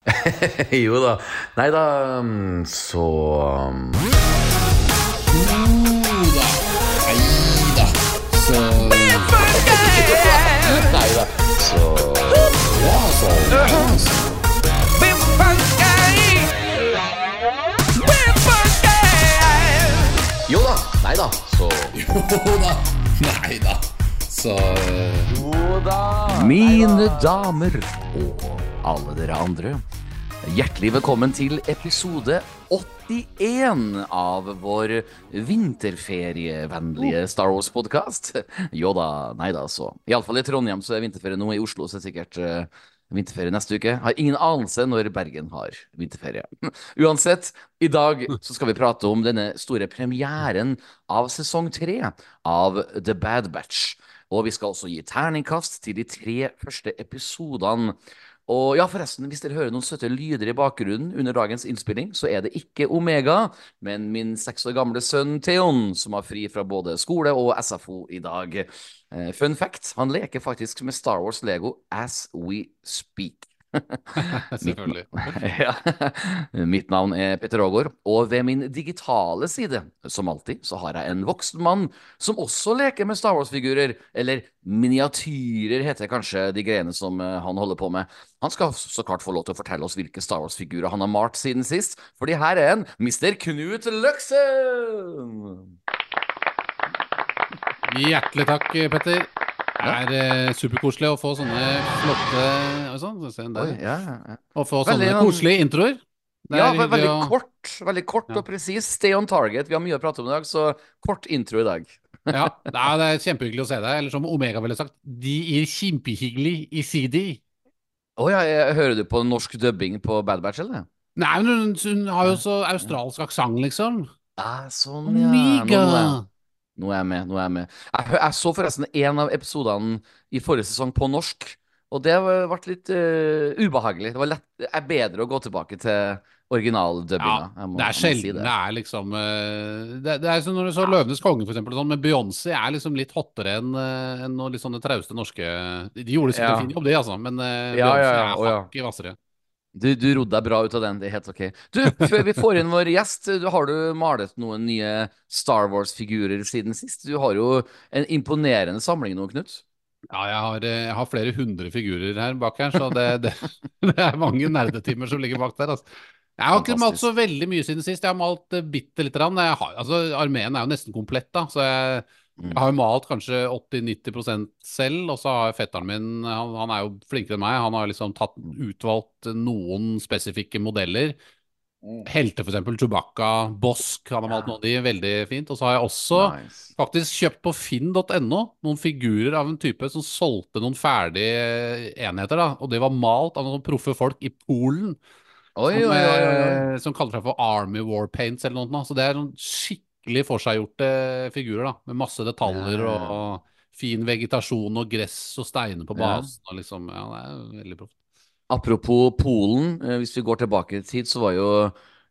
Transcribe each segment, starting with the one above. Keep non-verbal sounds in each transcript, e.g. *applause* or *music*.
*laughs* jo da. Nei da, mm, så mm, Neida. Så Nei da, så Ja, så Jo da. Nei da, så Jo da. Neida. Så Jo da. Mine damer og alle dere andre. Hjertelig velkommen til episode 81 av vår vinterferievennlige Star Wars-podkast. Jo da, nei da, så. Iallfall i Trondheim så er vinterferie nå. I Oslo så er det sikkert eh, vinterferie neste uke. Har ingen anelse når Bergen har vinterferie. *laughs* Uansett, i dag så skal vi prate om denne store premieren av sesong tre av The Bad Batch. Og vi skal også gi terningkast til de tre første episodene. Og ja, forresten, hvis dere hører noen søte lyder i bakgrunnen under dagens innspilling, så er det ikke Omega, men min seks år gamle sønn Theon, som har fri fra både skole og SFO i dag. Eh, Fun fact, han leker faktisk med Star Wars Lego as we speak. *laughs* Selvfølgelig. *laughs* Ja. Mitt navn er Petter Aagaard, og ved min digitale side, som alltid, så har jeg en voksen mann som også leker med Star Wars-figurer, eller miniatyrer heter kanskje de greiene som eh, han holder på med. Han skal så klart få lov til å fortelle oss hvilke Star Wars-figurer han har malt siden sist, fordi her er en Mr. Knut Løksen! Hjertelig takk, Petter. Det er eh, superkoselig å få sånne flotte Oi sann, Oi, ja, ja. Å få sånne veldig, koselige introer. Ja, ve- veldig å- kort, veldig kort Ja. og presis. Stay on target. Vi har mye å prate om i dag, så kort intro i dag. *laughs* Ja, det er, det kjempehyggelig å se deg. Eller som Omega ville sagt, de er kjempehyggelig i CD. Å ja, jeg, hører du på norsk dubbing på Bad Batch, eller? Nei, men hun, hun har jo så australsk aksent, liksom. Ah, sånn, ja. Omega. Nå er jeg med. nå er Jeg med Jeg, jeg så forresten en av episodene i forrige sesong på norsk, og det ble litt uh, ubehagelig. Det var lett, er bedre å gå tilbake til originaldubbinga. Ja, det er sjelden si det. det er liksom eh, Det, det er som når du så 'Løvenes konge', for eksempel, sånn, men Beyoncé er liksom litt hottere enn eh, noen litt sånne trauste norske De gjorde sikkert Ja. en fin jobb, det, altså, men Ja, Beyoncé ja, ja, er ja. hakket hvassere. Du, du rodde deg bra ut av den, det er helt ok. Du, før vi får inn vår gjest, du, har du malet noen nye Star Wars-figurer siden sist? Du har jo en imponerende samling nå, Knut. Ja, jeg har, eh, jeg har flere hundre figurer her bak her, så det, det, *laughs* det er mange nerdetimer som ligger bak der. Altså. Jeg har ikke malt så veldig mye siden sist. Jeg har malt uh, bitte lite grann. Har- Altså, armeen er jo nesten komplett, da, så jeg. Jeg har jo malt kanskje 80-90% selv. Og så har fetteren min, han, han er jo flinkere enn meg, han har liksom tatt utvalgt noen spesifikke modeller. Helte for eksempel. Chewbacca, Bosk, han har malt noen av de veldig fint. Og så har jeg også Nice. faktisk kjøpt på finn.no noen figurer av en type som solgte noen ferdige enheter, da. Og det var malt av noen proffe folk i Polen Oi, som, oi, oi, eh, som kaller seg for Army War Paints eller noe. Så det er sånn skikkelig forseggjorte figurer, da. Med masse detaljer Ja, ja, ja. og fin vegetasjon og gress og steiner på Ja. basen. Og liksom, ja, det er veldig proft. Apropos Polen, eh, hvis vi går tilbake i tid, så var jo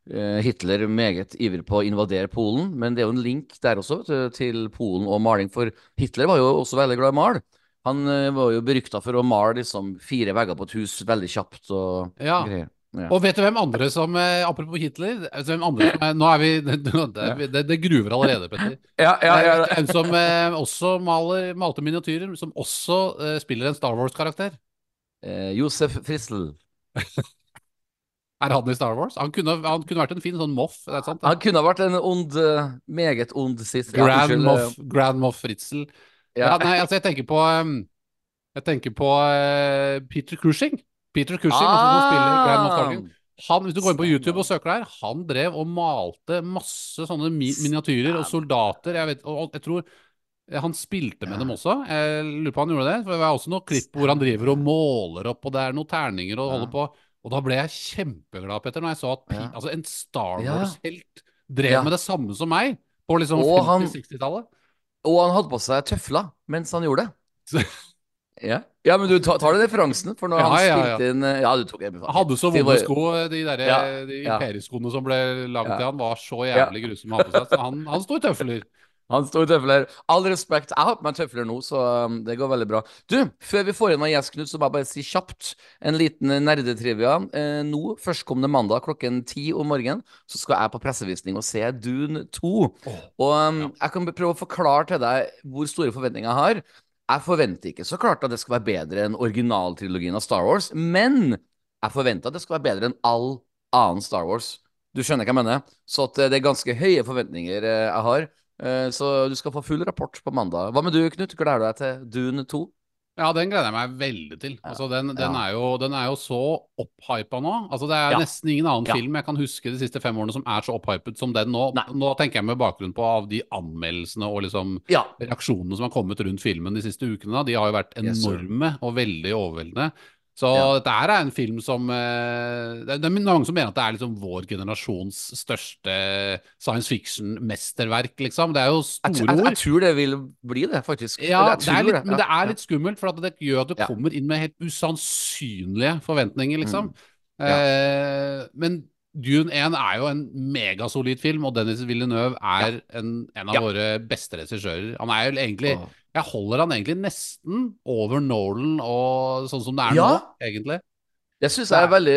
eh, Hitler meget ivrig på å invadere Polen. Men det er jo en link der også vet du, til Polen og maling, for Hitler var jo også veldig glad i å male. Han eh, var jo berykta for å male liksom fire vegger på et hus veldig kjapt og Ja. greier. Ja. Og vet du hvem andre som eh, Apropos Hitler. Hvem andre som er, nå er vi *laughs* Det, det, det gruver allerede, Petter. Ja, ja, ja. En som eh, også maler, malte miniatyrer, som også eh, spiller en Star Wars-karakter. Eh, Josef Frissel. *laughs* Er han i Star Wars? Han kunne, han kunne vært en fin sånn Moff. Det sant? Han kunne vært en ond, eh, meget ond sist. Grand, ja, Moff, Grand Moff Fritzel. Ja. Nei, altså jeg tenker på Jeg tenker på eh, Peter Cushing. Peter Cushing, også som spiller Grand Moff Tarkin. Han, hvis du går inn på YouTube og søker der, han drev og malte masse sånne mi miniatyrer og soldater. Jeg vet, og jeg tror eh, han spilte med Ja. dem også. Jeg lurer på han gjorde det. For det var også noen klipp hvor han driver og måler opp, og det er noen terninger og holder på. Og da ble jeg kjempeglad, Petter, når jeg så at Ja. altså en Star Wars-helt drev Ja. med det samme som meg på liksom 50-60-tallet. Og han hadde på seg tøfler mens han gjorde det. *laughs* Ja, ja men du tar, tar du referansen, for når Ja, han ja, spilte inn eh, Ja, du tok Han hadde så vonde sko, de der Ja, de ja. imperieskoene som ble lagd Ja. til han, var så jævlig grusomme å ha på seg. Så han, han sto i tøfler. *laughs* Han sto i tøfler. All respekt. Jeg har på meg tøfler nå, så um, det går veldig bra. Du, før vi får inn meg gjest, Knut, så må jeg bare si kjapt en liten nerdetrivia. Eh, nå, førstkommende mandag klokken ti om morgenen, så skal jeg på pressevisning og se Dune 2. og um, jeg kan prøve å forklare til deg hvor store forventninger jeg har. Jeg forventer ikke så klart at det skal være bedre enn originaltrilogien av Star Wars, men jeg forventer at det skal være bedre enn all annen Star Wars. Du skjønner hva jeg mener? Så eh, det er ganske høye forventninger eh, jeg har. Eh, Så du skal få full rapport på mandag. Hva med du, Knut? Gleder du deg til Dune 2? Ja, den gleder jeg meg veldig til. Altså, den, den, Ja. er jo, den er jo så opphypa nå. Altså, det er Ja. nesten ingen annen Ja. film jeg kan huske de siste fem årene som er så opphypet som den nå. Nei. Nå tenker jeg med bakgrunn på av de anmeldelsene og liksom reaksjonene som har kommet rundt filmen de siste ukene. Da. De har jo vært Yes, enorme og veldig overveldende. Så Ja. dette her er en film som eh, Det er mange som mener at det er liksom vår generasjons største science fiction-mesterverk, liksom. Det er jo store ord. jeg, jeg, jeg tror det vil bli det, faktisk. Ja, det er litt, men det er litt skummelt, for det gjør at du Ja. kommer inn med helt usannsynlige forventninger, liksom. Mm. Eh, men Dune 1 er jo en megasolid film, og Dennis Villeneuve er en, en av Ja. våre beste regissører. Han er jo egentlig Åh. Jeg holder han egentlig nesten over Nolan og sånn som det er Ja. nå, egentlig. Det syns jeg er veldig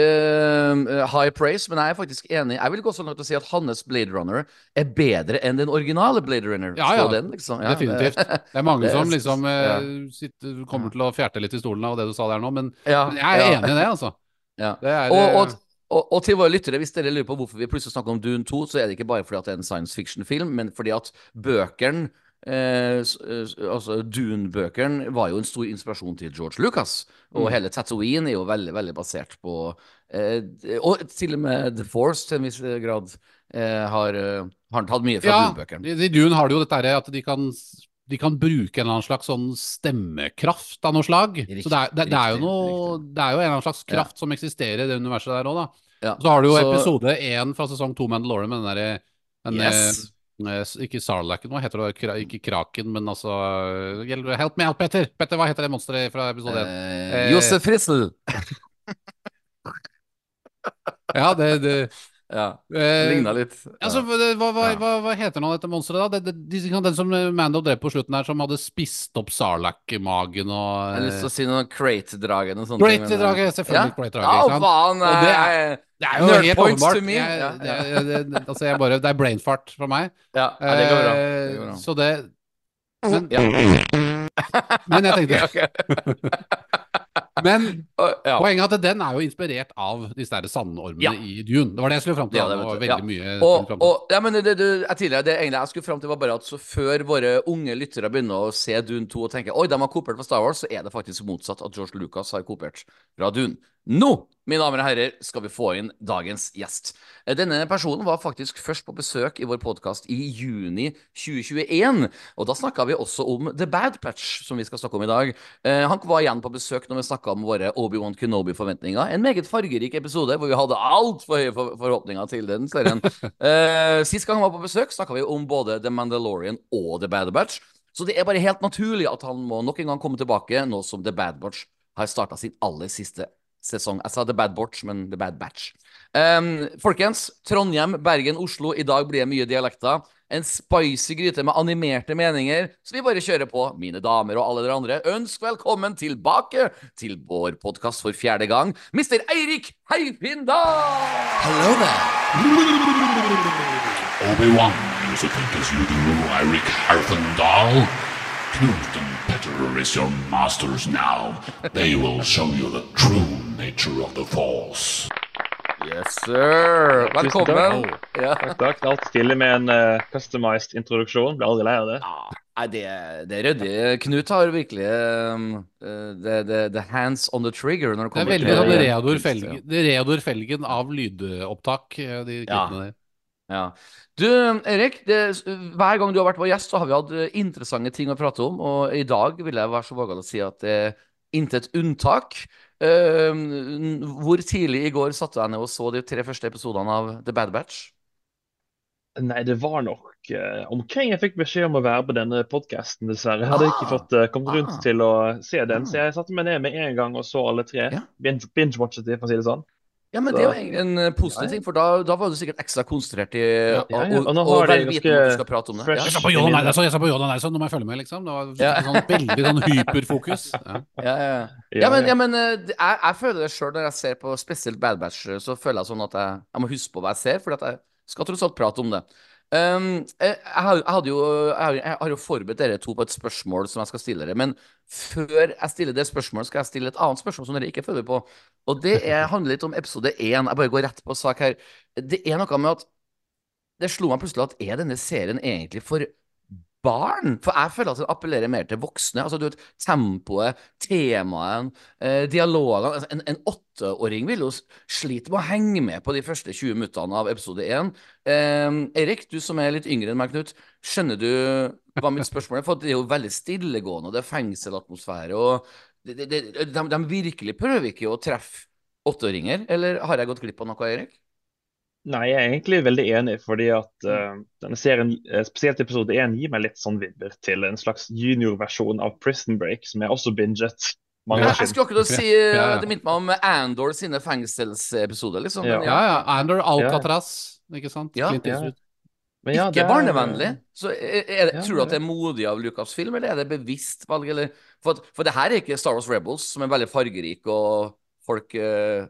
uh, high praise, men jeg er faktisk enig. Jeg vil gå så langt å si at hans Blade Runner er bedre enn den originale Blade Runner. Ja, ja. Den, liksom. Ja, Definitivt. Det er mange *laughs* Det er- som liksom ja. eh, sitter, kommer til å fjerte litt i stolen av det du sa der nå, men, Ja, men jeg er ja. enig i det, altså. Ja. Det er, Og, og, og, og til våre lyttere, hvis dere lurer på hvorfor vi plutselig snakker om Dune 2, så er det ikke bare fordi at det er en science fiction-film, men fordi at bøkene eh, s- altså Dune-bøkene var jo en stor inspirasjon til George Lucas. Og Mm. hele Tatooine er jo veldig veldig basert på eh, Og til og med The Force til en viss grad eh, har, eh, har tatt mye fra Ja, Dune-bøkene. i i Dune har du jo dette her at de kan, de kan bruke en eller annen slags sånn stemmekraft av noe slag. Riktig, så det er, det, det er jo riktig, noe Det er jo en eller annen slags Ja. kraft som eksisterer i det universet der òg, da. Ja, Så har du jo så- episode én fra sesong to Mandalorian med den derre Yes. Eh, Ikke Sarlacken, hva heter det? Kra, ikke Kraken, men altså eh, Help me out, Petter! Petter, hva heter det monsteret fra episode én? Eh, Eh, Josef Frissel. *laughs* Ja, det, det Ja, det ligna litt. Altså, Ja. hva, hva, hva, Ja. hva, hva heter nå dette monsteret, da? Det, det, de, den som Mando drev på slutten her, som hadde spist opp Sarlac-magen og Jeg har lyst til å si noe Crate-dragen sånne Great ting, men, eh, selvfølgelig Great Drage. Ja, faen! Og det er, Det er jo Nerd helt points åpenbart. to me. Jeg, Ja, ja. det, det, altså jeg bare, det er brainfart fra meg. ja, ja, det går bra. Det Eh, går bra. Så det Men, Ja. *laughs* men jeg tenkte *laughs* okay, ok. *laughs* Men ja. poenget er at den er jo inspirert av disse der sandormene Ja. i Dune. Det var det jeg skulle fram til. Ja, det det var veldig mye Og, og, ja, men det, det, jeg tidligere, det egentlig jeg skulle fram til, var bare at så før våre unge lyttere begynner å se Dune 2 og tenke Oi, de har kopiert fra Star Wars, så er det faktisk motsatt at George Lucas har kopiert fra Dune. Nå, mine damer og herrer, skal vi få inn dagens gjest. Eh, Denne personen var faktisk først på besøk i vår podkast i juni 2021. Og da snakka vi også om The Bad Patch, som vi skal snakke om i dag. Eh, Han var igjen på besøk når vi snakka om våre Obi-Wan Kenobi-forventninger. En meget fargerik episode hvor vi hadde altfor høye for forhåpninger til den serien. *laughs* Eh, Sist gang han var på besøk, snakka vi om både The Mandalorian og The Bad Batch. Så det er bare helt naturlig at han må nok en gang komme tilbake nå som The Bad Batch har starta sin aller siste sesong. Jeg sa The Bad Batch, men The Bad Batch. Um, folkens, Trondheim, Bergen, Oslo. I dag blir det mye dialekter. En spicy gryte med animerte meninger, så vi bare kjører på. Mine damer og alle dere andre, ønsk velkommen tilbake til vår podkast for fjerde gang, Mr. Eirik Heipindal! Hello there. Obi-Wan you think as you do, Eirik Harfendal. Knut and Petter is your masters now. They will show you the true nature of the Force. Yes, sir. Velkommen. Ja. Takk, takk. Det er alltid stilig med en uh, customized introduksjon. Blir aldri lei av det. Nei, det, det er ryddig. Knut har virkelig uh, the, the, the hands on the trigger når det Det er kommer veldig til ja. Det Reodor Felgen av lydopptak, de de Ja. klippene der. Ja. Du, Erik, det, hver gang du har vært vår gjest, så har vi hatt eh, interessante ting å prate om. Og i dag vil jeg være så vågal å si at det er intet unntak. Uh, hvor tidlig i går satte jeg ned og så de tre første episodene av The Bad Batch? Nei, det var nok uh, omkring jeg fikk beskjed om å være på denne podkasten, dessverre. Jeg hadde ikke Ah. fått uh, kommet rundt Ah. til å se den, Ah. så jeg satte meg ned med en gang og så alle tre. Ja. Binge- Binge-watchet de, for å si det sånn. Ja, men det er jo egentlig en eh, positiv ting, for da, da var du sikkert ekstra konsentrert i Ja, ja, ja, og, og og vel vitende at du skal prate om det. Ja. Jeg sa på Jordan Eidarsson, jeg sa på Jordan Eidarsson, nå må jeg følge med, liksom. Det var Ja. sånn, veldig sånn hyperfokus. *laughs* Ja. Ja, ja, ja. Ja, ja, men, men eh, jeg, jeg føler det sjøl når jeg ser på spesielt Bad Batch, så føler jeg sånn at jeg, jeg må huske på hva jeg ser, for jeg skal tross alt prate om det. Um, jeg, har, jeg, jo, jeg har jo forberedt dere to på et spørsmål som jeg skal stille dere, men før jeg stiller det spørsmålet, skal jeg stille et annet spørsmål som dere ikke følger på. Og det er, *laughs* handler litt om episode én. Jeg bare går rett på sak her. Det er noe med at det slo meg plutselig at er denne serien egentlig for barn? For jeg føler at den appellerer mer til voksne. Altså, du vet, Tempoet, temaet, eh, dialogene altså, En, en åtteåring vil jo slite med å henge med på de første 20 minuttene av episode 1. Eh, Erik, du som er litt yngre enn meg, Knut. Skjønner du hva mitt spørsmål er? For det er jo veldig stillegående, og det er fengselatmosfære. og det, det, de, de virkelig prøver ikke å treffe åtteåringer, eller har jeg gått glipp av noe, Erik? Nei, jeg er egentlig veldig enig, fordi at uh, denne serien, eh, spesielt episode 1, gir meg litt sånn vibber til en slags juniorversjon av Prison Break, som jeg også binget mange Ja, jeg skulle akkurat si Ja, ja. Det minte meg om Andor sine fengselsepisoder, liksom. Ja. Ja, ja. Andor Alcatraz, ikke sant? Ja. Men ja, ikke det er- barnevennlig. Så er, er det, Ja, tror du at det er modig av Lucasfilm, eller er det bevisst valg? Eller? For, for det her er ikke Star Wars Rebels, som er veldig fargerik, og folk eh,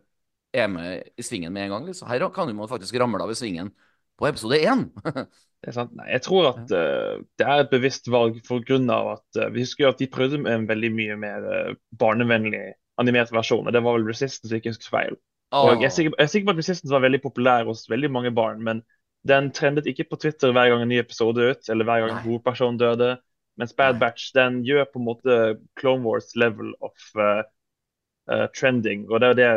er med i svingen med en gang. Liksom. Her kan man faktisk ramle av i svingen på episode én. *laughs* Det sant. Nei, jeg tror at uh, det er et bevisst valg for grunn av at uh, Vi husker at de prøvde med en veldig mye mer uh, barnevennlig animert versjon. og Det var vel Resistance, ikke husker feil. Og jeg er, sikker, jeg er sikker på at Resistance var veldig populær hos veldig mange barn, men den trendet ikke på Twitter hver gang en ny episode ut, eller hver gang en hovedperson døde. Mens Bad. Batch den gjør på en måte Clone Wars level of uh, uh, trending. Og det er det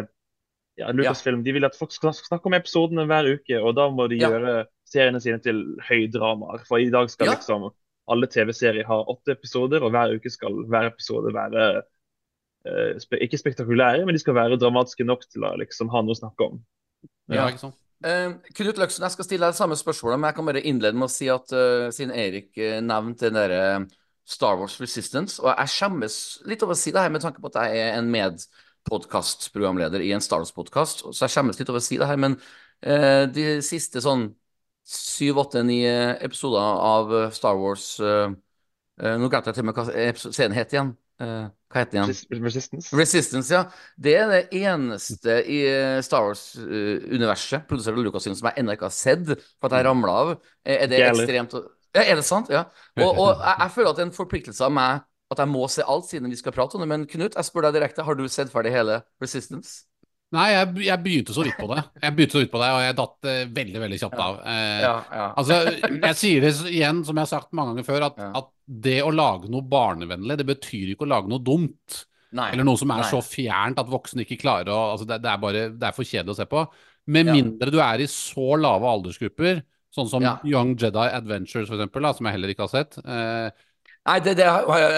ja, Lucasfilm de vil at folk skal snakke om episodene hver uke, og da må de Ja. gjøre seriene sine til høydramaer. For i dag skal Ja. liksom alle TV-serier ha åtte episoder, og hver uke skal hver episode være eh, spe ikke spektakulære, men de skal være dramatiske nok til å liksom ha noe å snakke om. Ja, ikke sant? Uh, Knut Løksen, jeg skal stille deg det samme spørsmålet, men jeg kan bare innlede med å si at uh, siden Erik uh, nevnte den derre Star Wars Resistance, og jeg skjemmes litt over å si det her med tanke på at jeg er en medpodkastprogramleder i en Star Wars-podkast, så jeg skjemmes litt over å si det her, men eh, de siste sånn syv, åtte, ni eh, episoder av eh, Star Wars eh, eh, Nå glemte jeg til og med hva serien het igjen. Eh, hva het den igjen? Resistance. Resistance, ja. Det er det eneste i Star Wars-universet produsert av Lucasfilm som jeg ennå ikke har sett, for at jeg ramla av. Er det Ikke ekstremt Ja, er det sant? Ja. Og, og jeg, jeg føler at det er en forpliktelse av meg at jeg må se alt siden vi skal prate om det. Men Knut, jeg spør deg direkte, har du sett ferdig hele Resistance? Nei, jeg, jeg begynte så vidt på det. Jeg begynte så vidt på det, og jeg datt uh, veldig, veldig kjapt av. Uh, Ja, ja. Altså, jeg sier det igjen, som jeg har sagt mange ganger før, at, Ja. at det å lage noe barnevennlig, det betyr ikke å lage noe dumt. Nei. Eller noe som er Nei. så fjernt at voksne ikke klarer å altså det, det er bare Det er for kjedelig å se på. Med mindre du er i så lave aldersgrupper, sånn som. Young Jedi Adventures, for eksempel, da, som jeg heller ikke har sett. Eh, Nei, det, det,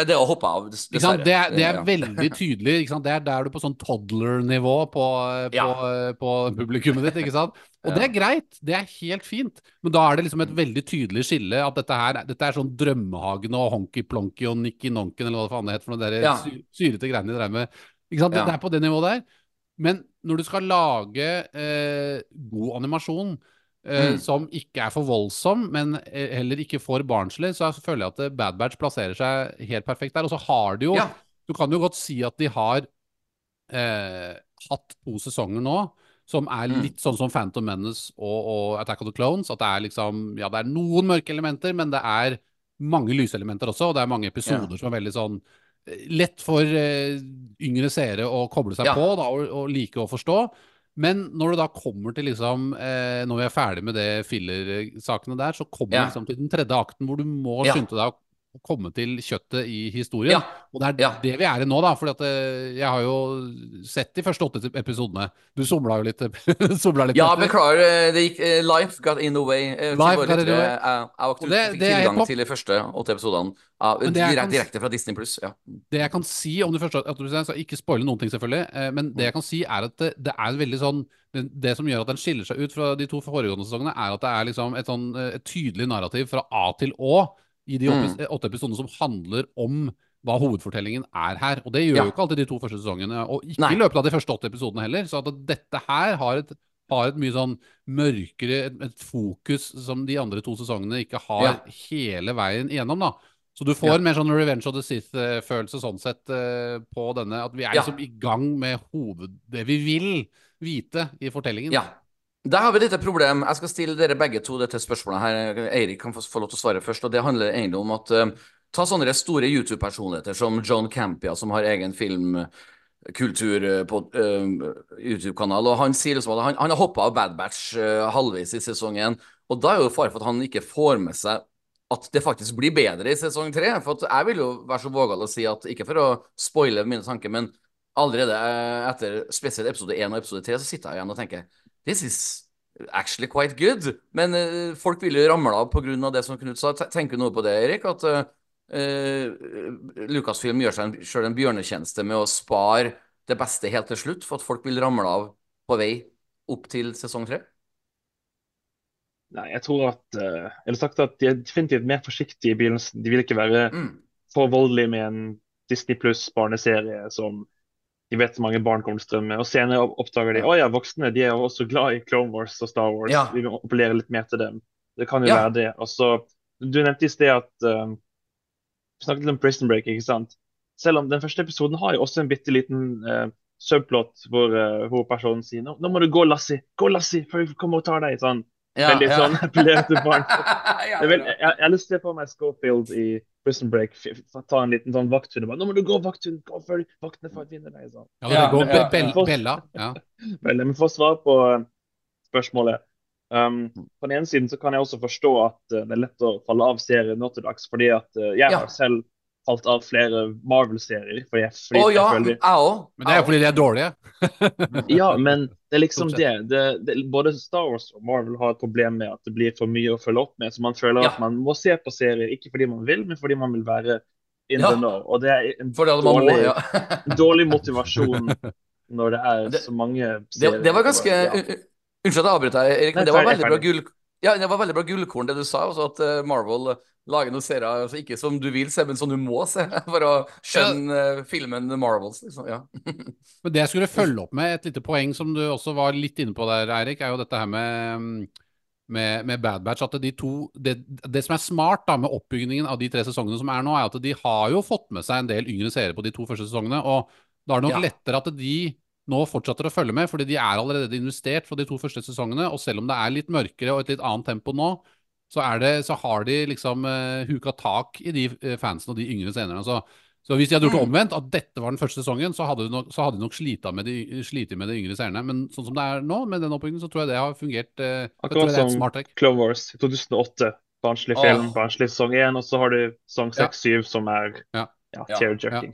det har hoppa av, dessverre. Det, det er veldig tydelig. Det er der du på sånn toddler-nivå på, på, Ja. på publikummet ditt. ikke sant? Og det er greit, det er helt fint, men da er det liksom et veldig tydelig skille at dette her dette er sånn Drømmehagen og Honky Plonky og Nikki Nonken eller hva det faen det heter for noe der Ja. syrete greiene de drev med. Ikke sant? Det, Ja. er på det nivået der. Men når du skal lage eh, god animasjon Mm. som ikke er for voldsom, men eh, heller ikke for barnslig, så føler jeg at eh, Bad Batch plasserer seg helt perfekt der. Og så har de jo Ja. Du kan jo godt si at de har eh, hatt to sesonger nå som er Mm. litt sånn som Phantom Menace og, og Attack of the Clones. At det er liksom Ja, det er noen mørke elementer, men det er mange lyselementer også. Og det er mange episoder som er veldig sånn eh, Lett for eh, yngre seere å koble seg Ja. på da, og, og like å forstå. Men når du da kommer til liksom eh, Når vi er ferdig med det filler-sakene der, så kommer Ja. liksom til den tredje akten hvor du må Ja. skynde deg å komme til kjøttet i historien. Ja. Og det er Ja. det vi er i nå, da. For jeg har jo sett de første åtte episodene. Du somla jo litt. *laughs* somla litt Ja, etter. beklager. eh, Det gikk uh, Life got in the way. Uh, Life got in the way. Jeg, jeg, fikk det er tilgang til de første åtte episodene jeg direkte, direkte fra Disney Pluss. Ja. Det jeg kan si om det første du skal ikke spoile noen ting, selvfølgelig. eh, Men det jeg kan si, er at det, det er veldig sånn det, som gjør at den skiller seg ut fra de to foregående sesongene, er at det er liksom et, sånn, eh, et tydelig narrativ fra A til Å i de åtte, Mm. episodene som handler om hva hovedfortellingen er her. Og det gjør Ja. jo ikke alltid de to første sesongene. Og ikke Nei. i løpet av de første åtte episodene heller. Så at dette her har et, har et mye sånn mørkere et, et fokus som de andre to sesongene ikke har Ja. hele veien igjennom, da. Så du får Ja. mer sånn Revenge of the Sith-følelse sånn sett eh, på denne. At vi er liksom i gang med hoved... Det vi vil vite i fortellingen. Ja. Der har vi et lite problem. Jeg skal stille dere begge to dette spørsmålet her. Eirik kan få, lov til å svare først. og Det handler egentlig om at uh, Ta sånne store YouTube-personligheter som John Campia, som har egen filmkultur eh, på uh, YouTube-kanal. og Han sier liksom at han, han har hoppa av Bad Batch uh, halvveis i sesongen. Og da er jo fare for at han ikke får med seg at det faktisk blir bedre i sesong tre. For jeg vil jo være så vågal å si at, ikke for å spoile mine tanker, men allerede etter spesielt episode 1 og episode 3 så sitter jeg igjen og tenker This is actually quite good. Men uh, folk vil jo ramle av pga. det som Knut sa. Te- Tenker du noe på det, Erik? At eh, Lucasfilm gjør seg sjøl en bjørnetjeneste med å spare det beste helt til slutt, for at folk vil ramle av på vei opp til sesong tre? Nei, jeg tror at uh, ville sagt at de er definitivt mer forsiktige i begynnelsen. De vil ikke være Mm. for voldelige med en Disney pluss barneserie som de vet så mange barn kommer til å strømme. Og senere oppdager de å ja, voksne de er jo også glad i Clone Wars og Star Wars. Ja. Vi må appellere litt mer til dem. Det kan jo Ja. være det. Og så, Du nevnte i sted at um, Vi snakket litt om Prison Break, ikke sant? Selv om den første episoden har jo også en bitte liten uh, subplot hvor uh, hovedpersonen sier nå, nå må du gå, Lassie, gå, Lassie, før vi kommer og tar deg. sånn. Ja, Veldig ja. sånn appellerte barn. *laughs* Jeg, vil, jeg, jeg har lyst til å se på meg Schofield i Prison Break. Ta en liten sånn vakthund og bare 'Nå må du gå, vakthund! Gå før vaktene får vinne deg!' Sånn. Ja, det går ja, Be- ja. Bell- Bella. Ja. *laughs* Men for å svare på eh, spørsmålet um, På den ene siden så kan jeg også forstå at eh, det er lett å falle av serien nå til dags, fordi at eh, jeg Ja. har selv falt av flere Marvel-serier. Jeg, fordi Å ja, jeg føler jeg òg. Men det er jo fordi de er dårlige. *laughs* Ja, men det er liksom det. Det, det. Både Star Wars og Marvel har et problem med at det blir for mye å følge opp med. Så man føler Ja. at man må se på serier ikke fordi man vil, men fordi man vil være in Ja. the know. Og det er en For det hadde må, dårlig, ja. dårlig motivasjon *laughs* når det er Det- så mange serier. det var ganske Unnskyld at jeg avbryter deg, Erik, Nei, men det var ferdig, veldig bra gull... Ja, det var veldig bra gullkorn det du sa, også at eh, Marvel lager noen serier altså ikke som du vil se, men som du må se, *laughs* for å skjønne ja. filmen Marvels, liksom. Ja. *laughs* Men det jeg skulle følge opp med, et lite poeng som du også var litt inne på der, Eirik, er jo dette her med, mm, med, med Bad Batch. At de to, det, det som er smart da med oppbyggingen av de tre sesongene som er nå, er at de har jo fått med seg en del yngre seere på de to første sesongene. Og da er det nok Ja. lettere at de nå fortsetter å følge med, fordi de er allerede investert fra de to første sesongene. Og selv om det er litt mørkere og et litt annet tempo nå, så, er det, så har de liksom uh, huka tak i de eh, fansene og de yngre scenerne. Så, så hvis de hadde gjort det Mm. omvendt, at dette var den første sesongen, så hadde de nok, så hadde de nok slita med de, slitt med de yngre seerne. Men sånn som det er nå, med den oppbyggingen, så tror jeg det har fungert. Uh, Akkurat som smart. Clone Wars i 2008. Barnslig film, film, barnslig sesong 1, og så har du sesong Ja. 6-7 som er Ja. ja, Ja. tear-jerking.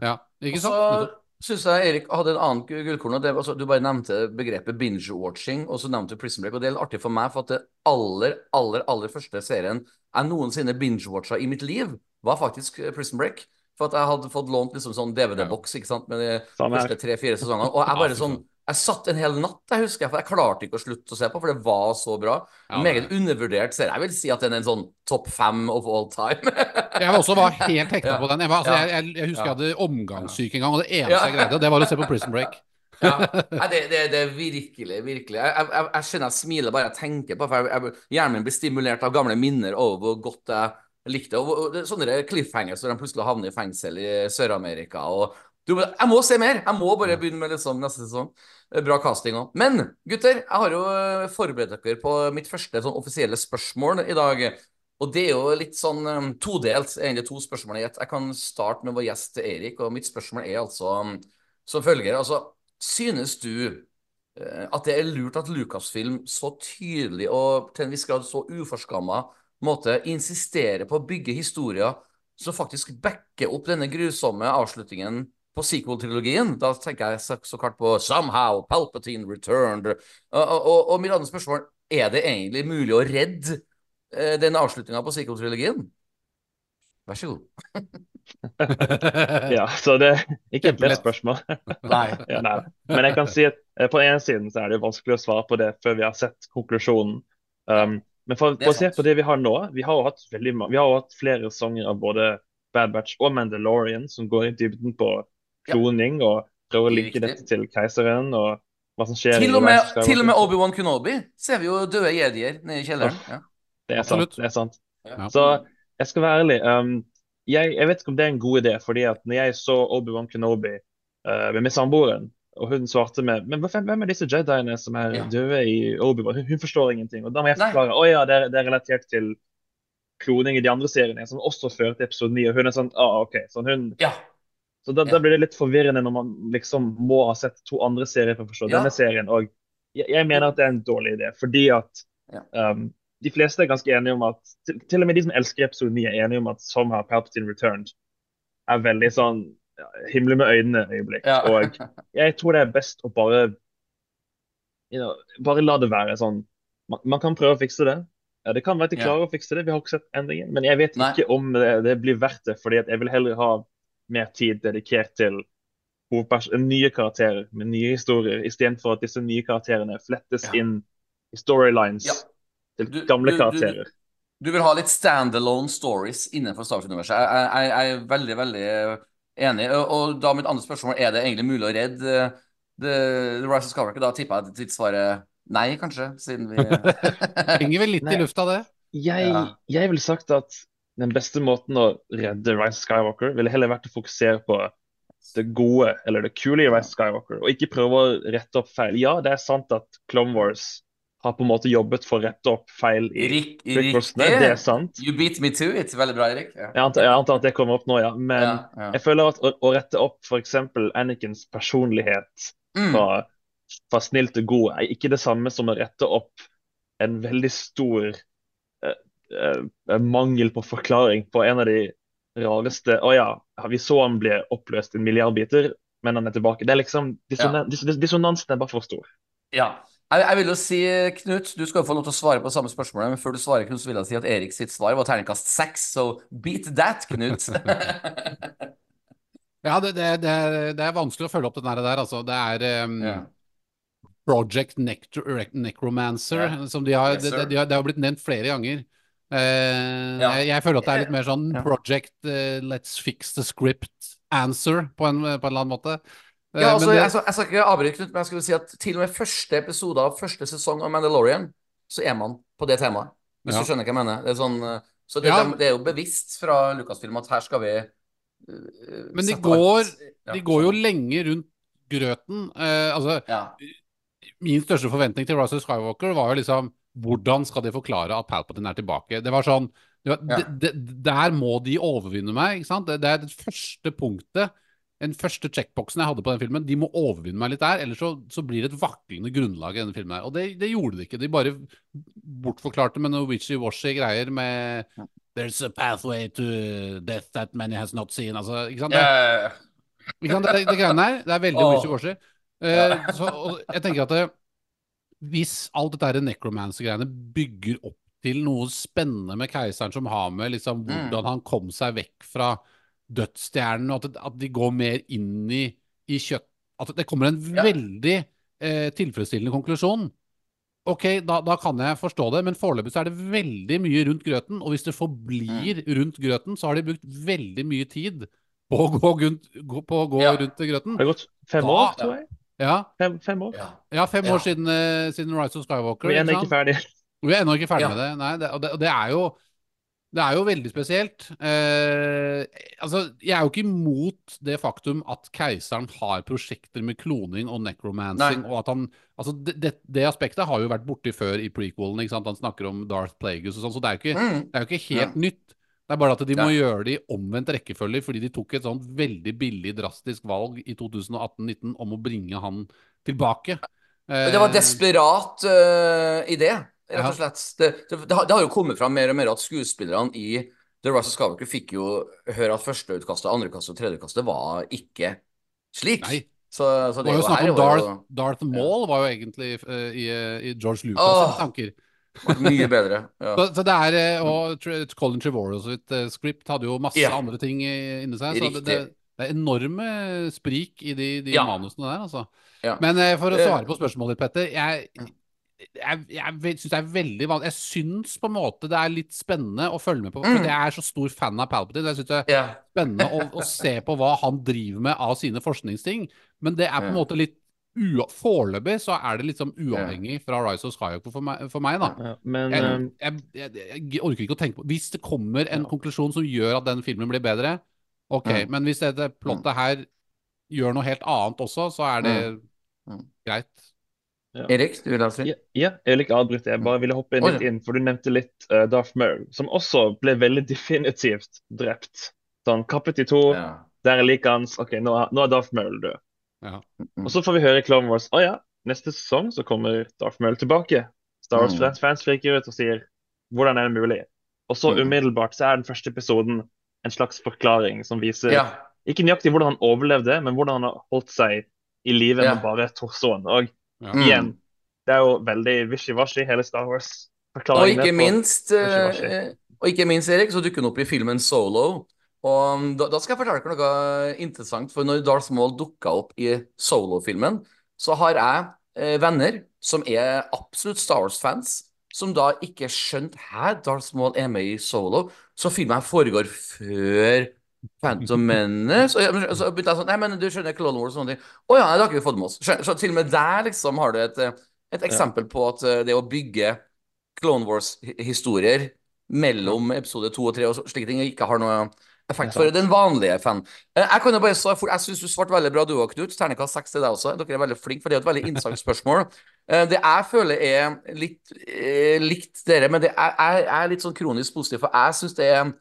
Ja, ikke Og sant? Så syns jeg Erik hadde en annen gu- gullkorn. og det, altså, Du bare nevnte begrepet binge-watching, og så nevnte du Prison Break. og Det er litt artig for meg, for at det aller, aller aller første serien jeg noensinne binge-watcha i mitt liv, var faktisk eh, Prison Break. For at jeg hadde fått lånt liksom sånn DVD-boks ikke sant, med de første tre-fire sesongene. Og jeg bare sånn. Jeg satt en hel natt, jeg husker for jeg klarte ikke å slutte å se på, for det var så bra. Ja, Meget undervurdert serie. Jeg vil si at den er en sånn topp fem of all time. *laughs* Jeg var også var helt hekta Ja. på den. Jeg, var, altså, Ja. jeg, jeg, jeg husker Ja. jeg hadde omgangssyke en gang, og det eneste Ja. jeg greide, det var å se på Prison Break. *laughs* Ja, det, det, det er virkelig, virkelig. Jeg, jeg, jeg, jeg kjenner jeg smiler bare jeg tenker på for jeg, Hjernen min blir stimulert av gamle minner over hvor godt jeg likte og, Og, og, sånne cliffhangers hvor de plutselig havner i fengsel i Sør-Amerika. og du, Jeg må se mer! Jeg må bare begynne med liksom neste sesong. Er Bra casting òg. Men gutter, jeg har jo eh, forberedt dere på mitt første sånn offisielle spørsmål i dag. Og det er jo litt sånn um, todelt, egentlig to spørsmål i ett. Jeg kan starte med vår gjest Erik, og mitt spørsmål er altså um, som følger. Altså, synes du uh, at det er lurt at Lucasfilm så tydelig og til en viss grad så uforskamma måte insisterer på å bygge historier som faktisk backer opp denne grusomme avslutningen på sequel-trilogien? Da tenker jeg så, så klart på Somehow, Palpatine returned. Og, og, og mitt andre spørsmål er det egentlig mulig å redde eh, den avslutninga på sequel-trilogien? Vær så god. *laughs* Ja, så det er ikke et lett spørsmål. *laughs* Nei. Ja, nei. Men jeg kan si at eh, på den ene siden så er det vanskelig å svare på det før vi har sett konklusjonen. Um, men for, for å se på det vi har nå, vi har jo hatt, hatt flere sanger av både Bad Batch og Mandalorian, som går i dybden på kloning og prøver å linke dette til keiseren og hva som skjer Til og med, til og med Obi-Wan Kenobi ser vi jo døde jedier nede i kjelleren. Ja. Det er sant. det er sant. Ja. Så jeg skal være ærlig. Um, jeg, jeg vet ikke om det er en god idé, fordi at når jeg så Obi-Wan Kenobi uh, med min samboeren, og hun svarte med Men hvem, er disse jediene som er Ja. døde i Obi-Wan? Hun, hun forstår ingenting. Og da må jeg forklare. Å ja, det er, det er relatert til kloning i de andre seriene, som også fører til episode 9. Og hun er sånn ah, OK. Sånn, hun, ja. Så da, Ja. da blir det litt forvirrende når man liksom må ha sett to andre serier for å forstå Ja. denne serien. Og jeg, jeg mener at det er en dårlig idé, fordi at Ja. um, de fleste er ganske enige om at til, til og med de som elsker episode 9, er enige om at somehow Palpatine Returned er veldig sånn ja, himle med øynene-øyeblikk. Og jeg tror det er best å bare you know, bare la det være sånn. Man, man kan prøve å fikse det. Ja, det kan være at de klarer å fikse det, vi har ikke sett endringen. Men jeg vet Nei. ikke om det, det blir verdt det, fordi at jeg vil heller ha mer tid dedikert til nye karakterer med nye historier, istedenfor at disse nye karakterene flettes Ja. inn i storylines Ja. til Du- gamle du- du- karakterer. Du vil ha litt standalone stories innenfor Star Wars-universet. Jeg, jeg, jeg er veldig, veldig enig. Og, og da mitt andre spørsmål er det egentlig mulig å redde eh, The, The Rise of Skywalker. Da tipper jeg at ditt svar er nei, kanskje, siden vi *laughs* *laughs* Henger vel litt Nei. i lufta, det. Jeg, Ja. jeg ville sagt at den beste måten å redde Rise Skywalker ville heller vært å fokusere på det gode, eller det kule i Rise Skywalker, og ikke prøve å rette opp feil. Ja, det er sant at Clone Wars har på en måte jobbet for å rette opp feil i Rik, det er sant. You beat me to it. Veldig bra, Erik. Ja. Jeg antar, jeg antar at det kommer opp nå, ja. Men Ja, ja. jeg føler at å, å rette opp f.eks. Annikens personlighet Mm. fra, fra snill til god er ikke det samme som å rette opp en veldig stor eh, eh, mangel på forklaring på en av de rareste Å ja, vi så han ble oppløst i en milliard biter, men han er tilbake. Det er liksom dissonan, dis, dis, Dissonansen er bare for stor. Ja. Jeg, jeg vil jo si, Knut, du skal jo få lov til å svare på det samme spørsmålet, men før du svarer, Knut, så vil jeg si at Erik sitt svar var terningkast seks, så beat that, Knut. *laughs* Ja, det, det, det, er, det er vanskelig å følge opp den der, der altså. Det er um, ja. Project Necromancer, Ja. som de har, Yes, de, de, de har, det har blitt nevnt flere ganger. Eh, Ja. jeg, jeg føler at det er litt mer sånn Project uh, Let's fix the script answer, på en, på en eller annen måte. Eh, Ja, altså, men det- jeg, skal, jeg skal ikke avbryte, Knut, men jeg skulle si at til og med første episode av første sesong av Mandalorian, så er man på det temaet. Hvis Ja. du skjønner hva jeg mener. Det er sånn, så det, Ja. det, er jo bevisst fra Lucasfilm at her skal vi uh, Men de går- ja, De går jo lenge rundt grøten. Uh, altså, min største forventning til Rise of Skywalker var jo liksom Hvordan skal de forklare at Palpatine er tilbake? Det var sånn det var, Ja. De, de, Der må de overvinne meg, ikke sant? Det, det er det første punktet, den første checkboxen jeg hadde på den filmen. De må overvinne meg litt der, ellers så, så blir det et vaklende grunnlag i denne filmen. her. Og det, det gjorde de ikke. De bare bortforklarte med noe witchy-washy greier med There's a pathway to death that many has not seen. Altså, ikke sant? Det, ikke sant? Det, det greiene der, det er veldig oh. wishy-washy. Uh, så, jeg tenker at det, hvis alt dette necromancer-greiene bygger opp til noe spennende med keiseren som har med liksom, Mm. hvordan han kom seg vekk fra dødsstjernen, og at, at de går mer inn i, i kjøtt At det kommer en Ja. veldig eh, tilfredsstillende konklusjon. Ok, da, da kan jeg forstå det, men foreløpig så er det veldig mye rundt grøten. Og hvis det forblir rundt grøten, så har de brukt veldig mye tid på å gå, rundt, gå, på å gå Ja. rundt grøten. Har gått fem Da- år, tror jeg? Ja, Fem, fem år? ja. ja fem Ja. år siden, eh, siden Rise of Skywalker. Vi er ikke ennå ikke ferdig. Vi er ennå ikke ferdig Ja. med det. Nei, det, og, det, og det er jo det er jo veldig spesielt. Eh, altså, jeg er jo ikke imot det faktum at keiseren har prosjekter med kloning og necromancing. Nei. og at han, altså det, det, det aspektet har jo vært borti før i prequelen. ikke sant? Han snakker om Darth Plagueis og sånn, så det er jo ikke, Mm. det er jo ikke helt nytt. Det er bare at de må Ja. gjøre det i omvendt rekkefølge, fordi de tok et sånt veldig billig, drastisk valg i 2018-19 om å bringe han tilbake. Men Det var Eh, desperat uh, idé, rett og slett. Det, det, det, har, det har jo kommet fram mer og mer at skuespillerne i The Rise of Skywalker fikk jo høre at førsteutkastet, andrekastet og tredjekastet var ikke slik. Nei. Så, så Det var jo snakk om Darth, Darth Maul var jo egentlig uh, i, eh, i George Lucas' oh. tanker. Mye bedre. Ja. Så, så det er, eh, og Colin Trevorrow sitt eh, script hadde jo masse Ja. andre ting inni seg. Så det, det, er enorme sprik i de, de Ja. manusene der, altså. Ja. Men eh, for å svare på spørsmålet ditt, Petter. Jeg, jeg, jeg syns det er veldig vanlig Jeg syns på en måte det er litt spennende å følge med på, for Mm. jeg er så stor fan av Palpatine. Jeg syns det er Ja. spennende å, å se på hva han driver med av sine forskningsting, men det er på en måte litt Foreløpig så er det liksom uavhengig fra Rise of Skywalker for meg, for meg da. Ja, men Jeg, eh, jeg, jeg, jeg orker ikke å tenke på Hvis det kommer en Ja. konklusjon som gjør at den filmen blir bedre, ok, Ja. men hvis dette plottet her gjør noe helt annet også, så er det Mm. Mm. greit. Erik, du vil ha fri? ja, ja, jeg vil ikke avbryte. Jeg bare ville hoppe litt inn, for du nevnte litt uh, Darth Maul, som også ble veldig definitivt drept. Sånn kappet i to, Ja. der er liket hans. OK, nå, er- nå er Darth Maul død. Ja. Og så får vi høre i Clone Wars å ja, neste sesong så kommer Darth Maul tilbake. Star Mm. Wars-fans friker ut og sier hvordan er det mulig? Og så Mm. umiddelbart så er den første episoden en slags forklaring som viser ja. ikke nøyaktig hvordan han overlevde, men hvordan han har holdt seg i live Ja. med bare torsoen. Og Ja. Igjen, det er jo veldig wishy-washy, hele Star Wars-forklaringen. ikke minst, Vær så eh, og ikke minst, Erik, så dukker han opp i filmen Solo. Og um, da, da skal jeg fortelle dere noe interessant, for når Darth Maul dukka opp i Solo-filmen, så har jeg eh, venner som er absolutt Star Wars-fans, som da ikke skjønte Hæ, Darth Maul er med i Solo? Så filmen foregår før Phantom *laughs* Menace. Og jeg, så begynte jeg sånn Nei, men du skjønner Clone Wars og sånne ting. Å ja, det har ikke vi fått med oss. Så til og med der liksom har du et, eh, et eksempel på at eh, det å bygge Clone Wars-historier mellom episode to og tre og slike ting ikke har noe effekt er for den vanlige fan. Eh, Jeg kan jo bare svare, for jeg syns du svarte veldig bra, du òg, Knut. Terningkast seks til deg også. Dere er veldig flinke, for det er et veldig interessant spørsmål. Eh, Det jeg føler er litt eh, likt dere, men det er, jeg er litt sånn kronisk positiv, for jeg syns det er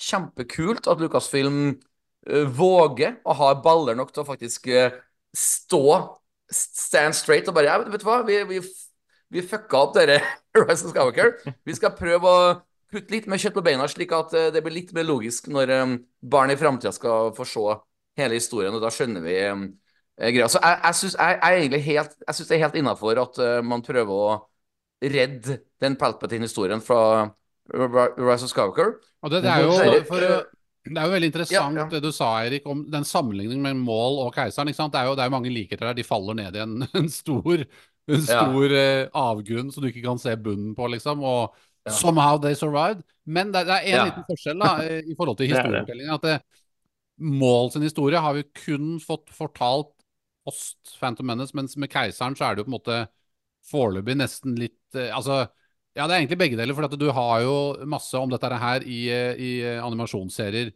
kjempekult at Lucasfilm eh, våger å ha baller nok til å faktisk eh, stå stand straight og bare ja, vet du hva, vi, vi, vi fucka opp dere *laughs* Rise of Skywalker. Vi skal prøve å putte litt mer kjøtt på beina, slik at eh, det blir litt mer logisk når eh, barn i framtida skal få se hele historien, og da skjønner vi eh, greia. Så jeg, jeg syns jeg, jeg egentlig helt Jeg synes det er helt innafor at man prøver å redde den Palpatine-historien fra Rise of Skywalker. Og det, det, er jo, for, det er jo veldig interessant Ja, ja. det du sa, Erik, om den sammenligningen med Maul og keiseren. Det er jo det er mange likheter der. De faller ned i en, *laughs* en stor, en Ja. eh, avgrunn som du ikke kan se bunnen på, liksom. Og Ja. somehow they survived. Men det, det er en Ja. liten forskjell da, eh, i forhold til *laughs* historiefortellingen. At det, Mål sin historie har vi kun fått fortalt post Phantom Menace, mens med keiseren så er det jo på en måte foreløpig nesten litt eh, Altså, ja, det er egentlig begge deler, for at du har jo masse om dette her i, eh, i eh, animasjonsserier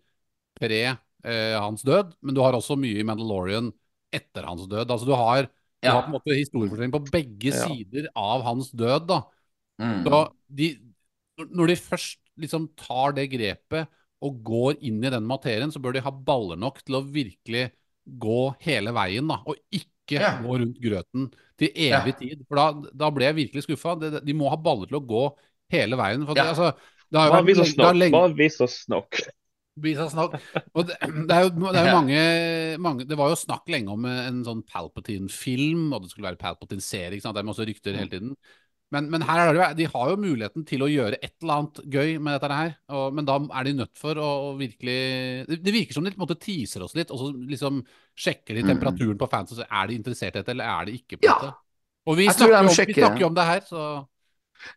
pre eh, hans død, men du har også mye i Mandalorian etter hans død. Altså, du har, du Ja. har på en måte historiefortelling på begge Ja. sider av hans død, da. Mm. Så de, når de først liksom tar det grepet og går inn i den materien, så bør de ha baller nok til å virkelig gå hele veien, da. Og ikke Ja. gå rundt grøten til evig tid. For da, da ble jeg virkelig skuffa. De, de må ha baller til å gå hele veien. For det, altså, det har jo Bare vært vis oss lenge- Bare vis. Vis oss snakk. Og det, det er jo, det er jo mange, mange Det var jo snakk lenge om en sånn Palpatine-film, og det skulle være Palpatine-serie. Det er masse rykter hele tiden. Men, men her er det jo, de har jo muligheten til å gjøre et eller annet gøy med dette her. Og, men da er de nødt for å, å virkelig det, det virker som de på en måte teaser oss litt, og så liksom sjekker de Mm. temperaturen på fans og så er de interessert i dette, eller er de ikke. på Ja. dette. Og vi snakker, jo om, det her, så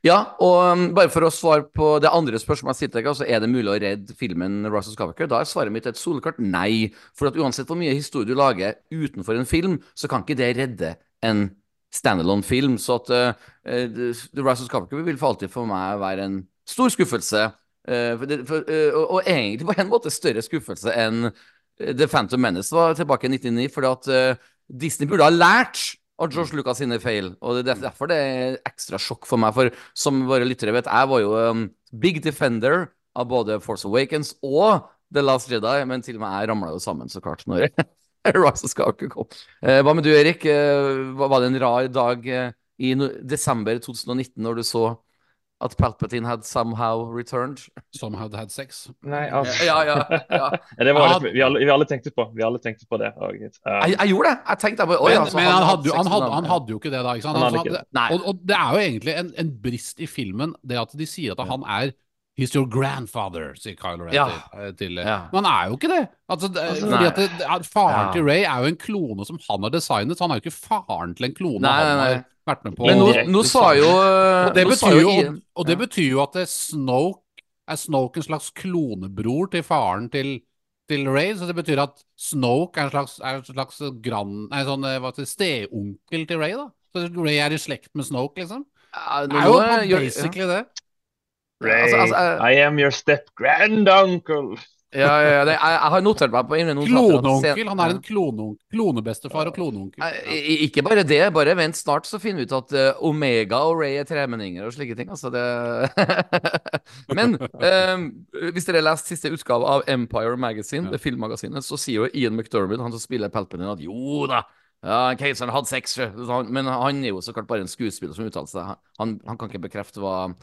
Ja, og um, bare for å svare på det andre spørsmålet jeg stilte altså er det mulig å redde filmen Russell of Da er svaret mitt et soleklart nei. For uansett hvor mye historie du lager utenfor en film, så kan ikke det redde en standalone-film. Så at uh, uh, The Rise of Skywalker vil for alltid for meg være en stor skuffelse. Uh, for det, for, og, og egentlig på en måte større skuffelse enn The Phantom Menace var tilbake i 1999, fordi at Disney burde ha lært av George Lucas sine feil. Og det er derfor det er ekstra sjokk for meg. For som våre lyttere vet, jeg var jo um, big defender av både Force Awakens og The Last Jedi, men til og med jeg ramla jo sammen, så klart, når *laughs* *laughs* Rise of Skywalker kom. Eh, hva med du, Erik? Eh, var det en rar dag eh, i desember 2019 når du så at Palpatine had somehow returned? somehow had sex. Nei, altså. Ja, ja, ja. *laughs* Det var litt, vi, alle, vi alle tenkte på Vi alle tenkte på det. Og, um, Jeg, jeg gjorde det. Jeg tenkte bare, oi, Men, altså, men han, hadde han, hadde, han hadde jo ikke det da. ikke sant? Han hadde ikke det- det. Og, og det er jo egentlig en, en brist i filmen, det at de sier at han er He's your grandfather, sier Kylo Ren Ja. til, til Ja. Men han er jo ikke det. Altså, Altså, fordi at det, Faren Ja. til Ray er jo en klone som han har designet, så han er jo ikke faren til en klone Nei, han har vært med på Men nå, nå sa jo Og det betyr jo, og det betyr jo at Snoke er Snoke en slags klonebror til faren til, til Ray. Så det betyr at Snoke er en slags, er en slags grand, nei, sånn, eh, hva det, steonkel til Ray. da Så Ray er i slekt med Snoke, liksom. Ja, Det er jo basically det. Ray, altså, altså, jeg- I am your step granduncle. Ja, ja, ja, det, jeg, jeg har notert meg på Kloneonkel. Han er en kloneonkel. Klonebestefar og kloneonkel. Ikke bare det, bare vent snart, så finner vi ut at uh, Omega og Ray er tremenninger og slike ting. Altså det *laughs* Men um, hvis dere har lest siste utgave av Empire Magazine, Ja. det filmmagasinet, så sier jo Ian McDermott, han som spiller Palpatine, at jo da, ja, keiseren hadde sex, men han er jo så klart bare en skuespiller som uttaler seg. Han, han kan ikke bekrefte hva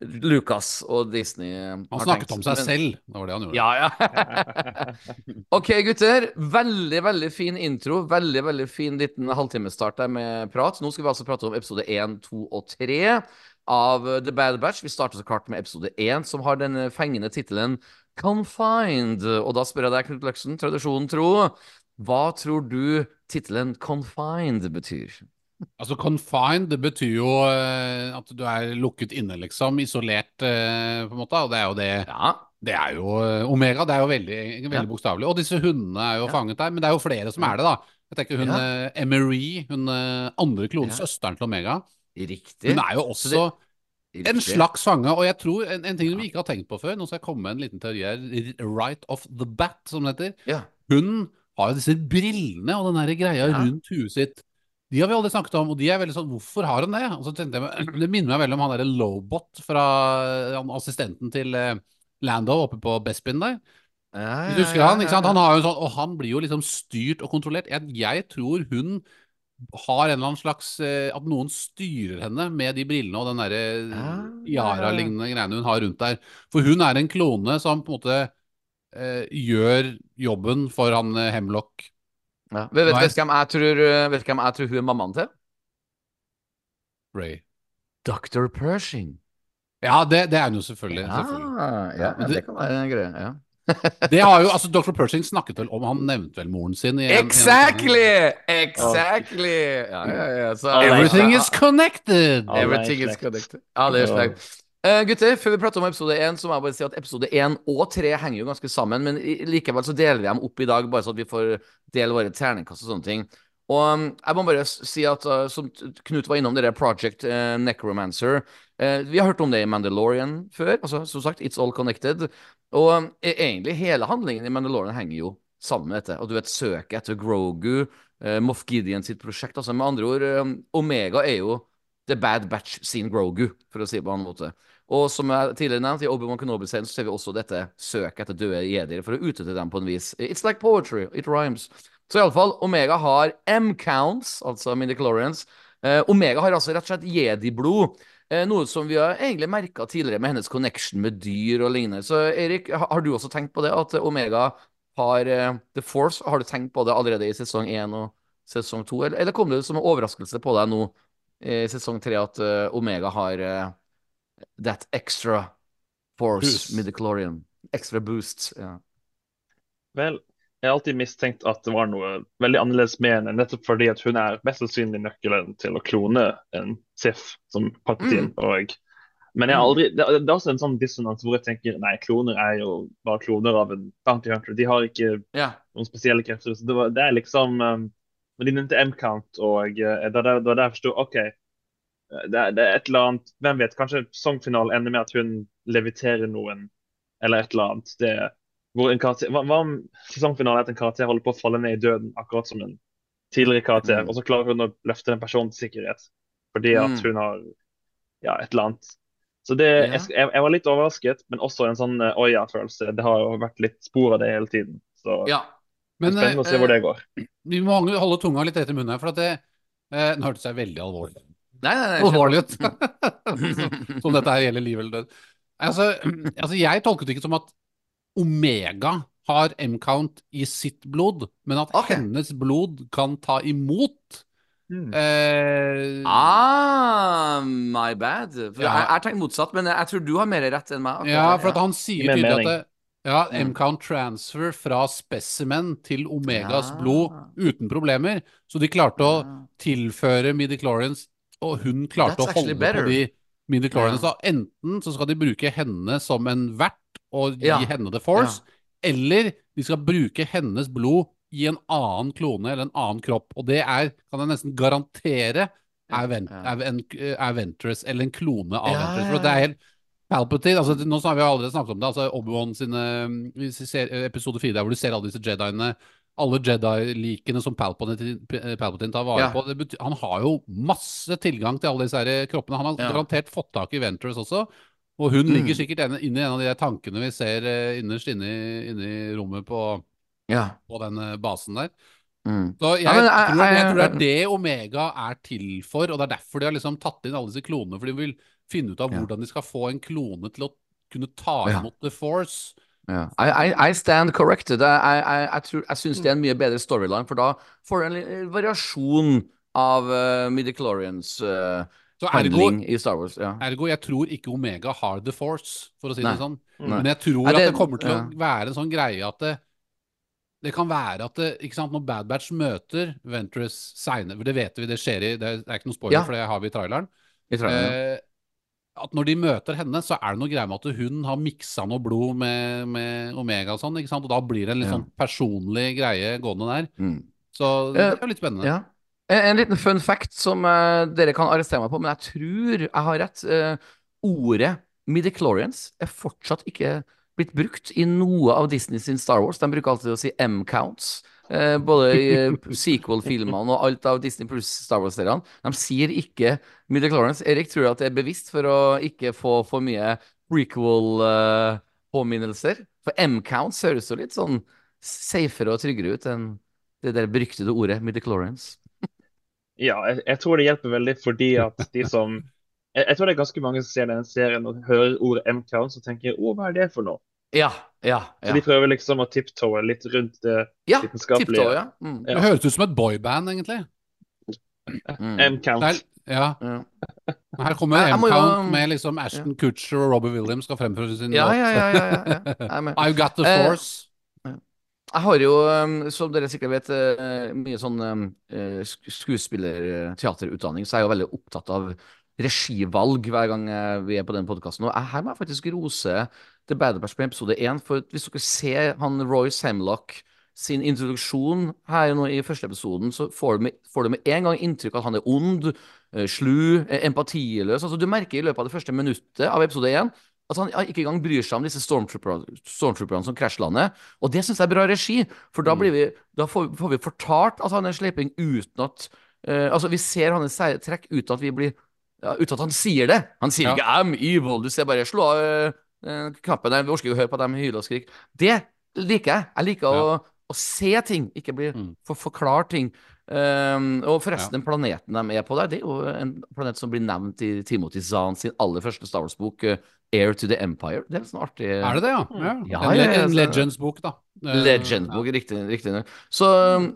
Lucas og Disney Han snakket tenkt. om seg Men- selv. Det var det han gjorde. Ja, ja. *laughs* ok, gutter. Veldig, veldig fin intro. Veldig, veldig fin liten halvtimestart der med prat. Nå skal vi altså prate om episode 1, 2 og 3 av The Bad Batch. Vi starter så klart med episode 1, som har den fengende tittelen Confined. Og da spør jeg deg, Knut Løksen, tradisjonen tro, hva tror du tittelen Confined betyr? Altså Confined, det betyr jo eh, at du er lukket inne, liksom. Isolert, eh, på en måte. Og det er jo det Ja. Det er jo eh, Omega, det er jo veldig, veldig Ja. bokstavelig. Og disse hundene er jo Ja. fanget der. Men det er jo flere som er det, da. Jeg tenker hun Ja. Emery, hun andre klonen, Ja. søsteren til Omega. Riktig. Hun er jo også også en slags fange. Og jeg tror en, en ting vi ikke har tenkt på før, nå skal jeg komme med en liten teori her, right off the bat, som det heter. Ja. Hun har jo disse brillene og den der greia rundt huet sitt. De har vi aldri snakket om, og de er veldig sånn Hvorfor har hun det? Og så tenkte jeg *clears throat* Det minner meg veldig om han derre Lobot fra assistenten til eh, Lando oppe på Bespin der. Ja, Hvis du husker ja, han, ja, ikke sant? Han har jo en sånn, og han blir jo liksom styrt og kontrollert. Jeg, jeg tror hun har en eller annen slags eh, At noen styrer henne med de brillene og den derre Ah, ja, ja, ja. Yara-lignende greiene hun har rundt der. For hun er en klone som på en måte eh, gjør jobben for han eh, Hemlock. Ja. Vet, vet, vet, hvem jeg tror, uh, vet hvem jeg tror hun er mammaen til? Ray. Dr. Pershing. Ja, det, det er hun jo selvfølgelig. selvfølgelig. ja, det- det kan være en greie. Ja. *laughs* Det har jo, altså Dr. Pershing snakket vel om Han nevnte vel moren sin i en- Exactly! Exactly! Ja, ja, ja. Så, er Everything is connected! Er Everything is connected. Ja, det er slekt. Eh, gutter, før vi prater om episode 1, så må jeg bare si at episode 1 og 3 henger jo ganske sammen, men likevel så deler vi dem opp i dag, bare så at vi får dele våre terningkast og sånne ting. Og um, jeg må bare si at uh, som Knut var innom det der Project uh, Necromancer Vi har hørt om det i Mandalorian før. Altså, som sagt, it's all connected. Og um, egentlig hele handlingen i Mandalorian henger jo sammen med dette. Og du vet, søket etter Grogu, uh, Moff Gideon sitt prosjekt. Altså med andre ord, um, Omega er jo The Bad Batch sin Grogu, for å si det på en annen måte. Og som jeg tidligere nevnte, i Obi-Wan Kenobi-serien så ser vi også dette søket etter døde jedier for å utnytte dem på en vis. It's like poetry. It rhymes. Så iallfall, Omega har M-counts, altså midichlorians. Eh, Omega har altså rett og slett jedi-blod. Eh, noe som vi har egentlig merka tidligere med hennes connection med dyr og lignende. Så Erik, har du også tenkt på det? At Omega har eh, The Force? Har du tenkt på det allerede i sesong én og sesong to? Eller, eller kom det som en overraskelse på deg nå i sesong tre at uh, Omega har uh, that extra force Boost. midichlorian? Extra boost. Ja. Vel, jeg har alltid mistenkt at det var noe veldig annerledes med henne, nettopp fordi at hun er mest sannsynlig nøkkelen til å klone en Sif som Palpatine. Og, men jeg har aldri, det, det er også en sånn dissonans hvor jeg tenker nei, kloner er jo bare kloner av en bounty hunter. De har ikke yeah. noen spesielle krefter. så Det, var, det er liksom um, Men de nevnte M-count, og da det var der- det der forsto OK. Det, er- det er et eller annet Hvem vet? Kanskje sangfinalen ender med at hun leviterer noen, eller et eller annet. Det, hvor en karakter, hva, hva om sesongfinalen er at en karakter holder på å falle ned i døden, akkurat som en tidligere karakter, Mm. og så klarer hun å løfte den personen til sikkerhet fordi at Mm. hun har ja, et eller annet. Så det, Ja. jeg, jeg, var litt overrasket, men også en sånn uh, oia-følelse. Det har jo vært litt spor av det hele tiden. Så ja. Men spennende å se hvor eh, det går. vi må holde tunga litt rett i munnen her, for at det eh, Nå hørtes jeg veldig alvorlig Nei, nei, nei. alvorlig ut. *laughs* som dette her gjelder liv eller død. Altså, *clears throat* altså, jeg tolket det ikke som at Omega har M-count i sitt blod, men at okay. hennes blod kan ta imot Mm. Uh, Ah, my bad. For Ja. Jeg jeg har tenkt motsatt, men jeg tror du har mer rett enn meg. akkurat Ja, for at han sier tydelig at det, ja. M-count transfer fra specimen til Omegas Ja. blod uten problemer. Så de klarte å tilføre Midi-Chlorians, og hun klarte That's å holde better. på de midichlorians. Ja. Enten så skal de bruke henne som en vert og gi Ja. henne the force, eller de skal bruke hennes blod i en annen klone eller en annen kropp. Og det er, kan jeg nesten garantere, er, Vent er, en, Ventress, eller en klone av Ventress. For det er helt Palpatine, altså Nå har vi allerede snakket om det. altså Obi-Wan sine ser, Episode 4 der hvor du ser alle disse Jediene. Alle Jedi-likene som Palpatine, Palpatine tar vare Ja. på. Betyr, han har jo masse tilgang til alle disse her kroppene. Han har Ja. garantert fått tak i Ventress også. Og hun Mm. ligger sikkert inne i en av de tankene vi ser eh, innerst inne i, inne i rommet på, Ja. på den eh, basen der. Mm. Så jeg, Ja, men tror, jeg, jeg- tror det er det Omega er til for, og det er derfor de har liksom tatt inn alle disse klonene. For de vil finne ut av Ja. hvordan de skal få en klone til å kunne ta Ja. imot The Force. Ja. I, I, I stand corrected. Jeg, tror- syns det er en mye bedre storyline, for da får du en variasjon av uh, midichlorians uh, ergo, handling i Star Wars. Ja. ergo, jeg tror ikke Omega har The Force, for å si Nei. det sånn. Nei. Men jeg tror Nei, at det- det kommer til å være en sånn greie at det, det kan være at det, ikke sant, når Bad Batch møter Ventress seinere det vet vi, det skjer i Det er det er ikke noe spoiler, Ja. for det har vi i traileren. I traileren, ja. Eh, at når de møter henne, så er det noe greie med at hun har miksa noe blod med, med Omega og sånn, ikke sant? Og da blir det en litt Ja. sånn personlig greie gående der. Mm. Så Eh, det er jo litt spennende. Ja. En, en liten fun fact som uh, dere kan arrestere meg på, men jeg tror jeg har rett. Uh, ordet midichlorians er fortsatt ikke blitt brukt i noe av Disney sin Star Wars. De bruker alltid å si M-counts. Eh, både i eh, *laughs* sequel-filmene og alt av Disney pluss Star Wars-seriene. De sier ikke midichlorians. Erik tror at det er bevisst for å ikke få for mye prequel-påminnelser. for M-counts høres jo litt sånn safere og tryggere ut enn det der beryktede ordet midichlorians. *laughs* Ja, jeg, jeg tror det hjelper veldig fordi at de som jeg, jeg tror det er ganske mange som ser denne serien og hører ordet M-count og tenker å, hva er det for noe? Ja, ja, ja. de prøver liksom å tiptoe litt rundt det Ja, vitenskapelige. tiptoe, ja. Mm. Ja. Det høres ut som et boyband, egentlig. Mm. M-count. Ja. Her kommer M-count med liksom Ashton Kutcher og Robbie Williams skal fremføre sin Ja, låt. ja, ja, ja. *laughs* I've got the Eh, force. Jeg har jo, um, som dere sikkert vet, eh, mye sånn skuespillerteaterutdanning, eh, sk- så jeg er jo veldig opptatt av regivalg hver gang vi er på den podkasten. Og her må jeg faktisk rose The Bad Batch på episode én, for hvis dere ser han Roy Samlock sin introduksjon her nå i første episoden, så får du med, får du med en gang inntrykk at han er ond, eh, slu, eh, empatiløs. Altså, du merker i løpet av det første minuttet av episode én at han ikke engang bryr seg om disse stormtrooperne, stormtrooperne som krasjlander. Og det syns jeg er bra regi, for da, Mm. blir vi, da får, får vi fortalt at han er en sleiping uten at uh, Altså, vi ser hans trekk uten at vi blir ja, Uten at han sier det. Han sier Ja. ikke 'I'm evil', du ser bare 'slå av knappen der', vi orker ikke å høre på dem hyle og skrike. Det liker jeg. Jeg liker å, å se ting, ikke bli Mm. for forklare ting. Um, og forresten, den planeten de er på der, det er jo en planet som blir nevnt i Timothy Zahn sin aller første Star Wars-bok, uh, 'Air to the Empire'. Det er sånn artig Er det det, ja? ja. Ja, en, ja, ja, en Legends-bok, da. Eh, Legend-bok, riktig, riktig. Så,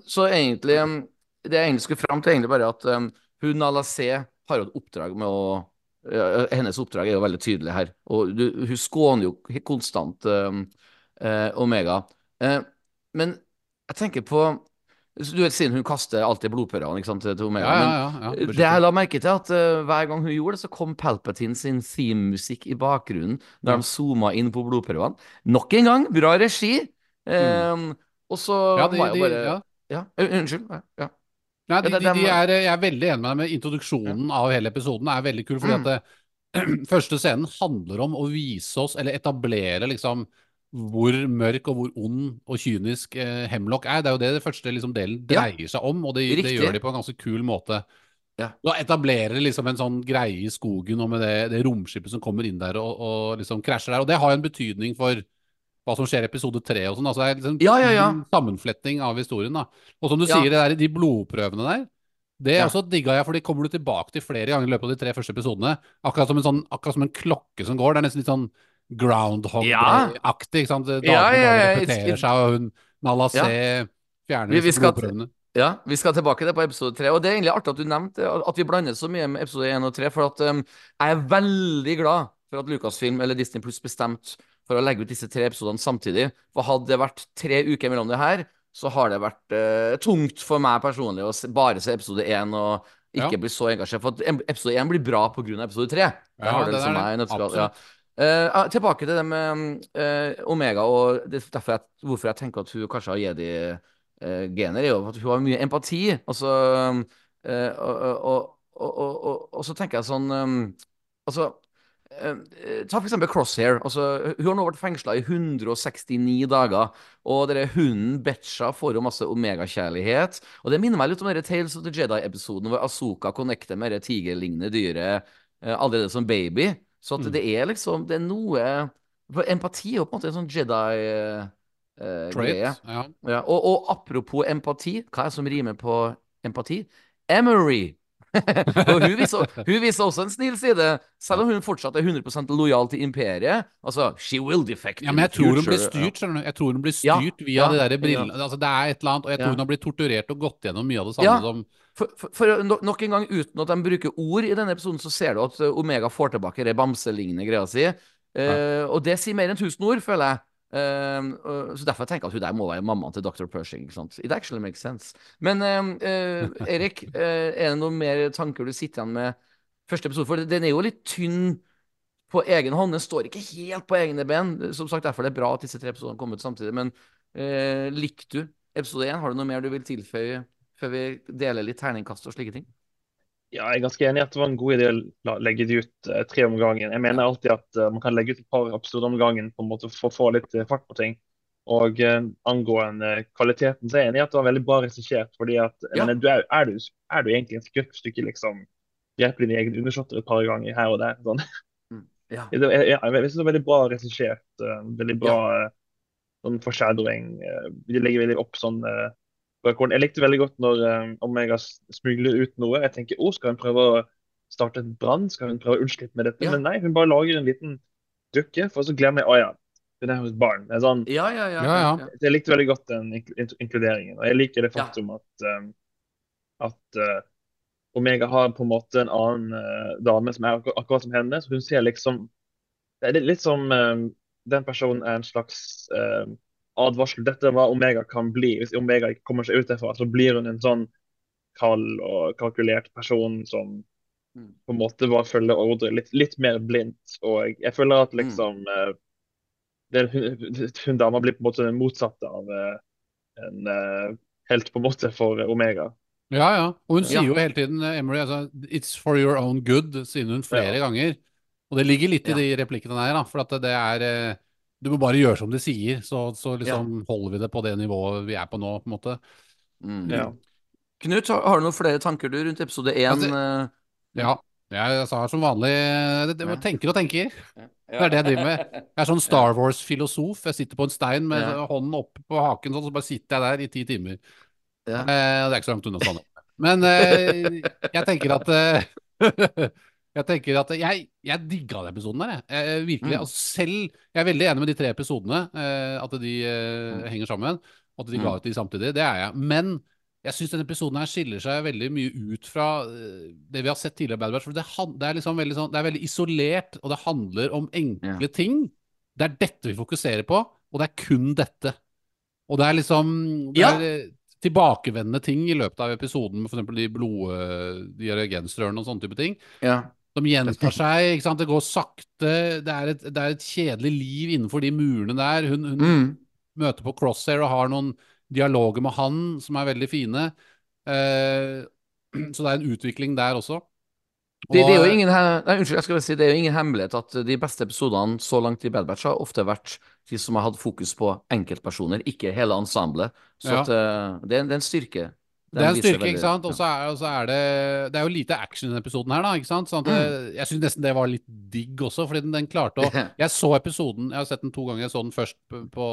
så egentlig um, Det jeg egentlig skulle fram til, er egentlig bare at um, hun Nala C har jo et oppdrag med å ja, Hennes oppdrag er jo veldig tydelig her. Og du, hun skåner jo konstant um, eh, Omega. Eh, men jeg tenker på Du vet, siden hun kaster alltid blodpørene ikke sant, til, Omega. ja, ja, ja, det jeg la merke til, at uh, hver gang hun gjorde det, så kom Palpatine sin theme-musikk i bakgrunnen Ja. de zooma inn på blodprøvene. Nok en gang, bra regi. Um, og så Ja, de, var jeg jo bare ja. Ja, unnskyld. Ja. Nei, de, de, de er, jeg er veldig enig med deg med introduksjonen av hele episoden. er veldig kul, fordi Mm. at det, *clears throat* første scenen handler om å vise oss, eller etablere liksom hvor mørk og hvor ond og kynisk eh, Hemlock er. Det er jo det det første liksom, delen dreier seg om, og det, det gjør de på en ganske kul måte. Ja. Da etablerer liksom en sånn greie i skogen og med det, det romskipet som kommer inn der og, og liksom krasjer der. Og det har jo en betydning for hva som skjer i episode tre og sånn. Altså, det er liksom Ja, ja, ja. en sammenfletting av historien, da. Og som du sier, det der, de blodprøvene der, det Ja. også digga jeg, for de kommer du tilbake til flere ganger i løpet av de tre første episodene. Akkurat som en, sånn, akkurat som en klokke som går. Det er nesten litt sånn Groundhog-aktig. ikke sant? Damene Ja, ja, ja, repeterer seg, og hun Nala C Ja. fjerner Vi- vi skal- blodprøvene. Ja, vi skal tilbake til på episode tre. Og det er egentlig artig at du nevnte at vi blander så mye med episode én og tre, for at um, jeg er veldig glad for at Lucasfilm eller Disney Pluss bestemte for å legge ut disse tre episodene samtidig. For hadde det vært tre uker mellom det her, så har det vært uh, tungt for meg personlig å se, bare se episode én og ikke Ja. bli så engasjert. For episode 1 blir bra pga. episode 3. Ja, det, det liksom er det. Ja. Absolutt. Ah, tilbake til det med uh, Omega, og det, er derfor jeg, hvorfor jeg tenker at hun kanskje har jedi-gener, er jo at hun har mye empati. Altså, og, og, og, og, så tenker jeg sånn um, Altså Ta for eksempel Crosshair. Altså, hun har nå vært fengsla i 169 dager. Og denne hunden Betcha får jo masse Omega-kjærlighet. Og det minner meg litt om denne Tales of the Jedi-episoden hvor Asoka connecter med det tigerlignende dyret eh, allerede som baby. Så at Mm. det er liksom Det er noe empati er jo på en måte en sånn Jedi-greie. Trait. Ja. Ja, og, og apropos empati, hva er det som rimer på empati? Emery. *laughs* og hun viser, hun viser også en snill side, selv om hun fortsatt er 100% lojal til imperiet. Altså, she will defect Ja, men jeg tror hun blir styrt, skjønner du. Jeg tror hun blir Ja, styrt via ja, de der ja. brillene. Altså, det er et eller annet, og jeg tror Ja. hun har blitt torturert og gått gjennom mye av det samme Ja. som For, for, for no- nok en gang, uten at de bruker ord i denne episoden, så ser du at uh, Omega får tilbake det bamselignende greia si. Eh, Og det sier mer enn tusen ord, føler jeg. Eh, uh, så Derfor tenker jeg at hun der må være mammaen til Dr. Pershing. It actually makes sense. Men um, uh, Erik, uh, *laughs* er det noen mer tanker du sitter igjen med første episode? For den er jo litt tynn på egen hånd. Den står ikke helt på egne ben. Som sagt, Derfor er det bra at disse tre episodene kom ut samtidig. Men eh, likte du episode én? Har du noe mer du vil tilføye før vi deler litt terningkast og slike ting? Ja, jeg er ganske enig i at det var en god idé å legge de ut eh, tre om gangen. Jeg mener alltid at eh, man kan legge ut et par episoder om gangen på en måte for å få litt eh, fart på ting. Og angående kvaliteten, så er jeg enig i at det var veldig bra regissert. fordi at, Ja. mener, du er, er, du, er du egentlig et skurkstykke, liksom? Hjelper dine egne undersåtter et par ganger her og der. sånn. Ja. Det, jeg, jeg, jeg synes det var veldig bra regissert. veldig bra eh, sånn foreshadowing. de legger veldig opp sånn. Jeg likte veldig godt når eh, Omega smugler ut noe. Jeg tenker å, skal hun prøve å starte en brann? Skal hun prøve å unnslippe med dette? Ja. Men nei, hun bare lager en liten dukke, for så glemmer jeg å ja, hun er hos barn. Det er sånn, Ja, ja, ja. Ja, ja. jeg likte veldig godt den inkluderingen. Og jeg liker det Ja. faktum at, eh, at uh, Omega har på en måte en annen uh, dame som er akkur akkurat som henne. Så hun ser liksom Det er litt- som eh, den personen er en slags eh, advarsel. Dette er hva Omega kan bli. Hvis Omega ikke kommer seg ut derfra, så blir hun en sånn kald og kalkulert person som Mm. på en måte bare følger ordre litt, litt mer blindt. Og jeg, jeg føler Mm. at liksom mm. det, hun, hun dama blir på en måte den motsatte av eh, en eh, helt på en måte for Omega. Ja, ja. Og hun Ja. sier jo hele tiden, Emery, altså, 'It's for your own good', sier hun flere ganger. Og det ligger litt Ja. i de replikkene der, da. For at det er Du må bare gjøre som de sier, så, så liksom holder vi det på det nivået vi er på nå, på en måte. Mm. Ja. Knut, har, har du noen flere tanker du rundt episode én? Altså, eh? Ja. Jeg sa som vanlig eh, det, det, Ja. tenker og tenker. Det er det jeg driver med. Jeg er sånn Star Wars-filosof. Jeg sitter på en stein med Ja. hånden opp på haken, sånn, så bare sitter jeg der i ti timer. Ja. Eh, det er ikke så langt unna sånn. Men eh, jeg tenker at eh, *laughs* Jeg tenker at jeg, jeg digga den episoden der, jeg. jeg virkelig, Mm. altså selv Jeg er veldig enig med de tre episodene, eh, at de eh, Mm. henger sammen. At de ga Mm. ut de samtidig. Det er jeg. Men jeg syns denne episoden her skiller seg veldig mye ut fra eh, det vi har sett tidligere Bad Batch. For det, det er liksom veldig sånn Det er veldig isolert, og det handler om enkle yeah. ting. Det er dette vi fokuserer på, og det er kun dette. Og det er liksom Det er eh, tilbakevendende ting i løpet av episoden, med f.eks. de blod... eh, De og sånne type ting. ja. Som gjentar seg. ikke sant? Det går sakte. Det er et, det er et kjedelig liv innenfor de murene der. Hun, hun Mm. møter på Crosshair og har noen dialoger med han som er veldig fine. Eh, *clears throat* så det er en utvikling der også. Det, det er jo ingen, nei, unnskyld, jeg skal bare si, det er jo ingen hemmelighet at de beste episodene så langt i Bad Batch har ofte vært de som har hatt fokus på enkeltpersoner, ikke hele ensemblet. Så Ja. at, eh, det, er, det er en styrke. Det er en styrke, ikke sant? Og så er, er det Det er jo lite action i denne episoden her, da. ikke sant? Sånn det, jeg syns nesten det var litt digg også, fordi den, den klarte å *laughs* Jeg så episoden, jeg har sett den to ganger. Jeg så den først på, på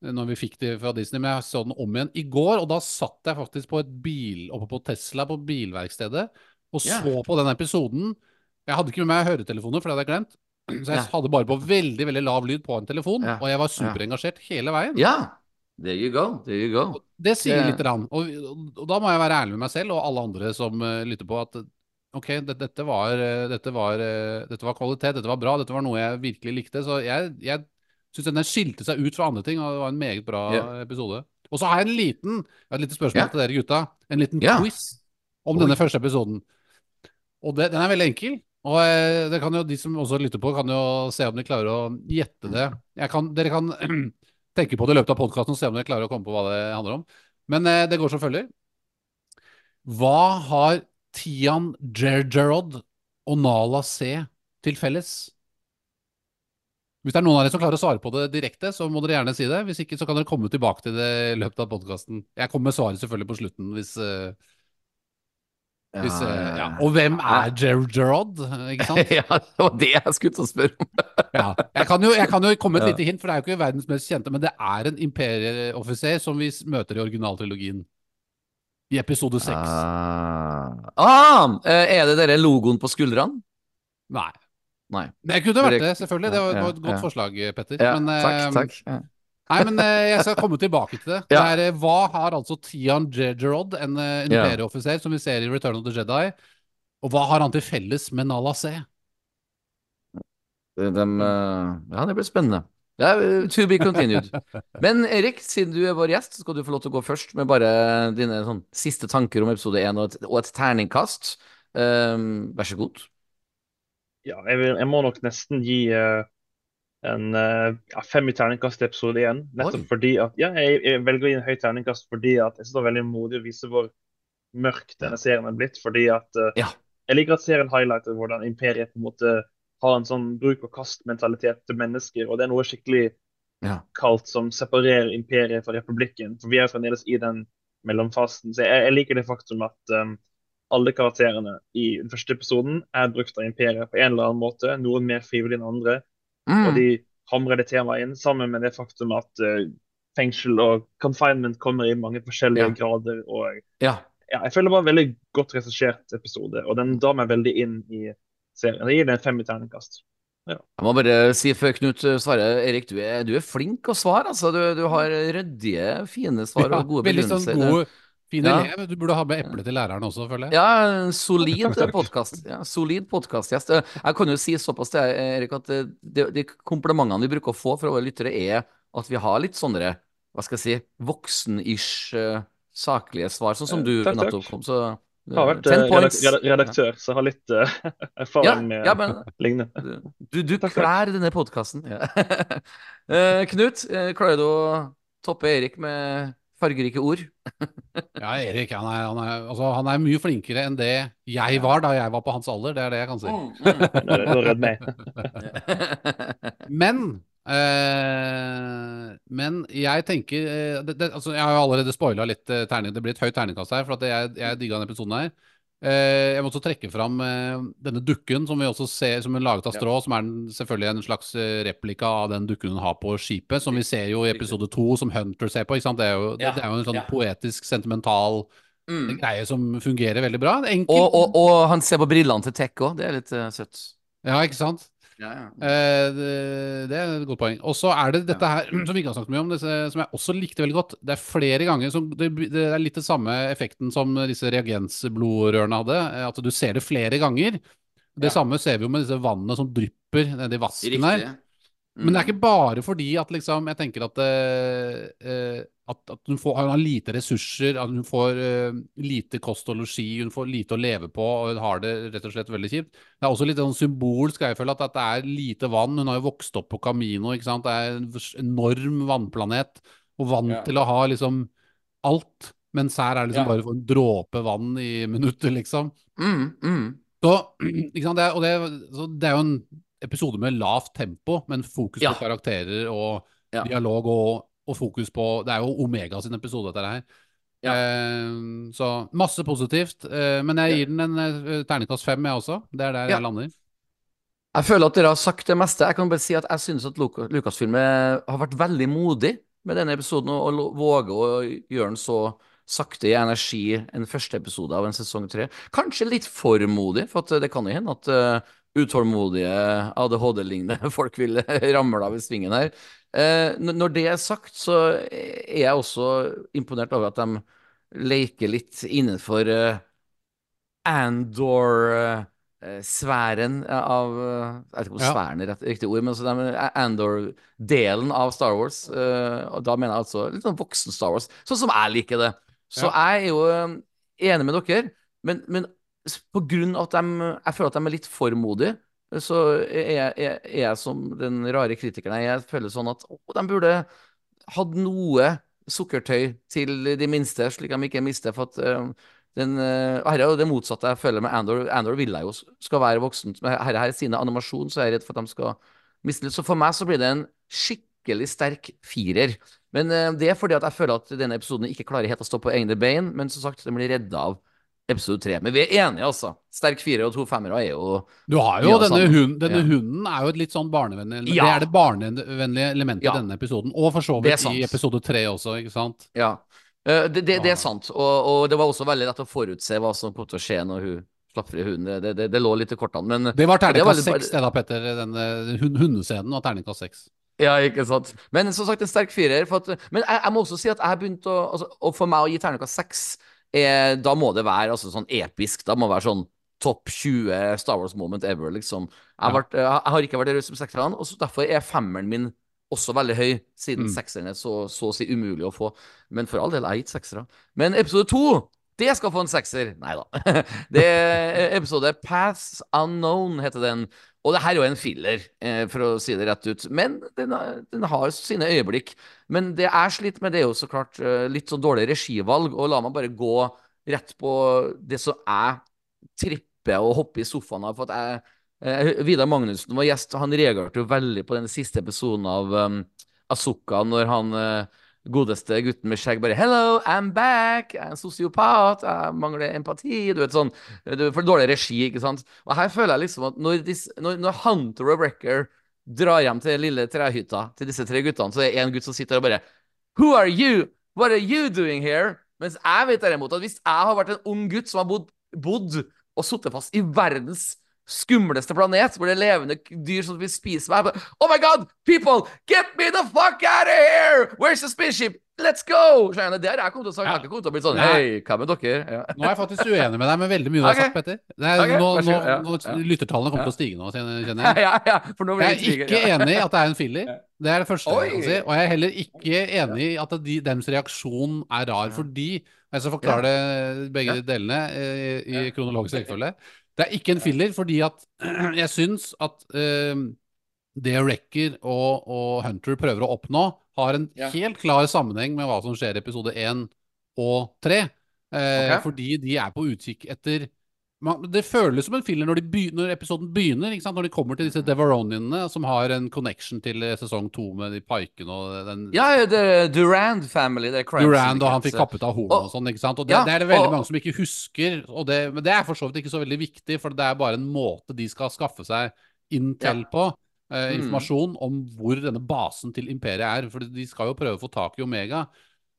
når vi fikk det fra Disney, men jeg så den om igjen i går. Og da satt jeg faktisk på et bil oppe på Tesla på bilverkstedet og så så på den episoden. Jeg hadde ikke med meg høretelefoner, for det hadde jeg glemt. Så jeg hadde bare på veldig veldig lav lyd på en telefon, og jeg var superengasjert hele veien. ja. There you go. There you go. Det sier Det- litt. Rann. Og, og da må jeg være ærlig med meg selv og alle andre som uh, lytter på, at ok, det, dette, var, eh, dette, var, eh, dette var kvalitet, dette var bra, dette var noe jeg virkelig likte. Så jeg, jeg syns den skilte seg ut fra andre ting, og det var en meget bra yeah. episode. Og så har jeg en liten jeg et lite spørsmål yeah. til dere gutta. En liten yeah. quiz om denne første episoden. Og det, den er veldig enkel. Og det kan jo, de som også lytter på, kan jo se om de klarer å gjette det. Kan, dere kan *clears throat* tenke på det i løpet av podkasten og se om dere klarer å komme på hva det handler om. Men eh, det går som følger. Hva har Tian Gergerod og Nala C til felles? Hvis det er noen av dere som klarer å svare på det direkte, så må dere gjerne si det. Hvis ikke, så kan dere komme tilbake til det i løpet av podkasten. Jeg kommer med svaret selvfølgelig på slutten hvis, uh, hvis ja, ja. Og hvem er Gerald ikke sant? *laughs* ja, det var det jeg skulle til å spørre om. *laughs* ja. jeg, kan jo, jeg kan jo komme et lite hint, for det er jo ikke verdens mest kjente, men det er en imperieoffiser som vi møter i originaltrilogien. I episode seks. Ah. ah, er det dere logoen på skuldrene? Nei. Nei. Det kunne vært det, selvfølgelig. Det var, det var et godt forslag, Petter. Men, takk, takk. Ja. Nei, men jeg skal komme tilbake til det. *laughs* det er, hva har altså Tian Jerod, en uh, imperieoffiser som vi ser i Return of the Jedi, og hva har han til felles med Nala C? De, de, ja, det blir spennende. Ja, to be continued. *laughs* Men Erik, siden du er vår gjest, skal du få lov til å gå først med bare dine sånn, siste tanker om episode én og, og, et terningkast. Um, vær så god. Ja, jeg, vil, jeg, må nok nesten gi uh, en uh, ja, fem i terningkast-episode igjen. Nettopp Oi. fordi at Ja, jeg, jeg, velger å gi en høy terningkast fordi at jeg synes det er veldig modig å vise hvor mørk denne serien er blitt. Fordi at uh, ja. Jeg liker at serien highlighter hvordan imperiet på en måte har en sånn bruk-og-kast-mentalitet til mennesker. Og det er noe skikkelig ja. kaldt som separerer imperiet fra republikken. For vi er fremdeles i den mellomfasen. Så jeg, jeg liker det faktum at um, alle karakterene i den første episoden er brukt av imperiet på en eller annen måte. Noen mer frivillig enn andre. Mm. Og de hamrer det temaet inn sammen med det faktum at uh, fengsel og confinement kommer i mange forskjellige ja. grader. og ja. ja. Jeg føler det var en veldig godt regissert episode, og den drar meg veldig inn i serien. Jeg gir den en fem i terningkast. Ja. Jeg må bare si før Knut svarer, Erik, du er, du er flink å svare. Altså. Du, du har ryddige, fine svar og gode begrunnelser. Sånn gode Fin ja. elev. Du burde ha med eple til læreren også, føler jeg. Ja, solid podkast. Ja, solid podkastgjest. Jeg kan jo si såpass til Erik at de, de, komplimentene vi bruker å få fra våre lyttere, er at vi har litt sånne, hva skal jeg si, voksen-ish uh, saklige svar, sånn som du takk, takk. nettopp kom. Så jeg har vært uh, redaktør, så jeg har litt uh, *laughs* erfaring med ja, men, *laughs* lignende. *laughs* Du, du klær denne podkasten. Ja. Knut, klarer du å toppe Erik med fargerike ord. *laughs* ja, Erik han er, han, er, altså, han er, mye flinkere enn det jeg var da jeg var på hans alder. Det er det jeg kan si. Mm, *laughs* mm. *laughs* men eh, men jeg tenker eh, det, det, altså, Jeg har jo allerede spoila litt eh, terning. Det blir et høyt terningkast her. For at jeg, jeg digga denne episoden her. Eh, jeg må også trekke fram eh, denne dukken som vi også ser som er laget av strå. Ja. Som er selvfølgelig en slags eh, replika av den dukken hun har på skipet. Som vi ser jo i episode to, som Hunter ser på. Det er, jo, ja. det, er jo en sånn ja. poetisk, sentimental mm. greie som fungerer veldig bra. Og, og, og, han ser på brillene til Tech òg. Det er litt uh, søtt. Ja, ikke sant? Ja, ja. Eh, det, det, er et godt poeng. Og så er det dette her *clears throat* som vi ikke har snakket mye om, disse, som jeg også likte veldig godt. Det er flere ganger som det, det er litt den samme effekten som disse reagensblodrørene hadde. Eh, at du ser det flere ganger. Det ja. samme ser vi jo med disse vannene som drypper nedi vasken Riktig. her. Mm. Men det er ikke bare fordi at liksom Jeg tenker at, uh, at, at hun, får, hun, har lite ressurser, at hun får uh, lite kost og losji, hun får lite å leve på, og hun har det rett og slett veldig kjipt. Det er også litt sånn symbolsk, jeg føler, at, at det er lite vann. Hun har jo vokst opp på Camino, ikke sant. Det er en enorm vannplanet, og vant ja. til å ha liksom alt. Mens her er det liksom ja. bare en dråpe vann i minuttet, liksom. Mm, mm. Så? *clears throat* Det er, det, det er jo en episode med lavt tempo, men fokus ja. på karakterer og ja. dialog og, og, fokus på Det er jo Omega sin episode, dette her. Ja. Eh, så masse positivt. Eh, men jeg gir den en eh, terningkast fem, jeg også. Det er der jeg lander. Jeg føler at dere har sagt det meste. Jeg kan bare si at jeg synes at Lucasfilm har vært veldig modig med denne episoden, og, våge å gjøre den så sakte i energi en første episode av en sesong tre. Kanskje litt for modig, for det kan jo hende at uh, utålmodige ADHD-lignende *laughs* folk vil *laughs* ramle av i svingen her. Eh, når det er sagt, så er jeg også imponert over at de leker litt innenfor eh, Andor-sfæren av Jeg vet ikke om sfæren er riktig ord, men Andor-delen av Star Wars. Eh, og da mener jeg altså litt sånn voksen Star Wars, sånn som jeg liker det. Så jeg er jo enig med dere. men, men på grunn av at de Jeg føler at de er litt for modige, så er jeg, er, er jeg som den rare kritikeren jeg er, føler sånn at å, de burde hatt noe sukkertøy til de minste, slik de ikke mister. For at eh, den uh, Her er jo det motsatte jeg føler med Andor. Andor vil jeg jo skal være voksen. Her, her sine animasjon, så er redd for at de skal miste litt. Så for meg så blir det en skikkelig sterk firer. Men uh, det er fordi at jeg føler at denne episoden ikke klarer helt å stå på egne bein. Men som sagt, den blir redda av episode tre. Men vi er enige, altså. Sterk fire og to femmere er jo Du har jo denne, hunden, denne Ja. hunden er jo et litt sånn barnevennlig element. Ja. Det er det barnevennlige elementet Ja. i denne episoden. Og for så vidt i episode tre også, ikke sant? Ja. Eh, det, det, det er sant. Og, og det var også veldig lett å forutse hva som kom til å skje når hun slapp fri hunden. Det, det, lå litt i kortene. Men Det var terningkast seks, det da, Petter. Denne hund, hundescenen var terningkast seks. Ja, ikke sant. Men som sagt, en sterk firer. At, men jeg, jeg må også si at jeg begynte å altså, Og for meg å gi terningkast seks, eh, da må det være altså, sånn episk. Da må det være sånn topp 20 Star Wars moment ever, liksom. Jeg, har vært, jeg, har ikke vært raus med sekserne, og så derfor er femmeren min også veldig høy, siden Mm. sekseren er så, så å si umulig å få. Men for all del, jeg har gitt seksere. Men episode to, det skal få en sekser. Nei da. *laughs* Det er episode Paths Unknown, heter den. Og det her er jo en filler, eh, for å si det rett ut. Men den, den har sine øyeblikk. Men det jeg sliter med, det er jo så klart eh, litt sånn dårlig regivalg. Og la meg bare gå rett på det som jeg tripper og hopper i sofaen av. For at jeg eh, Vidar Magnussen var gjest, han reagerte jo veldig på den siste episoden av um, Asuka når han eh, godeste gutten med skjegg bare 'Hello, I'm back. Jeg er en sosiopat. Jeg mangler empati.' Du vet sånn. du for dårlig regi, ikke sant. Og her føler jeg liksom at når, dis, når, når Hunter og Wrecker drar hjem til den lille trehytta til disse tre guttene, så er det en gutt som sitter og bare Who are you? What are you doing here? Mens jeg vet derimot at hvis jeg har vært en ung gutt som har bodd, bodd og sittet fast i verdens skumleste planet, hvor det er levende dyr som vil spise meg. Oh my god, people, get me the fuck out of here! Where's the spaceship? Let's go! Skjønne? Det har jeg kommet til å sagt. Jeg har ikke kommet til å bli sånn Hei, hva med dere? Ja. Nå er jeg faktisk uenig med deg med veldig mye du har Ok. sagt, Petter. Er, okay. nå, nå. Ja, nå, lyttertallene kommer til å stige nå, kjenner jeg. *laughs* ja, ja, for nå blir Jeg er ikke ja. enig i at det er en filler. Det er det første jeg kan si. Og jeg er heller ikke enig i at de, deres reaksjon er rar, fordi Jeg skal forklare det begge Ja. delene i, i kronologisk rekkefølge. Det er ikke en filler, fordi at *clears throat* jeg syns at eh, det Wrecker og, og Hunter prøver å oppnå, har en Ja. helt klar sammenheng med hva som skjer i episode 1 og 3. Eh, okay. Fordi de er på utkikk etter man, Det føles som en filler når, de når episoden begynner. Ikke sant? Når de kommer til disse Deveronianene, som har en connection til eh, sesong to med de pikene og den Ja, ja, det er Durand Family. Det er Durand, og han fikk kappet av hornet og, Og- sånn. ikke sant? Og det, Ja, det er det veldig og- mange som ikke husker. Og det, men det er for så vidt ikke så veldig viktig, for det er bare en måte de skal skaffe seg intel på. Eh, Mm. informasjon om hvor denne basen til imperiet er. For de skal jo prøve å få tak i Omega.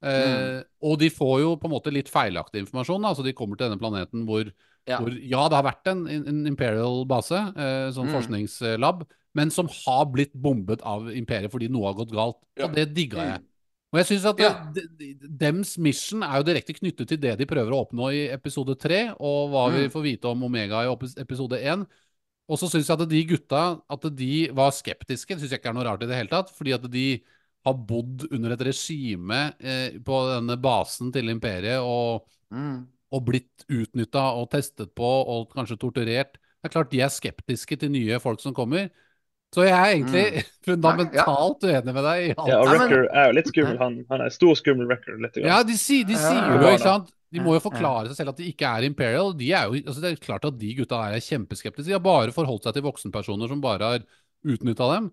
Eh, Og de får jo på en måte litt feilaktig informasjon. Altså De kommer til denne planeten hvor Ja. hvor ja, det har vært en, en imperial base, eh, sånn Mm. forskningslab, men som har blitt bombet av imperiet fordi noe har gått galt. Ja. Og det digga jeg. Mm. Og jeg synes at Ja. det, de, dems mission er jo direkte knyttet til det de prøver å oppnå i episode tre, og hva vi Mm. får vite om Omega i episode én. Og så syns jeg at de gutta at de var skeptiske. Det syns jeg ikke er noe rart i det hele tatt. Fordi at de har bodd under et regime eh, på denne basen til imperiet og Mm. Og blitt utnytta og testet på og kanskje torturert. Det er klart de er skeptiske til nye folk som kommer. Så jeg er egentlig *laughs* fundamentalt uenig med deg i alt. Ja, og Nei, er jo litt skummel. Han, han er stor, skummel Wrecker. Ja, de, sier- de sier ja, jo, ikke sant De må jo forklare seg selv at de ikke er Imperial. De er jo, altså Det er klart at de gutta der er kjempeskeptiske. De har bare forholdt seg til voksenpersoner som bare har utnytta dem.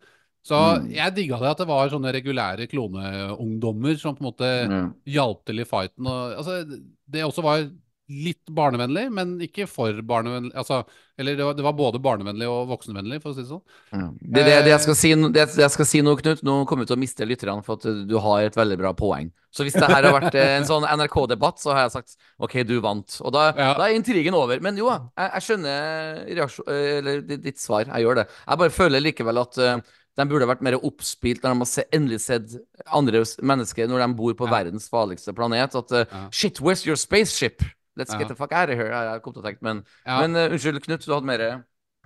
Så Mm. jeg digga det at det var sånne regulære kloneungdommer som på en måte Mm. hjalp til i fighten. Og, altså, det også var litt barnevennlig, men ikke for barnevennlig. Altså, eller det var, det var både barnevennlig og voksenvennlig, for å si det sånn. Ja. Det, det, det, jeg skal si, det, jeg skal si nå, Knut, nå kommer vi til å miste lytterne, for at du har et veldig bra poeng. Så hvis det her har vært eh, en sånn NRK-debatt, så har jeg sagt OK, du vant. Og da, Ja. da er intrigen over. Men jo, jeg, jeg skjønner reaksjon, eh, eller ditt, svar. Jeg gjør det. Jeg bare føler likevel at eh, de burde vært mer oppspilt når de har se, endelig sett andre mennesker når de bor på Ja. verdens farligste planet. At uh. Shit, where's your spaceship? Let's get the fuck out of here. Jeg, kom til å tenke, men, men uh, unnskyld, Knut, du hadde mer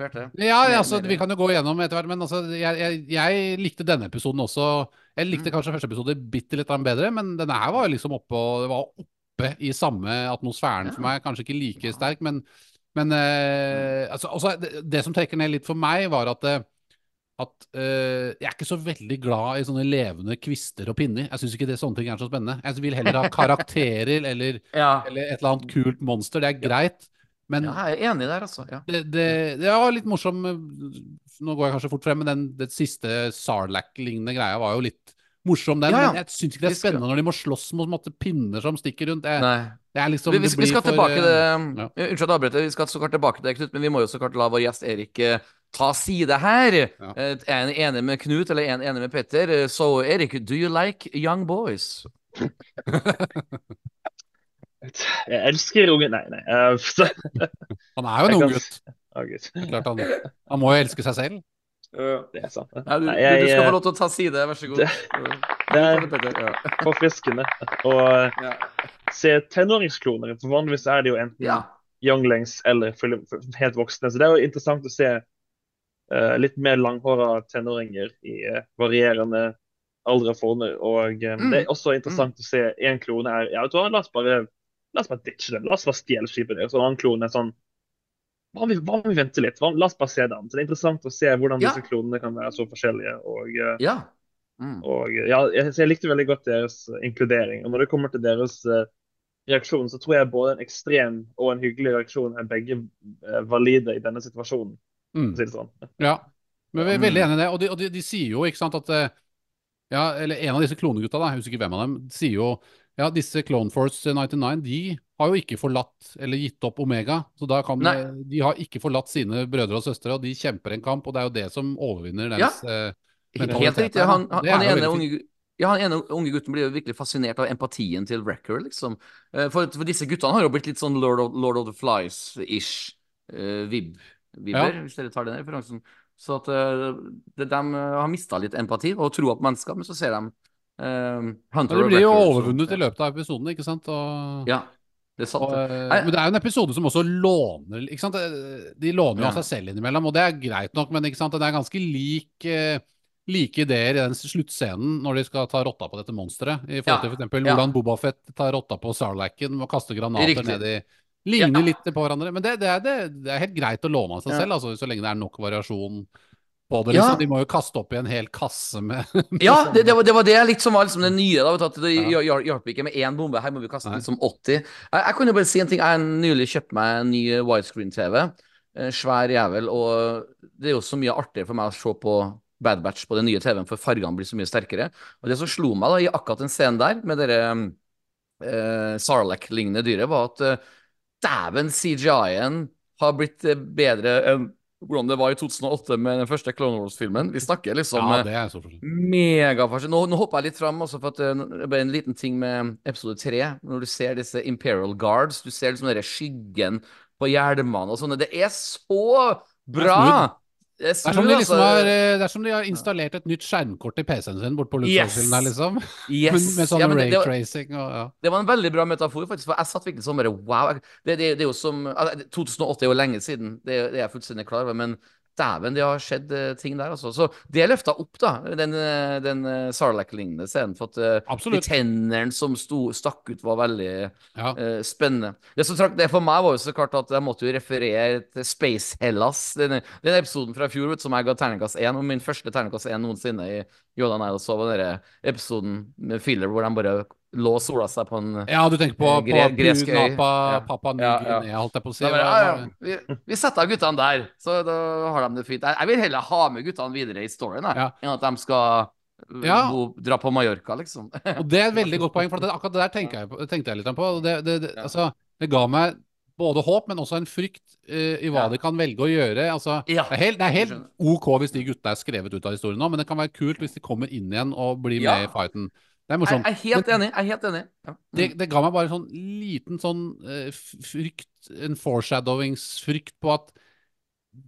Bjarte? Ja, Mer- altså, mer- vi kan jo gå igjennom etter hvert, men altså, jeg, jeg, jeg likte denne episoden også. Jeg likte Mm. kanskje første episode bitte litt bedre, men denne her var jo liksom oppe var oppe i samme atmosfæren for meg. Kanskje ikke like sterk, men, men eh, altså, også, det, det som trekker ned litt for meg, var at eh, at uh, jeg er ikke så veldig glad i sånne levende kvister og pinner. Jeg syns ikke det sånne ting er så spennende. Jeg vil heller ha karakterer eller, *laughs* Ja. eller et eller annet kult monster. Det er greit. Men ja, jeg er enig der, altså. Ja. det, det, det var litt morsom Nå går jeg kanskje fort frem, men den, den siste Sarlac-lignende greia var jo litt morsom, den. Ja, ja. Men jeg syns ikke det er spennende når de må slåss mot masse pinner som stikker rundt. Jeg, det er liksom Vi, vi, vi skal for, tilbake eh, det. Ja, Unnskyld at jeg avbryter, vi skal så klart tilbake til det, Knut, men vi må jo så klart la vår gjest Erik eh, ta side her. Ja. Eh, Er en enig med Knut, eller en enig med Petter? Eh, Så Erik, do you like young boys? *laughs* Jeg elsker unge Nei, nei. eh, *laughs* Han er jo en ung gutt. Å, Det er Klart han, han må jo elske seg selv. Det er sant. Nei, du, Nei, du, jeg, du skal få lov til å ta side, vær så god. det er- forfriskende å Ja. se tenåringskloner. For vanligvis er det jo enten ja. younglings eller helt voksne. Så det er jo interessant å se litt mer langhåra tenåringer i eh, varierende aldre former. Og eh, Mm. det er også interessant å se én klone er Ja, hva, la oss bare La oss bare ditche den. La oss bare stjele skipet deres. Og en annen klone er sånn hva om, vi, hva om vi venter litt? Hva, la oss bare se den. Så det er interessant å se hvordan Ja. disse klonene kan være så forskjellige. Og, eh, ja. Mm. og ja, jeg, jeg likte veldig godt deres eh, inkludering. Og når det kommer til deres uh, reaksjon, så tror jeg både en ekstrem og en hyggelig reaksjon er begge eh, valide i denne situasjonen. Mm. si det sånn. Ja, men vi er Mm. veldig enig i det. Og, de, og de, de sier jo, ikke sant, at eh, Ja, eller en av disse klonegutta, da, jeg husker ikke hvem av dem, sier jo ja, disse Clone Force 99 de har jo ikke forlatt eller gitt opp Omega. Så da kan Nei. de har ikke forlatt sine brødre og søstre, og de kjemper en kamp. Og det er jo det som overvinner Ja. deres eh, Helt riktig. Han, han, er han, ene unge, ja, han ene unge gutten blir jo virkelig fascinert av empatien til Wrecker, liksom. Eh, For, for disse guttene har jo blitt litt sånn Lord of, Lord of the Flies-ish uh, vib, vibber, hvis dere tar den referansen. Så at eh, de, de har mista litt empati og troa på mennesker, men så ser de uh, Hunter Men det blir jo overvunnet i løpet av episoden, ikke sant? Og, Ja, det er sant. og, eh, men det er jo en episode som også låner ikke sant? Eh, De låner jo av seg selv innimellom, og det er greit nok, men ikke sant? den er ganske lik uh, Like ideer i den sluttscenen når de skal ta rotta på dette monsteret. I forhold til Ja, for eksempel ja. hvordan Bobafett tar rotta på Sarlacken og kaster granater Riktig. ned i Ligner Ja. litt på hverandre. Men det, det, er, det, det er helt greit å låne av seg Ja. selv, altså, så lenge det er nok variasjon det. Ja. Liksom. De må jo kaste opp i en hel kasse med *laughs* Ja, det, det, var, det var det litt som var liksom det nye. da, Det Ja. hjalp hjalp ikke med én bombe. Her må vi kaste Nei. liksom 80. Jeg, jeg kan jo bare si en ting. Jeg nylig kjøpte meg en ny widescreen-TV. Svær jævel. Og det er jo så mye artigere for meg å se på Bad Batch på den nye TV-en, for fargene blir så mye sterkere. Og det som slo meg da i akkurat den scenen der, med dere eh, Sarlacc-lignende dyret, var at eh, dæven, CGI-en har blitt eh, bedre enn hvordan det var i 2008 med den første Clone Wars-filmen. Vi snakker liksom Ja, eh, det er så forskjell. Megafascinerende. Nå, nå hopper jeg litt fram også, for eh, det ble en liten ting med episode tre. Når du ser disse Imperial Guards, du ser liksom den skyggen på hjelmene og sånne. Det er så bra! Det er som de liksom altså. har, eh, det er som de har installert et nytt skjermkort i PC-en sin bort på Yes. Her, liksom. Yes. *laughs* Med, med sånn Ja, raytracing og ja. det var en veldig bra metafor, faktisk. For jeg satt virkelig sånn bare wow. Det, det, det er jo som altså, 2008 er jo lenge siden, det, det er jeg fullstendig klar over. Men dæven, det har skjedd eh, ting der, altså. Så det løfta opp, da, den, eh, den uh, Sarlac-lignende scenen. For at Absolutt. de tennene som sto, stakk ut, var veldig Ja. uh, spennende. Det som trakk det for meg, var jo så klart at jeg måtte jo referere til Space Hellas. Denne, denne episoden fra fjor vet, som jeg ga terningkast 1, og min første terningkast 1 noensinne i Jordan Isles, var den episoden med filler hvor de bare lå og sola seg på en ja, du tenker på, gre på gre- gresk øy. Napa, Ja. Papua Ja, ja. Ny-Guinea, holdt jeg på å si. Bare, ja, ja, vi, vi setter guttene der, så da har de det fint. Jeg, vil heller ha med guttene videre i storyen Ja. enn at de skal Ja. bo, dra på Mallorca, liksom. Og det er et veldig *laughs* godt poeng, for det, akkurat det der tenkte jeg, tenkte jeg litt på. Det, det, det, altså, det ga meg både håp, men også en frykt uh, i hva Ja. de kan velge å gjøre. Altså, Ja, det er helt, det er helt OK hvis de gutta er skrevet ut av historien nå, men det kan være kult hvis de kommer inn igjen og blir Ja. med i fighten. Det er Jeg, morsomt. jeg er helt enig. Jeg er helt enig. Ja. Mm. det, det ga meg bare sånn liten sånn uh, frykt, en foreshadowingsfrykt på at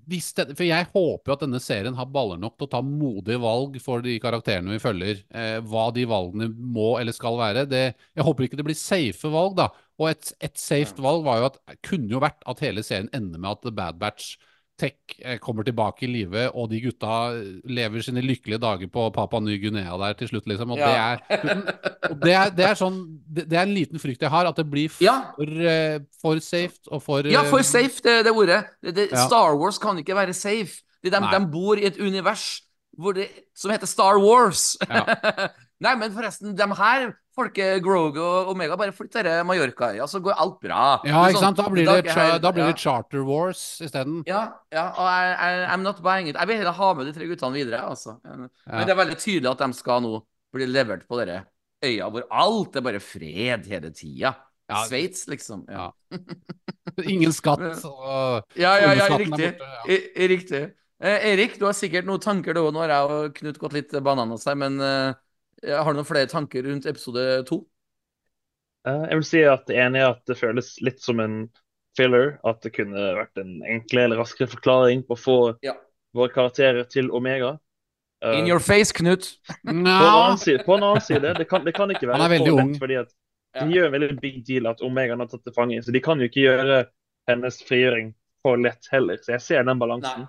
hvis det, For jeg håper jo at denne serien har baller nok til å ta modige valg for de karakterene vi følger. Uh, hva de valgene må eller skal være. Det, jeg håper ikke det blir safe valg, da. Og et, et safe valg var jo at kunne jo vært at hele serien ender med at The Bad Batch Tech eh, kommer tilbake i live, og de gutta lever sine lykkelige dager på Papa Ny-Guinea der til slutt, liksom. Og Ja. det, er, det, er, det er sånn det, er en liten frykt jeg har, at det blir for, Ja. eh, for safe og for Ja, for eh, safe, det, det ordet. Det, Ja. Star Wars kan ikke være safe. De, de, de bor i et univers det, som heter Star Wars. Ja. *laughs* Nei, men forresten, de her folket, Groge og Omega, bare flytt dere Mallorca-øya, så går alt bra. Ja, ikke sånn, sant? Da blir det, er her- da blir det Charter Wars isteden. Ja, ja, og jeg, jeg, I'm not buying it. Jeg vil heller ha med de tre guttene videre, altså. Men Ja. det er veldig tydelig at de skal nå bli levert på dere øya hvor alt er bare fred hele tida. Ja. Sveits, liksom. Ja. Ingen skatt. Og ja, ja, ja er riktig. i, riktig. Eh, Erik, du har sikkert noen tanker, du òg. Nå har jeg og Knut gått litt bananas her, men eh, har du noen flere tanker rundt episode to? Eh, Jeg vil si at ene er at det føles litt som en filler. At det kunne vært en enkle eller raskere forklaring på å få Ja. våre karakterer til Omega. Eh, In your face, Knut. på, en annen side, på en annen side, det kan, det kan ikke være Han er veldig ung. fordi at de gjør en veldig big deal at Omega har tatt til fange, så de kan jo ikke gjøre hennes frigjøring for lett heller. Så jeg ser den balansen.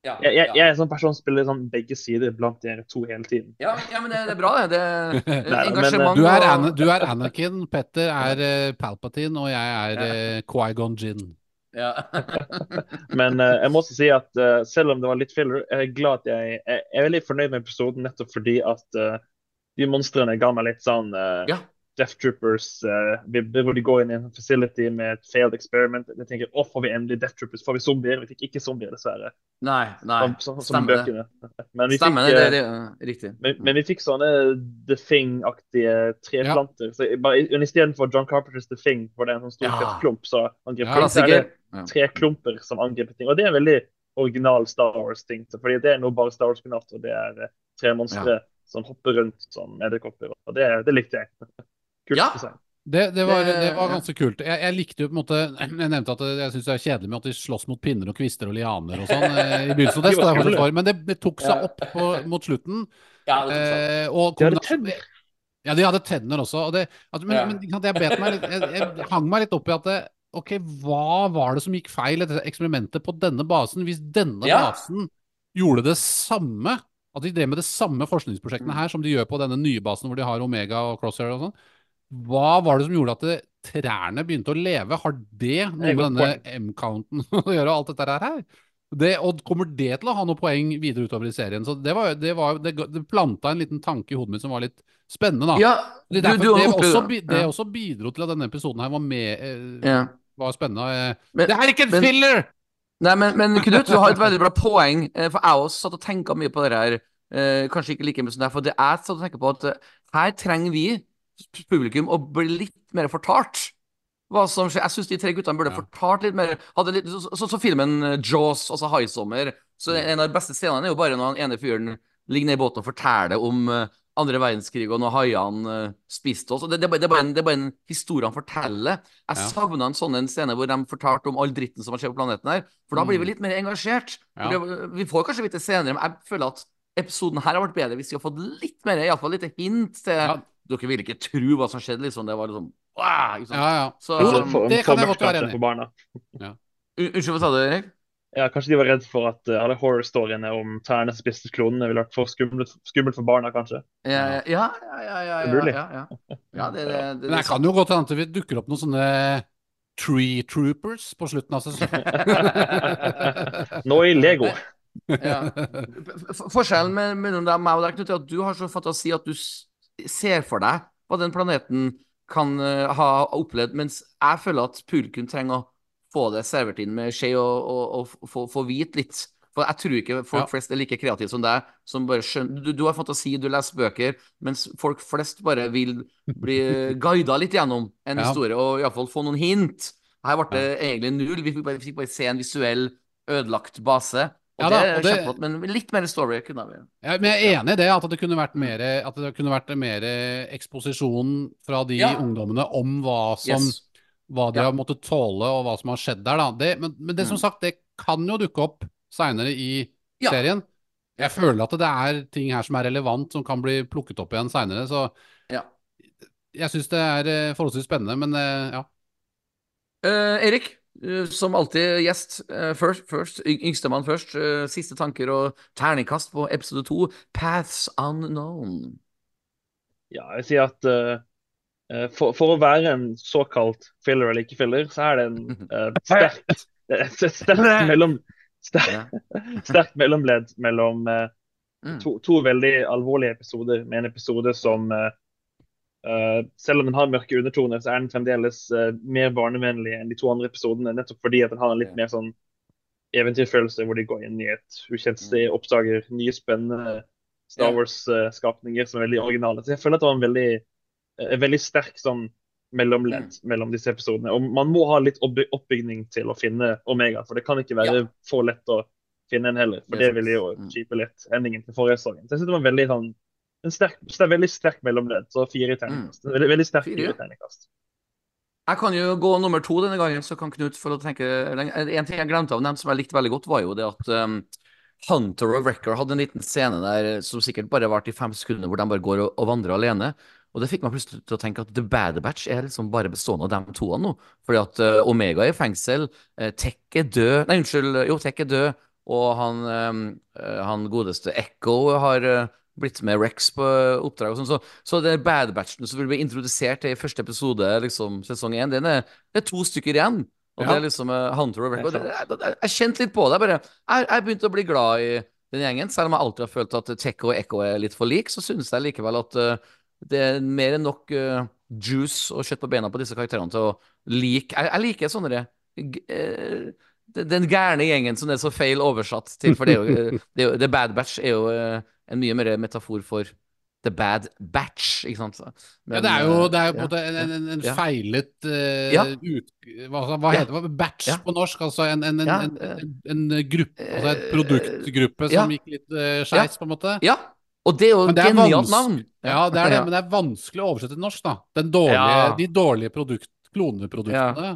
Ja, Jeg, jeg, ja. jeg er en sånn person som spiller sånn begge sider blant dere to hele tiden. Ja, ja, men det, det er bra, det. det *laughs* engasjement du er, Ana, du er Anakin, Petter er uh, Palpatine, og jeg er uh, Quaigon Gin. Ja. *laughs* Men uh, jeg må også si at uh, selv om det var litt filler, jeg er glad at jeg, jeg, er veldig fornøyd med episoden nettopp fordi at eh, de monstrene ga meg litt sånn eh, Ja. Death Troopers, uh, vi- hvor de går inn i en facility med et failed experiment. Jeg tenker, å, får vi endelig Death Troopers? Får vi zombier? Vi fikk ikke zombier, dessverre. Nei, nei. Som, som, som Stemmer det. Men vi Stemmer fikk, det. eh, det, er riktig. men, men vi fikk sånne The Thing-aktige treplanter. Så jeg bare, Istedenfor John Carpenters The Thing, hvor det er en sånn stor Ja. klump, så angriper Ja, så er det Ja. tre klumper som angriper ting. Og det er en veldig original Star Wars-ting. Fordi det er noe bare Star Wars kunne hatt, og det er eh, tre monstre som hopper rundt som edderkopper. Og det, det likte jeg. *laughs* Kult Ja. design. Det, det, var, Det- var ganske kult. Jeg, jeg likte jo på en måte Jeg nevnte at jeg syns det er kjedelig med at de slåss mot pinner og kvister og lianer og sånn eh, i begynnelsen. *laughs* Det De står jeg for, men det, det tok seg opp på, mot slutten. Ja, det tok seg. Eh, og De hadde tenner. Ja, de hadde tenner også. Og det, at, men, Ja. men jeg, bet meg litt, jeg, jeg hang meg litt opp i at det, Ok, hva var det som gikk feil i dette eksperimentet på denne basen? Hvis denne Ja. basen gjorde det samme, at de drev med det samme forskningsprosjektene her som de gjør på denne nye basen hvor de har Omega og Crosshair og sånn, hva var det som gjorde at det, trærne begynte å leve? Har det noe med denne M-counten *laughs* å gjøre, alt dette her? Det, og kommer det til å ha noe poeng videre utover i serien? Så det, var, det, var, det, det planta en liten tanke i hodet mitt som var litt spennende, da. Ja, Det, du, derfor, du det, også, det også bidro til at denne episoden her var, med, eh, Ja. var spennende. eh. Men- det er ikke en men- filler! Nei, men, men Knut, du har et veldig bra poeng. eh, For jeg også satt og tenka mye på det her. eh, Kanskje ikke like mye som deg, for det jeg satt og tenkte på at eh, her trenger vi publikum å bli litt mer fortalt. Hva som skjer. Jeg syns de tre guttene burde Ja. fortalt litt mer. Litt, så, så, så filmen eh, Jaws, altså High Summer, så en av de beste scenene er jo bare når han ene fyren ligger nede i båten og forteller om eh, andre verdenskrig og når haiene uh, spiste oss. Det, det, det, er bare en, det er bare en historie han forteller. Jeg Ja. savna en sånn scene hvor de fortalte om all dritten som har skjedd på planeten her. For da blir vi Mm. litt mer engasjert. Ja. vi får kanskje vite senere, men jeg føler at episoden her har vært bedre hvis vi har fått litt mer, iallfall litt hint til Ja. Dere ville ikke tro hva som skjedde, liksom. Det var liksom wow, liksom. Ja, ja. Så, Jo, Altså, for, det kan jeg godt være enig i. Unnskyld, hva sa du, Erik? Ja, kanskje de var redd for at uh, alle horror-storyene om tærne som spiste klonene ville vært for skummelt, skummelt for barna, kanskje. Ja, ja, ja. ja, ja, ja, Det mulig. ja, ja. ja det, det, det, Men det kan jo godt hende det dukker opp noen sånne Tree Troopers på slutten av sesongen. *laughs* Nå i Lego. Forskjellen mellom deg, meg og Knut, er at du har så fantasi at du ser for deg hva den planeten kan eh, ha opplevd, mens jeg føler at publikum trenger å få det servert inn med skje og, og, og få, få vite litt. For jeg tror ikke folk Ja. flest er like kreative som deg, som bare skjønner du, du har fantasi, du leser bøker, mens folk flest bare vil bli guida litt gjennom en Ja. historie, og iallfall få noen hint. Her ble det egentlig null. Vi fikk bare, fikk bare se en visuell ødelagt base. Og Ja da, det er og det- kjempeflott, men litt mer story kunne vi Ja, men jeg er enig i det, at det kunne vært mer, at det kunne vært mer eksposisjon fra de Ja. ungdommene om hva som Yes. hva de Ja. har måttet tåle, og hva som har skjedd der. Det, men, men det som Mm. sagt, det kan jo dukke opp seinere i serien. Jeg føler at det er ting her som er relevant, som kan bli plukket opp igjen seinere. Så Ja. jeg syns det er eh, forholdsvis spennende, men eh, ja. Uh, Erik, som alltid gjest. eh, Først, først yngstemann først. eh, Siste tanker og terningkast på episode to. Paths Unknown. Ja, jeg sier at eh, eh, for, for å være en såkalt filler eller ikke filler, så er det en uh, *laughs* sterk sterkt *laughs* mellom, sterk, *laughs* sterk mellomledd mellom eh, Mm. to, to veldig alvorlige episoder, med en episode som eh, eh, Selv om den har mørke undertoner, så er den fremdeles uh, mer barnevennlig enn de to andre episodene, nettopp fordi at den har en litt Ja. mer sånn eventyrfølelse, hvor de går inn i et ukjent sted, oppdager nye spennende Star Wars-skapninger som er veldig originale. Så jeg føler at det var en veldig, en veldig sterk sånn mellomledd mellom disse episodene. Og man må ha litt oppby- oppbygning til å finne Omega, for det kan ikke være for lett å finne en heller. For Det det ville jo. Mm. kjipe litt endingen til forrige sesong. Så jeg synes det var en veldig sånn en sterk, er veldig sterk mellomledd, så fire i terningkast. Veldig, veldig sterk Fire, ja. i terningkast. Jeg kan jo gå nummer to denne gangen, så kan Knut få tenke En ting jeg glemte å nevne som jeg likte veldig godt, var jo det at um, Hunter og Wrecker hadde en liten scene der som sikkert bare varte i fem sekunder, hvor de bare går og, og vandrer alene. Og det fikk meg plutselig til å tenke at The Bad Batch er liksom bare bestående av de to nå. Fordi at uh, Omega er i fengsel, uh, Tech er død Nei, unnskyld, jo, Tech er død, og han, um, han godeste Echo har uh, blitt med Rex på oppdrag og sånn. Så, så det er Bad Batchen som vil bli introdusert i første episode, liksom sesong én, den er, det er to stykker igjen. Og Ja. det er liksom uh, Hunter og. Det det- Jeg, jeg, jeg kjente litt på det. Bare, jeg, jeg begynte å bli glad i den gjengen. Selv om jeg alltid har følt at Tekko og Ekko er litt for lik, så synes jeg likevel at uh, det er mer enn nok uh, juice og kjøtt på beina på disse karakterene til å like Jeg, jeg liker sånne det, eh, den- gærne gjengen som det er så feil oversatt til. For det er jo, eh, *laughs* det The Bad Batch er jo eh, en mye mer metafor for The Bad Batch, ikke sant? Ja, det er jo, det er jo ja, på en en, en, en ja. feilet uh, Ja. ut... Hva, hva heter det? Batch på norsk? Altså en, en, en, en, eh, en, en gruppe, altså et eh, produktgruppe som gikk litt uh, skeis, på en måte. Ja, og det er jo et genialt navn. Ja, det er det, men det er vanskelig å oversette til norsk, da. Den dårlige. De dårlige produkt, kloneproduktene.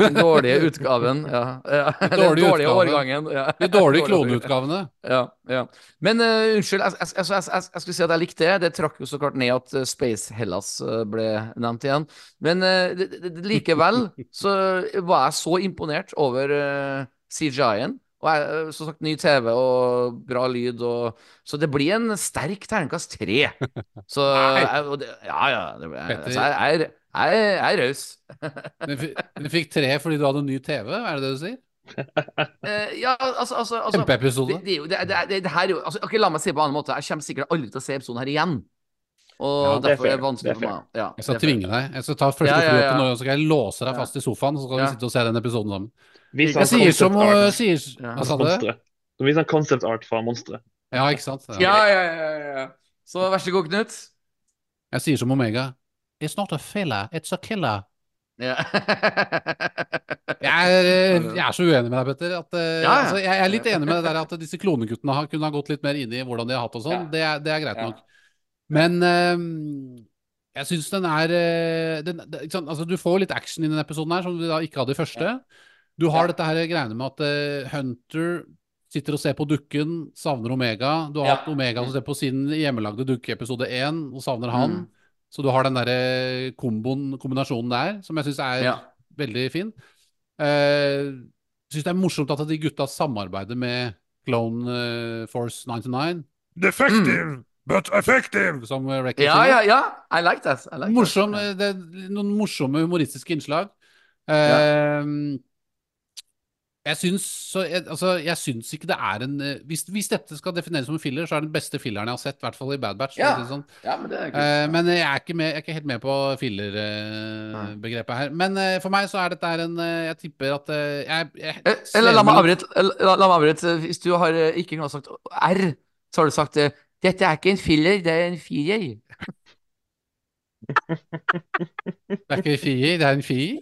Den dårlige utgaven. Ja. ja. *laughs* Den dårlige dårlige årgangen. Ja. De dårlige *laughs* kloneutgavene. Ja, ja. Men uh, unnskyld, jeg, jeg, jeg, jeg, jeg, skulle si at jeg likte det. Det trakk jo så klart ned at eh, Space Hellas eh, ble nevnt igjen. Men uh, det, det, det- likevel *laughs* så var jeg så imponert over uh, CGI-en. Og jeg, som sagt, ny TV og bra lyd og Så det blir en sterk terningkast tre. Så jeg, og det, Ja, ja. Det, jeg, altså, jeg, jeg, er- raus. *laughs* Den fi- fikk tre fordi du hadde ny TV, er det det du sier? Uh, *laughs* ja, altså, altså, altså Kjempeepisode. det, det, det, det, det, her er jo altså, okay, La meg si det på en annen måte. Jeg kommer sikkert aldri til å se episoden her igjen. Og Ja, er derfor er det vanskelig for meg. Ja, Jeg skal tvinge deg. Jeg skal ta første Ja, ja, til så skal jeg låse deg Ja. fast i sofaen, så skal vi Ja. sitte og se den episoden sammen. Vis Jeg han sier som art sier, Ja. Hva sa du? Monstre. Så vis han concept art fra monstre. Ja, ikke sant? Ja, ja, ja, ja, ja. Så vær så god, Knut. Jeg sier som Omega. It's not a filler, it's a killer. Ja. *laughs* Jeg er, eh, jeg er så uenig med deg, Petter. At, eh, Ja. Altså, jeg er litt enig med det der at disse kloneguttene har, kunne ha gått litt mer inn i hvordan de har hatt og sånn. Ja. Det, det er greit nok. Men um, jeg syns den er eh, den, sant? Altså, Du får litt action i denne episoden her, som du da ikke hadde i første. Du har dette her greiene med at uh, Hunter sitter og ser på dukken, savner Omega. Du har hatt Omega som ser på sin hjemmelagde dukke episode én, og savner han. Mm. Så du har den derre kombinasjonen der, som jeg syns er Ja. veldig fin. Uh, syns det er morsomt at de gutta samarbeider med Clone eh, Force 99. Defective, but effective. Som Reckon ja, ja, ja. I like that. I like Morsom, that. eh, det er noen morsomme humoristiske innslag. Eh, Jeg syns, så, jeg, altså, jeg syns ikke det er en eh, hvis, hvis dette skal defineres som en filler, så er det den beste filleren jeg har sett, i hvert fall i Bad Batch. Ja. sånn. Ja, men det kult. men jeg er, ikke med, jeg er ikke helt med på filler-begrepet her. Men uh, for meg så er dette her en Jeg tipper at jeg, jeg, Eller la meg avbryte. La, la meg avbryte. Hvis du har ikke kunne sagt R, så har du sagt dette er ikke en filler, det er en firer. Det er ikke en firer, det er en fier.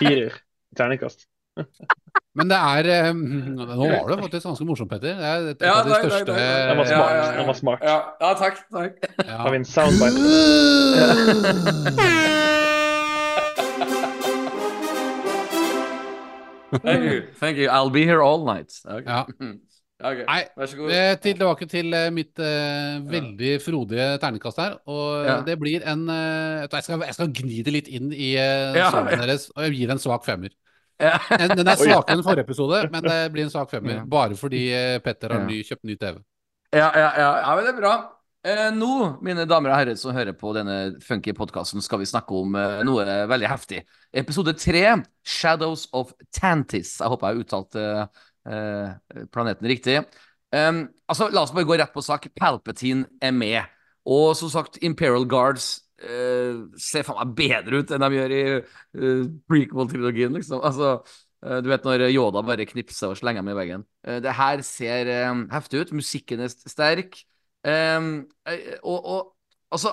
Firer. Terningkast. *laughs* Men det er um, Nå var det faktisk ganske morsomt, Petter. Det er et, Ja, av de største nei. Den var smart. ja, ja. Den var smart. Ja, ja takk. takk. ja. Har vi en soundbite? *laughs* Thank you. Thank you. I'll be here all night. Okay. Ja. *laughs* Ok, Nei, Vær så god. Eh, til, tilbake til eh, mitt uh, veldig frodige terningkast her. Og Ja. det blir en uh, jeg, skal, jeg skal gni det litt inn i uh, Ja, ja. deres, og jeg gir en svak femmer. *laughs* Den den er svakere enn forrige episode, men det blir en svak femmer. Bare fordi eh, Petter har ny, kjøpt ny TV. Ja, ja, ja, ja, men det er bra. Eh, nå, mine damer og herrer som hører på denne funky podkasten, skal vi snakke om eh, noe veldig heftig. Episode tre, Shadows of Tantis. Jeg håper jeg har uttalt eh, eh, planeten riktig. Um, altså, La oss bare gå rett på sak. Palpatine er med. Og som sagt, Imperial Guards eh, ser faen meg bedre ut enn de gjør i uh, prequel-trilogien, liksom. Altså, uh, du vet når Yoda bare knipser og slenger dem i veggen. Det her ser heftig ut. Musikken er sterk. Og, og altså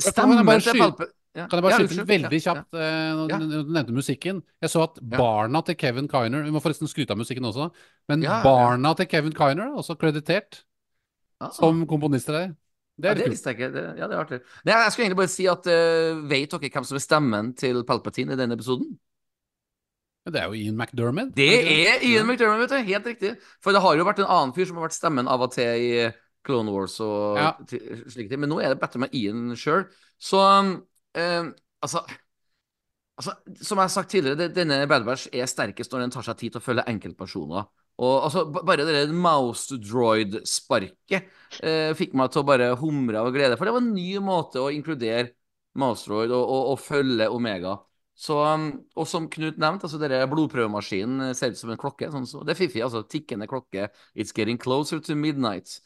Stemmen til Palpe... Ja, Kan jeg bare ja, skyte veldig Ja, kjapt eh, når Ja. du nevnte musikken? Jeg så at barna til Kevin Kiner Vi må forresten skryte av musikken også. Men Ja, ja. barna til Kevin Kiner er også kreditert Ja. som komponister her. Det Ja, det visste jeg ikke. Det, ja, det er artig. Nei, jeg skulle egentlig bare si at uh, Vet dere hvem som er stemmen til Palpatine i denne episoden? Det er jo Ian McDermott. Det er Ian McDermott, vet du. Helt riktig. For det har jo vært en annen fyr som har vært stemmen av og til i Clone Wars og Ja. slike ting. Men nå er det bedre med Ian sjøl. Så um, eh, altså Altså, som jeg har sagt tidligere, det, denne Bad Batch er sterkest når den tar seg tid til å følge enkeltpersoner. Og altså, Bare det mouse droid-sparket eh, fikk meg til å bare humre av glede. For det var en ny måte å inkludere mouse droid og, og, og følge Omega. Så, um, og som Knut nevnte, altså denne blodprøvemaskinen ser ut som en klokke. Sånn, så det er fiffig. altså Tikkende klokke. It's getting closer to midnight.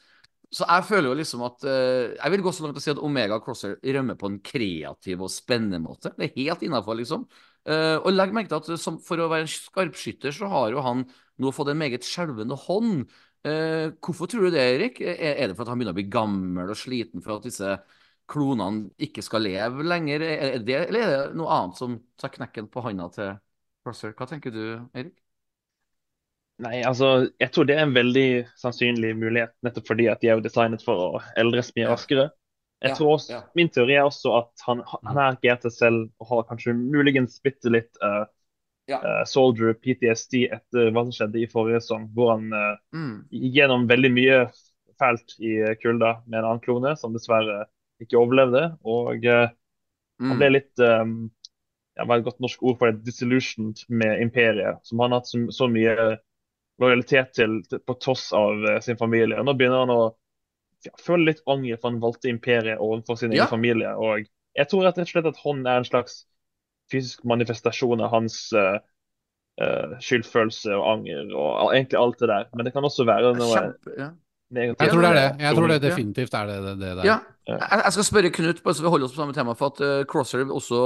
Så jeg føler jo liksom at eh, Jeg vil gå så langt og si at Omega Crosser rømmer på en kreativ og spennende måte. Det er helt innafor, liksom. Eh, og legg merke til at som, for å være en skarpskytter, så har jo han nå fått en meget skjelvende hånd. Eh, hvorfor tror du det, Erik? Er, det for at han begynner å bli gammel og sliten for at disse klonene ikke skal leve lenger? Er det, eller er det noe annet som tar knekken på handa til Crosser? Hva tenker du, Erik? Nei, altså, jeg tror det er en veldig sannsynlig mulighet, nettopp fordi at de er jo designet for å eldres mye raskere. Jeg Ja, tror også, ja. Min teori er også at han, han er GT selv og har kanskje muligens bitte litt eh, Ja. Uh, soldier PTSD etter hva som skjedde i forrige sesong, hvor han uh, Mm. gjennom veldig mye fælt i kulda med en annen klone, som dessverre ikke overlevde. Og han Mm. ble litt um, ja, Hva er et godt norsk ord for det? Disillusioned med imperiet, som han har hatt så, så mye lojalitet til, til på tross av sin familie. Og nå begynner han å ja, føle litt anger for han valgte imperiet overfor sin Ja. egen familie. Og jeg tror rett og slett at han er en slags fysisk manifestasjon av hans uh, eh, skyldfølelse og anger og egentlig alt det der. Men det kan også være noe Kjempe, ja. negativt. Jeg tror det er det. Jeg tror det definitivt er det, det, det der. Ja, jeg, skal spørre Knut, bare så vi holder oss på samme tema, for at eh, Crosser også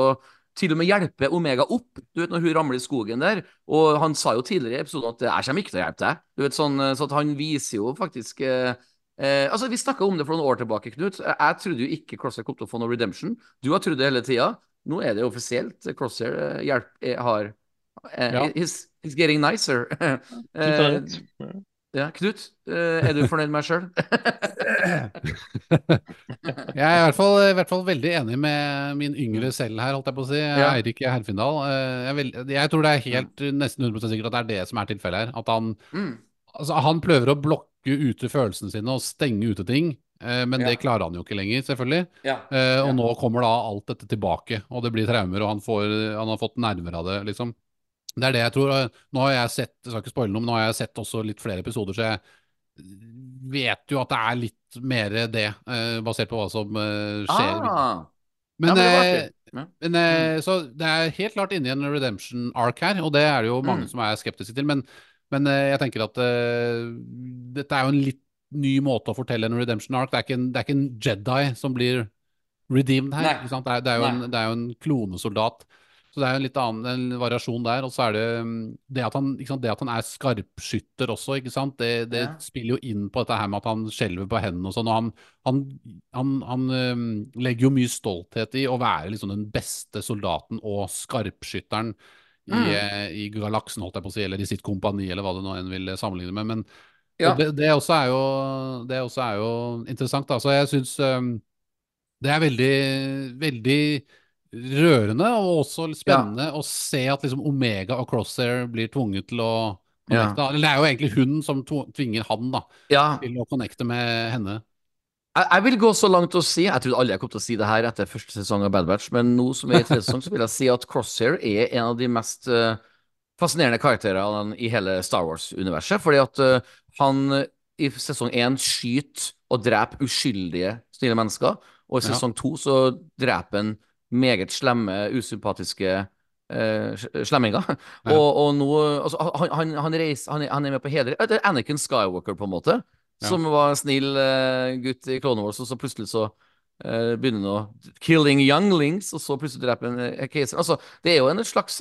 til og med hjelper Omega opp. Du vet når hun ramler i skogen der, og han sa jo tidligere i episoden at 'jeg kommer ikke til å hjelpe deg'. Du vet sånn, Så at han viser jo faktisk eh, eh, Altså, Vi snakka om det for noen år tilbake, Knut. Jeg, jeg trodde jo ikke Crosser kom til å få noe redemption. Du har trodd det hele tida. Nå er det offisielt. Crosser eh, hjelp, eh, har eh, Ja. he's, he's getting nicer. *laughs* Knut. Ja. Knut, eh, er du fornøyd med deg sjøl? *laughs* Jeg er i hvert, fall, i hvert fall veldig enig med min yngre selv her, holdt jeg på å si. Ja. Eirik Herfindal. Eh, Jeg, vil, jeg tror det er helt nesten 100% sikkert at det er det som er tilfellet her. At han, mm. altså, han prøver å blokke ute følelsene sine og stenge ute ting. Eh, Men Ja. det klarer han jo ikke lenger, selvfølgelig. Ja. Eh, og nå kommer da alt dette tilbake, og det blir traumer, og han, får, han har fått nerver av det, liksom. Det er det jeg tror. Nå har jeg sett, jeg skal ikke spoile noe, men nå har jeg sett også litt flere episoder, så jeg vet jo at det er litt mer det, eh, basert på hva som skjer. Ah. Men, Ja, men det men mm. så det er helt klart inni en redemption ark her, og det er det jo mange Mm. som er skeptiske til. Men, men jeg tenker at uh, dette er jo en litt ny måte å fortelle en redemption arc. Det er ikke en, det er ikke en Jedi som blir redeemed her. Det, er, det, er jo en, det er jo en klonesoldat. Så det er jo en litt annen en variasjon der. Og så er det mm, det at han? Det at han er skarpskytter også? Det, det Ja. spiller jo inn på dette her med at han skjelver på hendene og sånn. Og han, han, han, han øhm, legger jo mye stolthet i å være liksom den beste soldaten og skarpskytteren i, Mm. eh, i galaksen, holdt jeg på å si, eller i sitt kompani, eller hva det nå enn vil sammenligne med. Men Ja. det, det, også er jo, det også er jo interessant. Altså, Så jeg syns um, det er veldig, veldig rørende og også spennende å se at liksom Omega og Crosshair blir tvunget til å Ja. connecte. Eller det er jo egentlig hun som tvinger han da, ja. til å connecte med henne. Jeg, jeg vil gå så langt å si Jeg trodde aldri jeg kom til å si det her etter første sesong av Bad Batch, men nå som vi er i tredje sesong, så vil jeg si at Crosshair er en av de mest eh, fascinerende karakterer i hele Star Wars-universet. Fordi at uh, han i sesong én skyter og dreper uskyldige, snille mennesker. Og i sesong to så dreper han meget slemme, usympatiske uh, slemminger. Ja. Og, og, nå altså, han, han, han, reiser, han, han, er med på Hedre, Det er Anakin Skywalker, på en måte. Ja. Som var en snill uh, gutt i Clone Wars, og så plutselig så uh, begynner han å killing younglings, og så plutselig dreper han keiser. Altså, det er jo en slags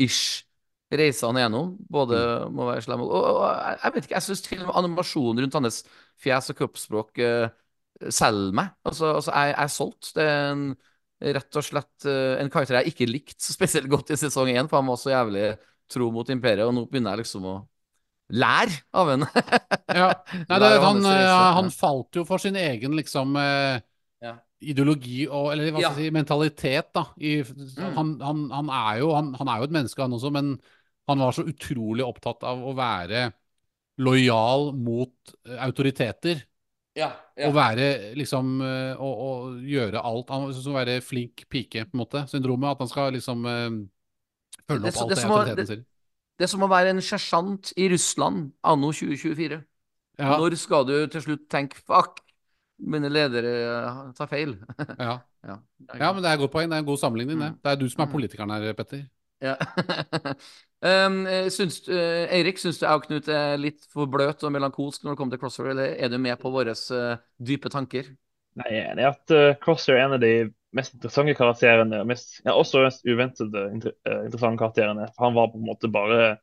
Anakin-ish reise han gjennom. Både mm. må være slem og, og, og, jeg vet ikke, jeg syns til og med animasjonen rundt hans fjes og kroppsspråk uh, selger meg. Altså, altså jeg, jeg, er solgt. Det er en, rett og slett uh, en karakter jeg ikke likte så spesielt godt i sesong én, for han var så jævlig tro mot imperiet, og nå begynner jeg liksom å lære av henne. ja. *laughs* Nei, det, han, han, han, falt jo for sin egen liksom ja. Ideologi og Eller hva skal jeg si, mentalitet, da. I, mm. han, han, han, er jo, han, er jo et menneske, han også, men han var så utrolig opptatt av å være lojal mot eh, autoriteter. Ja, ja. Å være liksom Å, å gjøre alt Han skal være flink pike, på en måte. Syndromet. At han skal liksom uh, følge opp alt det, det autoriteten sier. Det er som å være en sersjant i Russland anno 2024. Ja. Når skal du til slutt tenke 'fuck', mine ledere tar feil? ja. *laughs* ja. men det er et godt poeng. Det er en god sammenligning, det. Det er du som er mm. politikeren her, Petter. Ja. um, *laughs* syns, uh, Eirik, syns du jeg og Knut er litt for bløt og melankolsk når det kommer til Crosshair, eller er du med på våre uh, dype tanker? Nei, jeg er enig i at uh, Crosshair er en av de mest interessante karakterene. Mest, ja, også mest uventede inter interessante karakterene. For Han var på en måte bare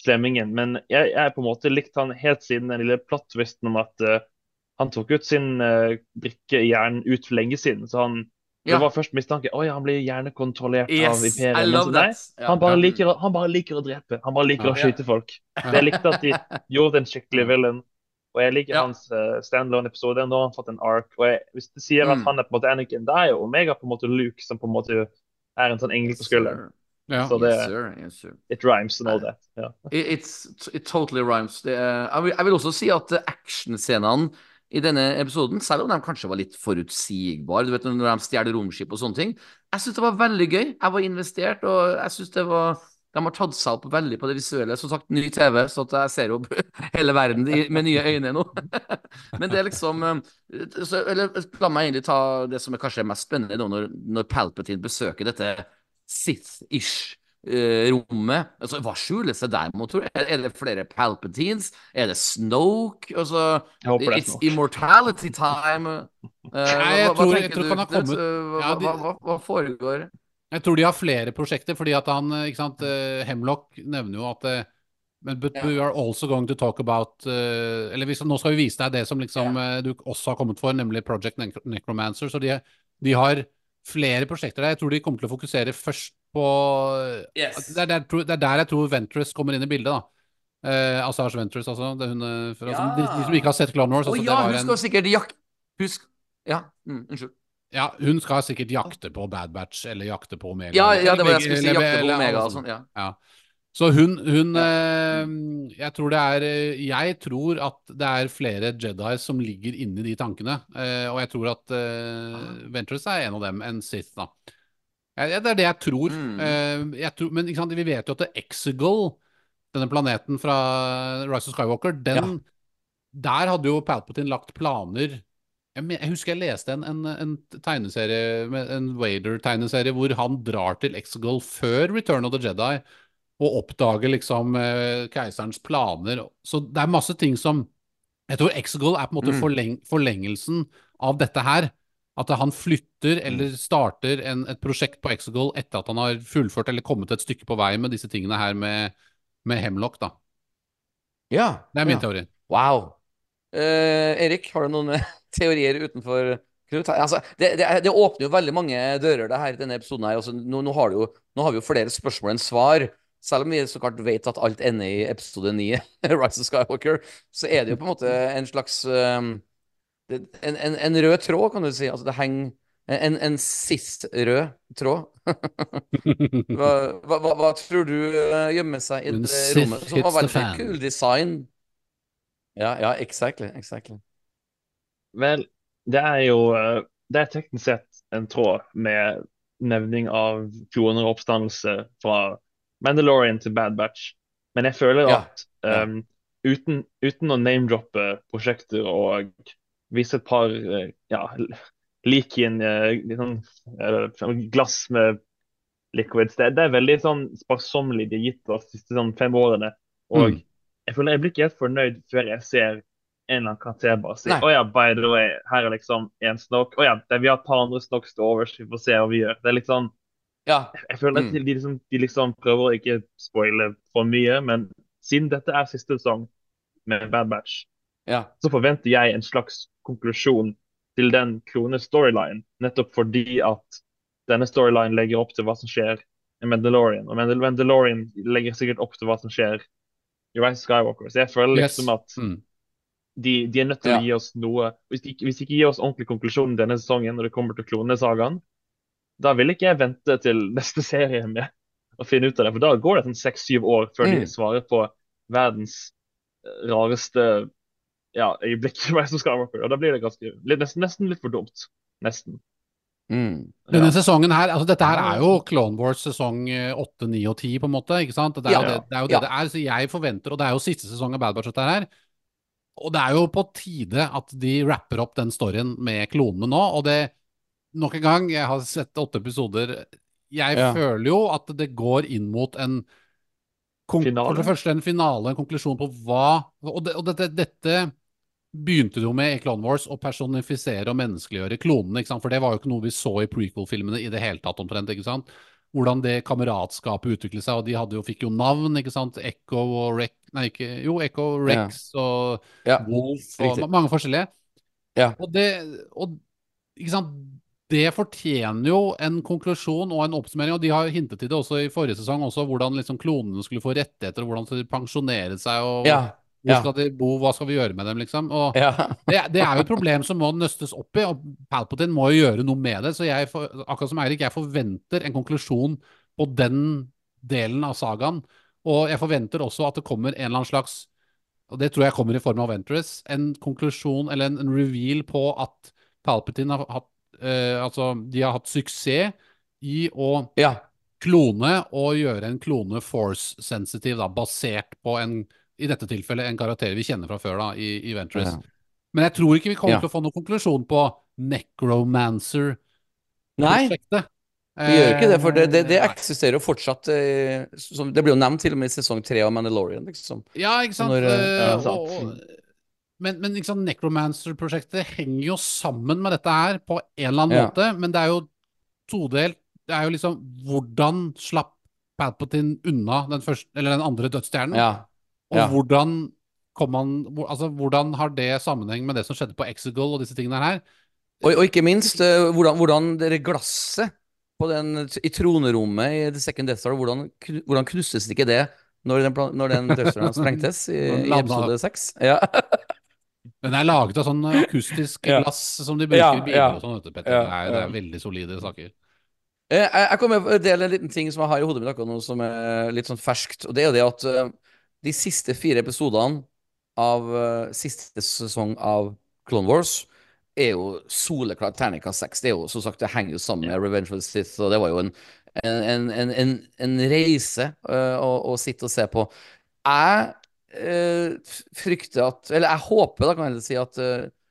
slemmingen. Men jeg, jeg på en måte likt han helt siden den lille plot-twisten om at han tok ut sin brikke i hjernen ut for lenge siden. så han det var først mistanke Oi, han blir gjerne kontrollert yes, av imperiet. Men nei, han, bare liker, han, bare liker, å drepe. Han bare liker ja, å skyte folk. Så jeg likte at de gjorde en skikkelig villain. Og jeg liker ja. hans uh, standalone-episode. Nå har han fått en ark. Og jeg, hvis du sier at mm. han er på en måte Anakin, det er jo Omega på en måte Luke, som på en måte er en sånn engel på skulderen. Ja. Så det yes, sir. Yes, sir. It rhymes and all that. Yeah. It, it totally rhymes. Det, jeg, vil, jeg, vil, også si at actionscenene i denne episoden, selv om de kanskje var litt forutsigbare, du vet når de stjeler romskip og sånne ting. Jeg syns det var veldig gøy. Jeg var investert, og jeg syns det var de har tatt seg opp veldig på det visuelle. Som sagt, ny TV, så jeg ser jo *laughs* hele verden med nye øyne nå. *laughs* Men det er liksom eh, så, Eller la meg egentlig ta det som er kanskje mest spennende nå, når, når Palpatine besøker dette Sith-ish rommet. Altså, hva skjuler seg der, tror Er, er, det flere Palpatines? Er det Snoke? Altså, it's immortality time. Uh, Nei, jeg hva, tror, hva jeg tror du? Han har kommet, uh, ja, de, hva, hva, foregår? Jeg tror de har flere prosjekter, fordi at han ikke sant, Hemlock nevner jo at men but yeah. we are also going to talk about Eller hvis, nå skal vi vise deg det som liksom yeah. du også har kommet for, nemlig Project Necromancer. Så de, de har flere prosjekter der. Jeg tror de kommer til å fokusere først på yes. det, er der, det, er der, jeg tror Ventress kommer inn i bildet. da eh, Assange Ventress, altså. Det hun, eh, for, ja. altså de, de, som ikke har sett Clone Wars. Altså, oh, ja, hun skal en... sikkert jakte Husk Ja, mm, unnskyld. Ja, hun skal sikkert jakte på Bad Batch eller jakte på Omega. Ja, ja det var jeg skulle si. Jakte på Omega og sånn. Ja. ja. Så hun, hun eh, Jeg tror det er eh, Jeg tror at det er flere Jedi som ligger inni de tankene. Eh, og jeg tror at eh, Ventress er en av dem, en Sith, da. Ja, det er det jeg tror. Mm. Uh, jeg tror men sant, vi vet jo at Exegol, denne planeten fra Rise of Skywalker, den ja. Der hadde jo Palpatine lagt planer jeg, husker jeg leste en, en, en tegneserie, en Wader-tegneserie hvor han drar til Exegol før Return of the Jedi og oppdager liksom uh, keiserens planer. Så det er masse ting som Jeg tror Exegol er på en måte mm. forleng, forlengelsen av dette her. At han flytter eller mm. starter en, et prosjekt på Exegol etter at han har fullført eller kommet et stykke på vei med disse tingene her med, med Hemlock, da. Ja. Det er min ja. teori. Wow. Uh, Erik, har du noen *laughs* teorier utenfor Knut? Altså, det, det, det, åpner jo veldig mange dører, det her, denne episoden her. Altså, nå, nå, har jo, nå, har vi jo flere spørsmål enn svar. Selv om vi så klart vet at alt ender i episode 9, *laughs* Rise of Skywalker, så er det jo på en måte en slags um, en, en, en, rød tråd, kan du si. Altså det henger en, en sist-rød tråd. *laughs* hva, hva, hva, hva, tror du uh, gjemmer seg i det rommet? Som var veldig kul design. Ja, ja, exactly. exactly. Vel, det er jo eh, Det er teknisk sett en tråd med nevning av 200 oppstandelse fra Mandalorian til Bad Batch. Men jeg føler Ja, at ja. um, uten, uten å name-droppe prosjekter og vise et par eh, ja, lik i en eh, sånn, eh, glass med liquids, det, det er veldig sånn sparsommelig de har gitt oss de siste sånn, fem årene. Og Mm. jeg føler jeg blir ikke helt fornøyd før jeg ser en eller annen karakter bare si oh, ja, by the way, her er liksom en snok, Å ja, det, vi har et par andre snoks til overs, vi får se hva vi gjør. Det er litt sånn Ja. jeg føler at Mm. de, liksom, de liksom prøver å ikke spoile for mye, men siden dette er siste sesong med Bad Batch, ja. så forventer jeg en slags konklusjon til den klone-storyline, nettopp fordi at denne storyline legger opp til hva som skjer i Mandalorian, og Mandalorian legger sikkert opp til hva som skjer i Rise of Skywalker. Så jeg føler Yes. liksom at Mm. de, de er nødt til Ja. å gi oss noe Hvis de, hvis de ikke gir oss ordentlig konklusjon denne sesongen når det kommer til klonesagaen, da vil ikke jeg vente til *laughs* neste serie med å finne ut av det. For da går det sånn seks-syv år før Mm. de svarer på verdens rareste ja, øyeblikk i Rise of Skywalker. Og da blir det ganske, litt, nesten, nesten litt for dumt. Nesten. Mm. Denne Ja. sesongen her, altså dette her er jo Clone Wars sesong eh, 8, 9 og 10, på en måte. ikke sant? Det er jo Ja. det det er, jo Ja. det, det er. Så jeg forventer, og det er jo siste sesong av Bad Batch dette her. Og det er jo på tide at de rapper opp den storyen med klonene nå. Og det, nok en gang, jeg har sett åtte episoder. Jeg Ja. føler jo at det går inn mot en Finale. For det første en finale, en konklusjon på hva Og, det, og dette, dette begynte det jo med i Clone Wars å personifisere og menneskeliggjøre klonene. For det var jo ikke noe vi så i prequel-filmene i det hele tatt omtrent. ikke sant? Hvordan det kameratskapet utviklet seg, og de hadde jo, fikk jo navn, ikke sant? Echo og Rex Nei, ikke Jo, Echo, Rex og Ja. Wolf og riktig. mange forskjellige. Ja. Og det og, Ikke sant. Det fortjener jo en konklusjon og en oppsummering, og de har hintet til det også i forrige sesong, også hvordan liksom klonene skulle få rettigheter, og hvordan de pensjonere seg, og Ja. Hvor skal de bo, hva skal vi gjøre med dem, liksom. Og *laughs* det, det er jo et problem som må nøstes opp i, og Palpatine må jo gjøre noe med det. Så jeg, for, akkurat som Eirik, jeg forventer en konklusjon på den delen av sagaen. Og jeg forventer også at det kommer en eller annen slags, og det tror jeg kommer i form av Ventress, en konklusjon eller en, en reveal på at Palpatine har hatt eh, Altså, de har hatt suksess i å ja. klone og gjøre en klone force-sensitive, da, basert på en, i dette tilfellet, en karakter vi kjenner fra før, da, i, i Ventress. Ja. Men jeg tror ikke vi kommer Ja. til å få noen konklusjon på Necromancer-prosjektet. Nei, vi gjør ikke det, for det, det, det Eh, eksisterer jo fortsatt eh, som, Det blir jo nevnt til og med i sesong tre av Mandalorian, liksom. Ja, ikke sant? Når, eh, ja, og, sant. og, men, men liksom, Necromancer-prosjektet henger jo sammen med dette her på en eller annen Ja. måte, men det er jo todelt. Det er jo liksom Hvordan slapp Palpatine unna den, første, eller den andre dødsstjernen? Ja. Og ja. hvordan kom han Altså, hvordan har det sammenheng med det som skjedde på Exegol og disse tingene her? Og, og ikke minst eh, hvordan, hvordan det glasset på den, i tronerommet i The Second Death Star, hvordan, hvordan knustes ikke det når den, når den *laughs* sprengtes i, i episode seks? Ja. *laughs* Den er laget av sånn akustisk Ja. glass som de bruker Ja, i biler ja. og sånn, vet du, Petter. Ja, det, er, veldig solide saker. Eh, Jeg, jeg kommer til å dele en liten ting som jeg har i hodet mitt akkurat nå, som er litt sånn ferskt. Og det er jo det at eh, de siste fire episodene av uh, siste sesong av Clone Wars er jo soleklart terningkast seks. Det er jo som sagt, det henger jo sammen med Revenge of the Sith, og det var jo en, en, en, en, en reise uh, å, å sitte og se på. Jeg uh, frykter at Eller jeg håper, da kan jeg si, at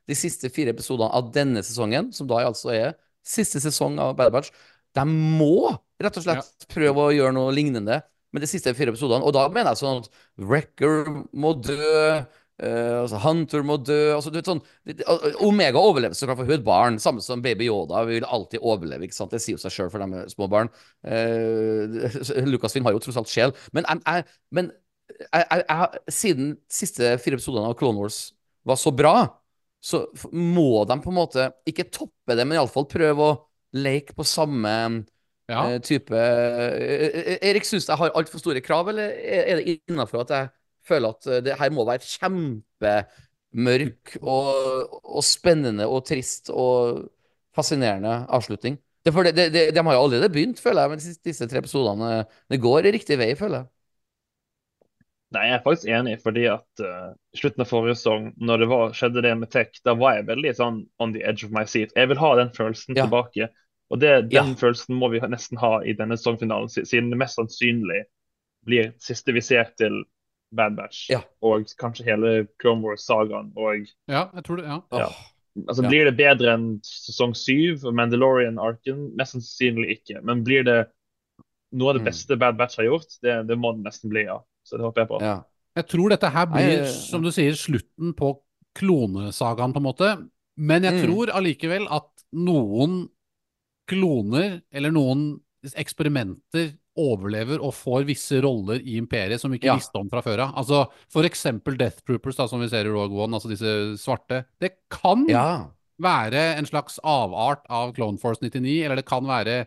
de siste fire episodene av denne sesongen, som da altså er siste sesong av Bad Batch, de må rett og slett prøve å gjøre noe lignende med de siste fire episodene. Og da mener jeg sånn at Wrecker må dø, Uh, altså Hunter må dø altså du vet sånn, Omega overlever så klart, for hun er et barn, samme som baby Yoda. Vi vil alltid overleve, ikke sant? Det sier jo seg sjøl for de små barn. Eh, *laughs* Lucasfilm har jo tross alt sjel. Men, jeg, men jeg, jeg, siden siste fire episodene av Clone Wars var så bra, så må de på en måte ikke toppe det, men iallfall prøve å leke på samme Ja. eh, type eh, eh, Erik, syns jeg har altfor store krav, eller er det innafor at jeg føler at det her må være kjempemørk og, og spennende og trist og fascinerende avslutning? Det, for det, det, det, de har jo allerede begynt, føler jeg, med disse, disse tre episodene. Det går i riktig vei, føler jeg. Nei, jeg er faktisk enig, fordi at uh, slutten av forrige sesong, når det var, skjedde det med Tech, da var jeg veldig sånn on the edge of my seat. Jeg vil ha den følelsen Ja. tilbake. Og det, den Ja. følelsen må vi nesten ha i denne sesongfinalen, siden det mest sannsynlig blir siste vi ser til Bad Batch. Ja. Og kanskje hele Clone Wars-sagaen. Og Ja, jeg tror det. Ja. Ja. Altså, Ja. blir det bedre enn sesong syv og Mandalorian-arken? Mest sannsynlig ikke. Men blir det noe av det Mm. beste Bad Batch har gjort? Det, det må det nesten bli, ja. Så det håper jeg på. Ja. Jeg tror dette her blir, Nei, som du sier, slutten på klonesagaen, på en måte. Men jeg Mm. tror allikevel at noen kloner, eller noen eksperimenter, overlever og får visse roller i imperiet som vi ikke Ja. visste om fra før av. Altså, for eksempel Death Troopers, da, som vi ser i Rogue One, altså disse svarte. Det kan ja. være en slags avart av Clone Force 99, eller det kan være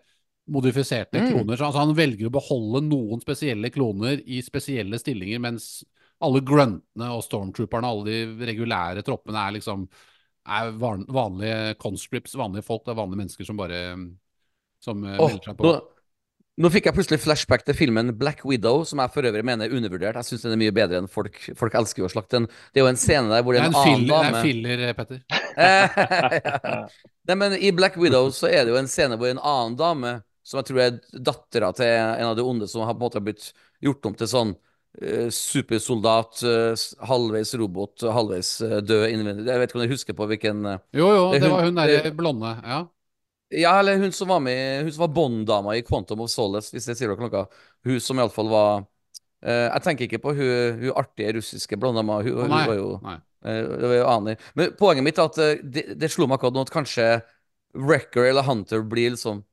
modifiserte Mm. kloner. Så altså, han velger å beholde noen spesielle kloner i spesielle stillinger, mens alle gruntene og stormtrooperne, alle de regulære troppene, er liksom er van vanlige conscripts, vanlige folk, det er vanlige mennesker som bare som oh, melder seg på. nå, nå fikk jeg plutselig flashback til filmen Black Widow, som jeg for øvrig mener er undervurdert. Jeg syns den er mye bedre enn folk Folk elsker jo å slakte den. Det er jo en scene der hvor Det er en annen filler, det er en filler, eh, Petter. *laughs* Nei, men I Black Widow så er det jo en scene hvor en annen dame, som jeg tror er dattera til en av de onde, som har på en måte blitt gjort om til sånn supersoldat, eh, halvveis robot, halvveis eh, død innvendig. Jeg vet ikke om dere husker på hvilken eh, Jo, jo, Det hun- var hun derre blonde. Ja. Ja, eller hun som var med Hun som var Bond-dama i Quantum of Solace, hvis det sier dere noe. Hun som iallfall var eh, Jeg tenker ikke på hun, hun artige russiske blonddama. Hun, hun var jo nei. Eh, Det var jo aner. Men poenget mitt er at eh, det, det slo meg akkurat nå at kanskje Wrecker eller Hunter blir liksom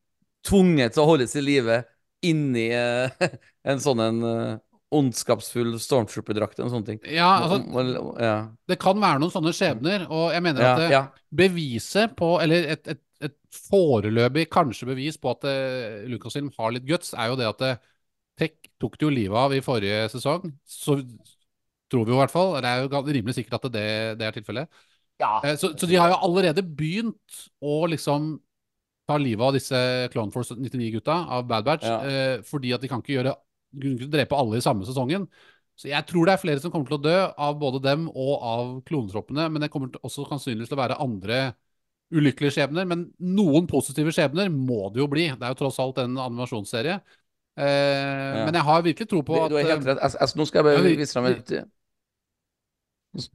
tvunget til å holdes i live inni eh, *laughs* en sånn en eh, ondskapsfull stormtrooper-drakt eller sånne ting. Ja, altså, ja. det kan være noen sånne skjebner, og jeg mener Ja, at det, ja. beviset på, eller et, et, et foreløpig kanskje bevis på at uh, Lucasfilm har litt guts, er jo det at eh, Tech tok det jo livet av i forrige sesong. Så tror vi jo i hvert fall. Det er jo rimelig sikkert at det, det er tilfellet. Eh, Så, så de har jo allerede begynt å liksom ta livet av disse Clone Force 99-gutta av Bad Batch, Ja. eh, fordi at de kan ikke gjøre kunne ikke drepe alle i samme sesongen. Så jeg tror det er flere som kommer til å dø av både dem og av klonetroppene, men det kommer til, også sannsynligvis til å være andre ulykkelige skjebner. Men noen positive skjebner må det jo bli. Det er jo tross alt en animasjonsserie. Eh, Men jeg har virkelig tro på at du er helt eh, rett. Altså, altså, nå skal jeg bare vise fram et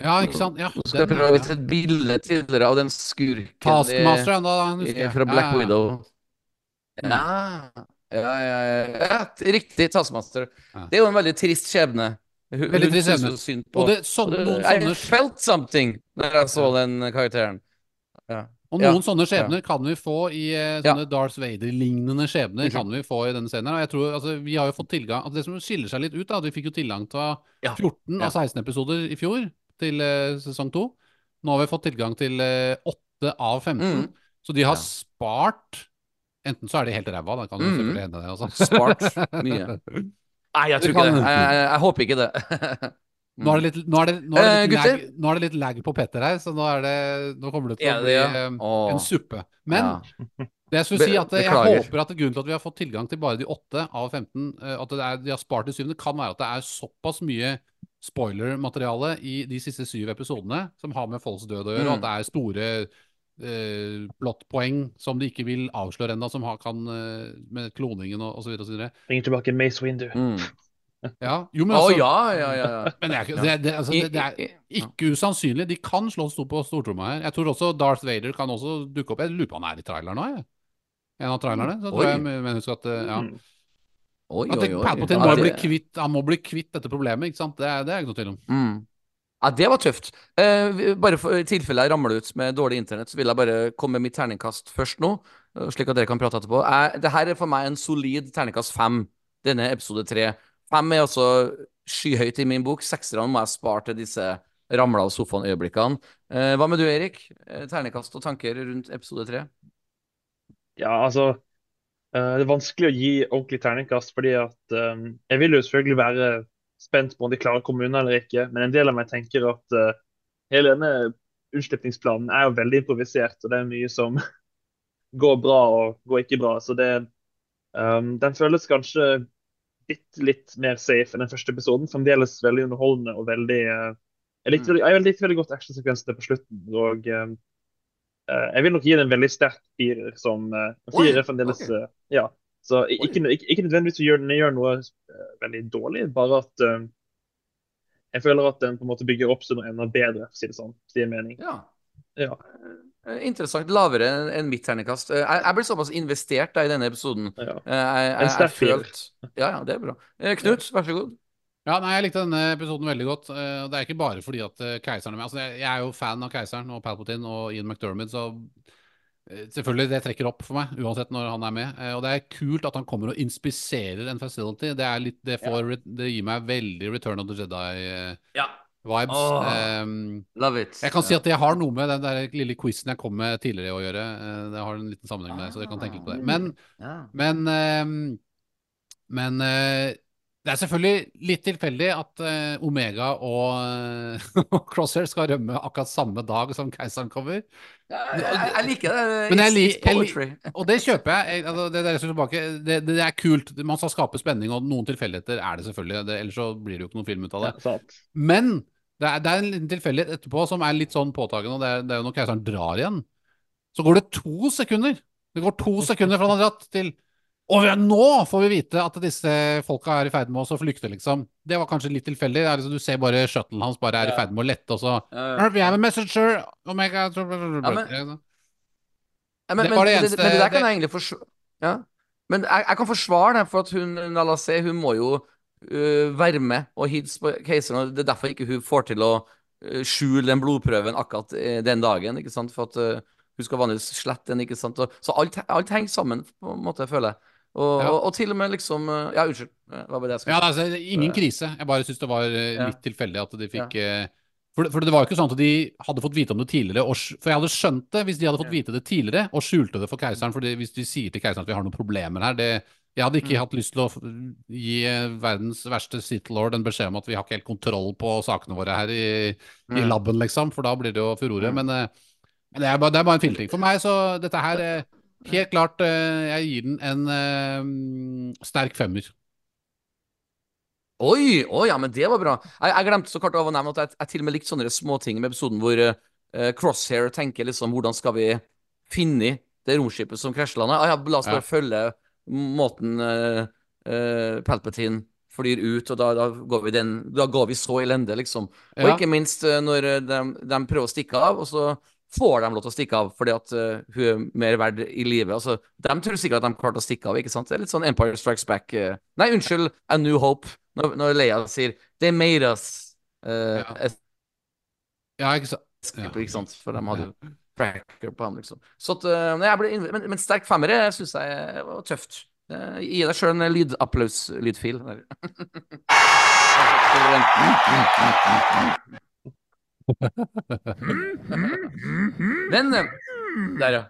Ja, ikke sant? Ja, Nå skal jeg prøve å vise et bilde tidligere av den skurken i- ja, da husker jeg. fra Black Ja, ja, ja. Widow. Ja. Ja, ja, ja, ja. Riktig, Tassemaster. Ja. Det er jo en veldig trist skjebne. Hun- Veldig trist skjebne. synd på Og det, sånn, noen sånne... I felt something når jeg så den karakteren. Ja. Og Ja, noen sånne skjebner kan vi få i sånne Ja. Darth Vader-lignende skjebner. Mhm. kan vi få i denne scenen. her. Og jeg tror, altså, Vi har jo fått tilgang altså Det som skiller seg litt ut, da, at vi fikk jo tilgang til 14 Ja. av 16 episoder i fjor til uh, sesong 2. Nå har vi fått tilgang til uh, 8 av 15. Mm. Så de har Ja. spart Enten så er de helt ræva, da kan det mm. selvfølgelig hende det. Altså. *laughs* Spart mye. *laughs* Nei, jeg tror ikke det. Jeg, jeg, jeg håper ikke det. *laughs* Nå er det litt, nå er det, nå er det Eh, litt, gutter? lag, nå er det litt lag på Petter her, så nå, er det, nå kommer det til å bli ja? eh, en suppe. Men Ja. Det jeg skulle si at eh, Jeg beklager. håper at grunnen til at vi har fått tilgang til bare de åtte av 15, eh, at det er, de har spart de syvende, kan være at det er såpass mye spoiler-materiale i de siste syv episodene som har med folks død å gjøre, Mm. og at det er store eh, plottpoeng som de ikke vil avsløre ennå, som har, kan eh, med kloningen og osv. Bring tilbake Mace Windu. Mm. *laughs* Ja. Jo, men altså ja, ja, ja. ja. men det er, det, det, altså, det, det er ikke usannsynlig. De kan slå stort på stortromma her. Jeg tror også Darth Vader kan også dukke opp. Jeg lurer på om han er i traileren nå, jeg. En av trailerne. Så tror jeg, men husk at eh, ja. Mm. Oi, oi, oi. Palpatine må bli kvitt, han må bli kvitt dette problemet, ikke sant? Det, er- det er ikke noe tvil om. Mm. Ja, det var tøft. Eh, bare for, I tilfelle jeg ramler ut med dårlig internett, så vil jeg bare komme med mitt terningkast først nå, eh, slik at dere kan prate etterpå. Eh, det er for meg en solid terningkast fem, denne episode tre. Fem er altså skyhøyt i min bok. Sekserne må jeg spare til disse ramla av sofaen-øyeblikkene. Eh, hva med du, Erik? Eh, Terningkast og tanker rundt episode tre? Ja, altså eh, Det er vanskelig å gi ordentlig terningkast, fordi at Jeg vil jo selvfølgelig være spent på om de klarer kommunen eller ikke, men en del av meg tenker at uh, hele denne utslippningsplanen er jo veldig improvisert, og det er mye som *laughs* går bra og går ikke bra. Så det um, Den føles kanskje bitte litt mer safe enn den første episoden. Fremdeles veldig underholdende og veldig uh, Jeg likte, veldig- jeg likte veldig godt actionsekvensene på slutten. og eh, jeg vil nok gi den en veldig sterk firer. som fire, Firer fremdeles ok. eh, Ja. Så ikke, ikke, ikke nødvendigvis å gjøre den gjør noe uh, veldig dårlig, bare at uh, jeg føler at den på en måte bygger opp til noe enda bedre, for å si det sånn. Det gir mening. Ja. Ja. Eh, Interessant. Lavere enn mitt ternekast. Jeg, jeg ble såpass investert da i denne episoden. Ja. Jeg, jeg, En jeg, sterk jeg Ja, ja, det er bra. Eh, Knut, vær så god. Ja, nei, Jeg likte denne episoden veldig godt. eh, Det er ikke bare fordi at eh, keiseren er med. Altså, jeg, er jo fan av keiseren og Palpatine og Ian McDermott, så eh, selvfølgelig det trekker opp for meg uansett når han er med. Eh, Og det er kult at han kommer og inspiserer en facility. Det, er litt, det, får, det gir meg veldig Return of the Jedi-vibes. Ja. Oh, um, Love it. jeg kan si at det har noe med den der lille quizen jeg kom med tidligere å gjøre. Eh, Det har en liten sammenheng med det, så dere kan tenke litt på det. Men ja. men, ehm, men eh, det er selvfølgelig litt tilfeldig at uh, Omega og, *laughs* uh, Crosshair skal rømme akkurat samme dag som keiseren kommer. Jeg, jeg, jeg liker det. Men jeg It's- li- it's jeg. *laughs* Og det kjøper jeg. jeg altså, det, det, er tilbake, det, det er kult. Man skal skape spenning, og noen tilfeldigheter er det selvfølgelig. Det, ellers så blir det jo ikke noen film ut av det. Ja. Men det er, det er en liten tilfeldighet etterpå som er litt sånn påtagende, og det er, det er jo når keiseren drar igjen. Så går det to sekunder. Det går to sekunder fra han har dratt til Og nå får vi vite at disse folka er i ferd med å flykte, liksom. Det var kanskje litt tilfeldig. Det er liksom, du ser bare shuttlen hans bare er i ferd med å lette, og så We have a messenger! Omega men- Ja, men, Det var det eneste- men det der kan jeg egentlig forsvare ja. Men jeg, jeg kan forsvare det, for at hun Nala hun må jo uh, være med og hilse på keiseren. og Det er derfor ikke hun får til å øh, skjule den blodprøven akkurat øh, den dagen. ikke sant? For at hun skal vanligvis slette den. ikke sant? Og, så alt, alt henger sammen, på en måte, føler jeg. Og, Ja. og, og til og med liksom øh, Ja, unnskyld. Hva var det jeg skulle Ja, altså, ingen krise. Jeg bare syns det var litt Ja. tilfeldig at de fikk ja. for, for det var jo ikke sånn at de hadde fått vite om det tidligere. Og, for jeg hadde skjønt det hvis de hadde fått vite det tidligere og skjulte det for keiseren. For hvis de sier til keiseren at vi har noen problemer her det, Jeg hadde ikke Mm. hatt lyst til å gi eh, verdens verste Sith Lord en beskjed om at vi har ikke helt kontroll på sakene våre her i, i Mm. laben, liksom. For da blir det jo furore. Mm. Men, eh, men det, er bare, det er bare en filleting. For meg så dette her eh, Helt klart, eh, jeg gir den en eh, sterk femmer. Oi, oi, ja, men det var bra. Jeg, jeg glemte så kort å nevne at jeg, jeg til og med likte sånne småting med episoden hvor uh, Crosshair tenker liksom hvordan skal vi finne det romskipet som krasjlandet? Ah, ja, la oss bare Ja. følge måten uh, uh, Palpatine flyr ut, og da, da, går vi den, da går vi så elendig, liksom. Og Ja. ikke minst når de, de prøver å stikke av, og så får de lov til å stikke av fordi at uh, hun er mer verd i livet. Altså, de tror sikkert at de klarte å stikke av, ikke sant? Det er litt sånn Empire Strikes Back. uh, Nei, unnskyld, A New Hope. Når, når Leia sier 'They made us'. Uh, Ja. Ja, ikke sant? Ja. ikke sant? For de hadde jo tracker på ham, liksom. Så at, eh, jeg ble men, men sterk femmer syns jeg var tøft. Eh, Gi deg sjøl en lydapplaus-lydfil. *laughs* der. Men eh, Der, ja.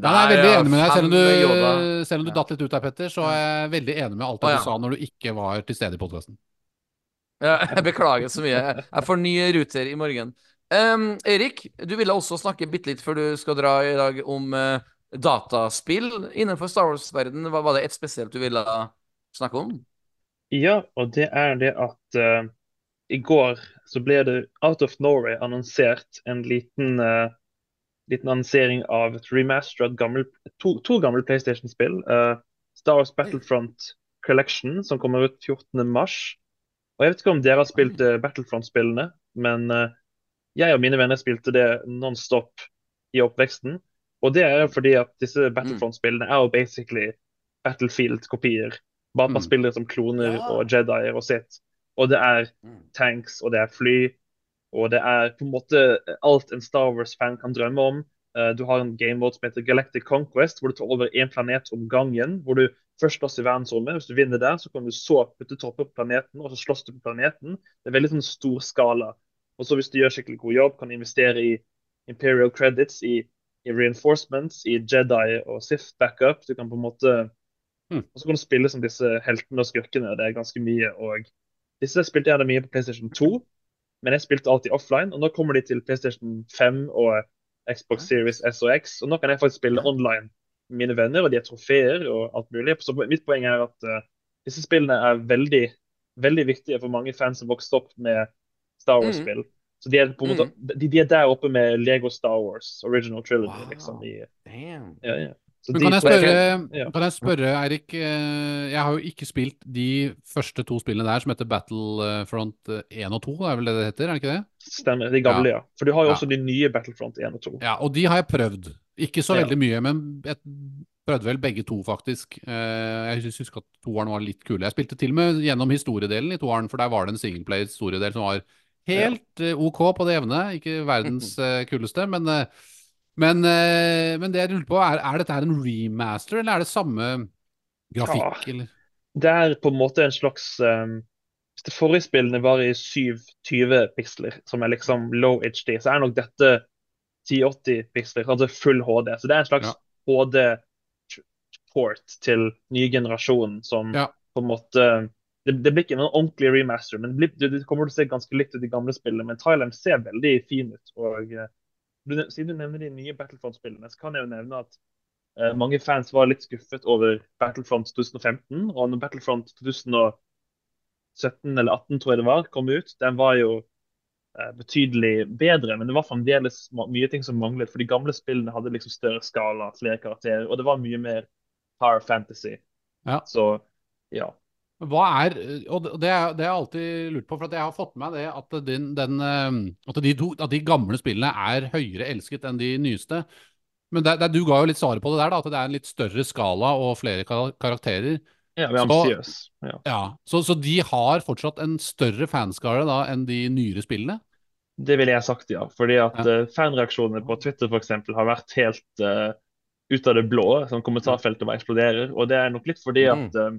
Ja, jeg er veldig enig med deg. Selv om, du, selv om du datt litt ut der, Petter, så er jeg veldig enig med alt det du sa når du ikke var til stede i podkasten. Ja, *laughs* jeg beklager så mye. Jeg- får ny ruter i morgen. Um, Erik, du ville også snakke bitte litt før du skal dra i dag om uh, dataspill innenfor Star Wars-verden. Var var det et spesielt du ville snakke om? Ja, og det er det at eh, i går så ble det Out of Norway annonsert en liten, uh, liten annonsering av et remastered gammel, to, to gamle PlayStation-spill. Uh, Star Wars Battlefront Collection, som kommer ut 14. mars. Og jeg vet ikke om dere har spilt uh, Battlefront-spillene, men uh, jeg og mine venner spilte det non-stop i oppveksten. Og det er fordi at disse Battlefront-spillene er jo basically Battlefield-kopier. Bare man Mm. spiller som kloner Ja. og Jedier og sitt. Og det er tanks, og det er fly, og det er på en måte alt en Star Wars-fan kan drømme om. Eh, Du har en game mode som heter Galactic Conquest, hvor du tar over én planet om gangen. Hvor du først slåss i verdensrommet. Hvis du vinner der, så kan du så putte tropper på planeten, og så slåss du på planeten. Det er veldig sånn stor skala. Og så hvis du gjør skikkelig god jobb, kan du investere i Imperial credits, i, i reinforcements, i Jedi og Sith backup. Du kan på en måte Mm. Og så kan du spille som disse heltene og skurkene. Det er ganske mye. og Disse spilte jeg gjerne mye på PlayStation 2, men jeg spilte alltid offline. Og nå kommer de til PlayStation 5 og Xbox Series S og X. Og nå kan jeg faktisk spille online med mine venner, og de har trofeer og alt mulig. Så mitt poeng er at uh, disse spillene er veldig, veldig viktige for mange fans som vokste opp med Star Wars-spill. Så de er, måte, de, de er der oppe med Lego Star Wars, Original Trilogy, Wow. liksom. I, Damn. ja, ja. Kan jeg spørre, Ja. kan jeg spørre Eirik, eh, jeg har jo ikke spilt de første to spillene der som heter Battlefront 1 og 2, det er vel det det heter, er det ikke det? Stemmer. De gamle, ja. For du har jo Ja. også de nye Battlefront 1 og 2. Ja, og de har jeg prøvd. Ikke så Ja. veldig mye, men jeg prøvde vel begge to, faktisk. Eh, Jeg husker at toeren var litt kule. Jeg spilte til og med gjennom historiedelen i toeren, for der var det en singleplay-historiedel som var helt eh, OK på det jevne. Ikke verdens *laughs* eh, kuleste, men, eh, men, eh, men det jeg lurer på, er, er dette her en remaster, eller er det samme grafikk, Ja. eller? Det er på en måte en slags um, Hvis det forrige spillene var i 720 piksler, som er liksom low HD, så er nok dette 1080 piksler, altså full HD. Så det er en slags Ja. HD-port til nye generasjon som Ja. på en måte det, det blir ikke noen ordentlig remaster, men det, blir, det kommer til å se ganske likt ut i gamle spillene. Men Thailand ser veldig fin ut. og eh, du, Siden du nevner de nye Battlefront-spillene, så kan jeg jo nevne at uh, mange fans var litt skuffet over Battlefront 2015. Og når Battlefront 2017 eller 2018 tror jeg det var, kom ut, den var jo uh, betydelig bedre. Men det var fremdeles mye ting som manglet. For de gamle spillene hadde liksom større skala, flere karakterer, og det var mye mer power fantasy. Ja. Så ja. Hva er Og det det det har jeg alltid lurt på, for jeg har fått med meg det at, den, den, eh, at, de, to, at de gamle spillene er høyere elsket enn de nyeste. Men det, det, du ga jo litt svaret på det der, da, at det er en litt større skala og flere karakterer. ja vi er ambisiøse. Ja. Ja, så, så de har fortsatt en større fanskare da enn de nyere spillene? Det ville jeg sagt, ja. Fordi at Ja. eh, fanreaksjonene på Twitter for eksempel, har vært helt uh, ut av det blå. Sånn kommentarfeltet bare eksploderer. Og det er nok litt fordi Mm. at eh,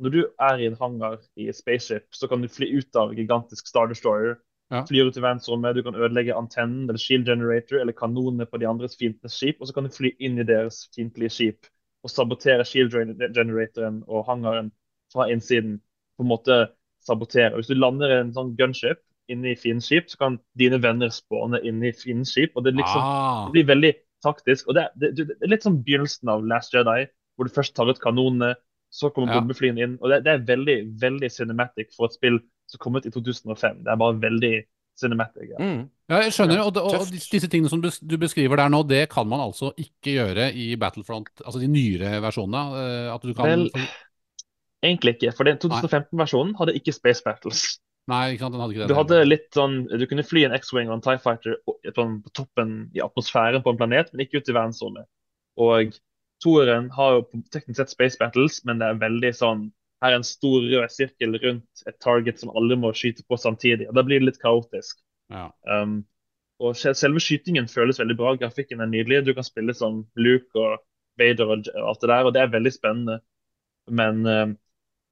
når du er i en hangar i spaceship, så kan du fly ut av gigantisk Star Destroyer. Ja. Fly ut i verdensrommet, du kan ødelegge antennen eller shield generator eller kanonene på de andres fiendtlige skip, og så kan du fly inn i deres fiendtlige skip og sabotere shield generatoren og hangaren fra innsiden. På en måte sabotere. Hvis du lander i en sånn gunship inne i fiendens skip, så kan dine venner spåne inne i fiendens skip. og Det, liksom, ah, det blir veldig taktisk. og det, det, det er litt som begynnelsen av Last Jedi, hvor du først tar ut kanonene, så kommer Ja. bombeflyene inn. og det, det er veldig veldig cinematic for et spill som kom ut i 2005. Det er bare veldig cinematic. Ja. Mm. ja, jeg skjønner. Og, det- og, og disse, tingene som du beskriver der nå, det kan man altså ikke gjøre i Battlefront, altså de nyere versjonene? eh, At du kan Vel, Egentlig ikke, for den 2015-versjonen hadde ikke Space Battles. Nei, ikke sant, den hadde ikke det. Du hadde litt sånn, du kunne fly en X-Wing og en TIE Fighter på, på toppen i atmosfæren på en planet, men ikke ut i verdensrommet. Og toeren har jo teknisk sett Space Battles, men det er veldig sånn Her er en stor rød sirkel rundt et target som alle må skyte på samtidig. og Da blir det litt kaotisk. Ja. Um, og Selve skytingen føles veldig bra. Grafikken er nydelig. Du kan spille som Luke og Vader og alt det der, og det er veldig spennende. Men um,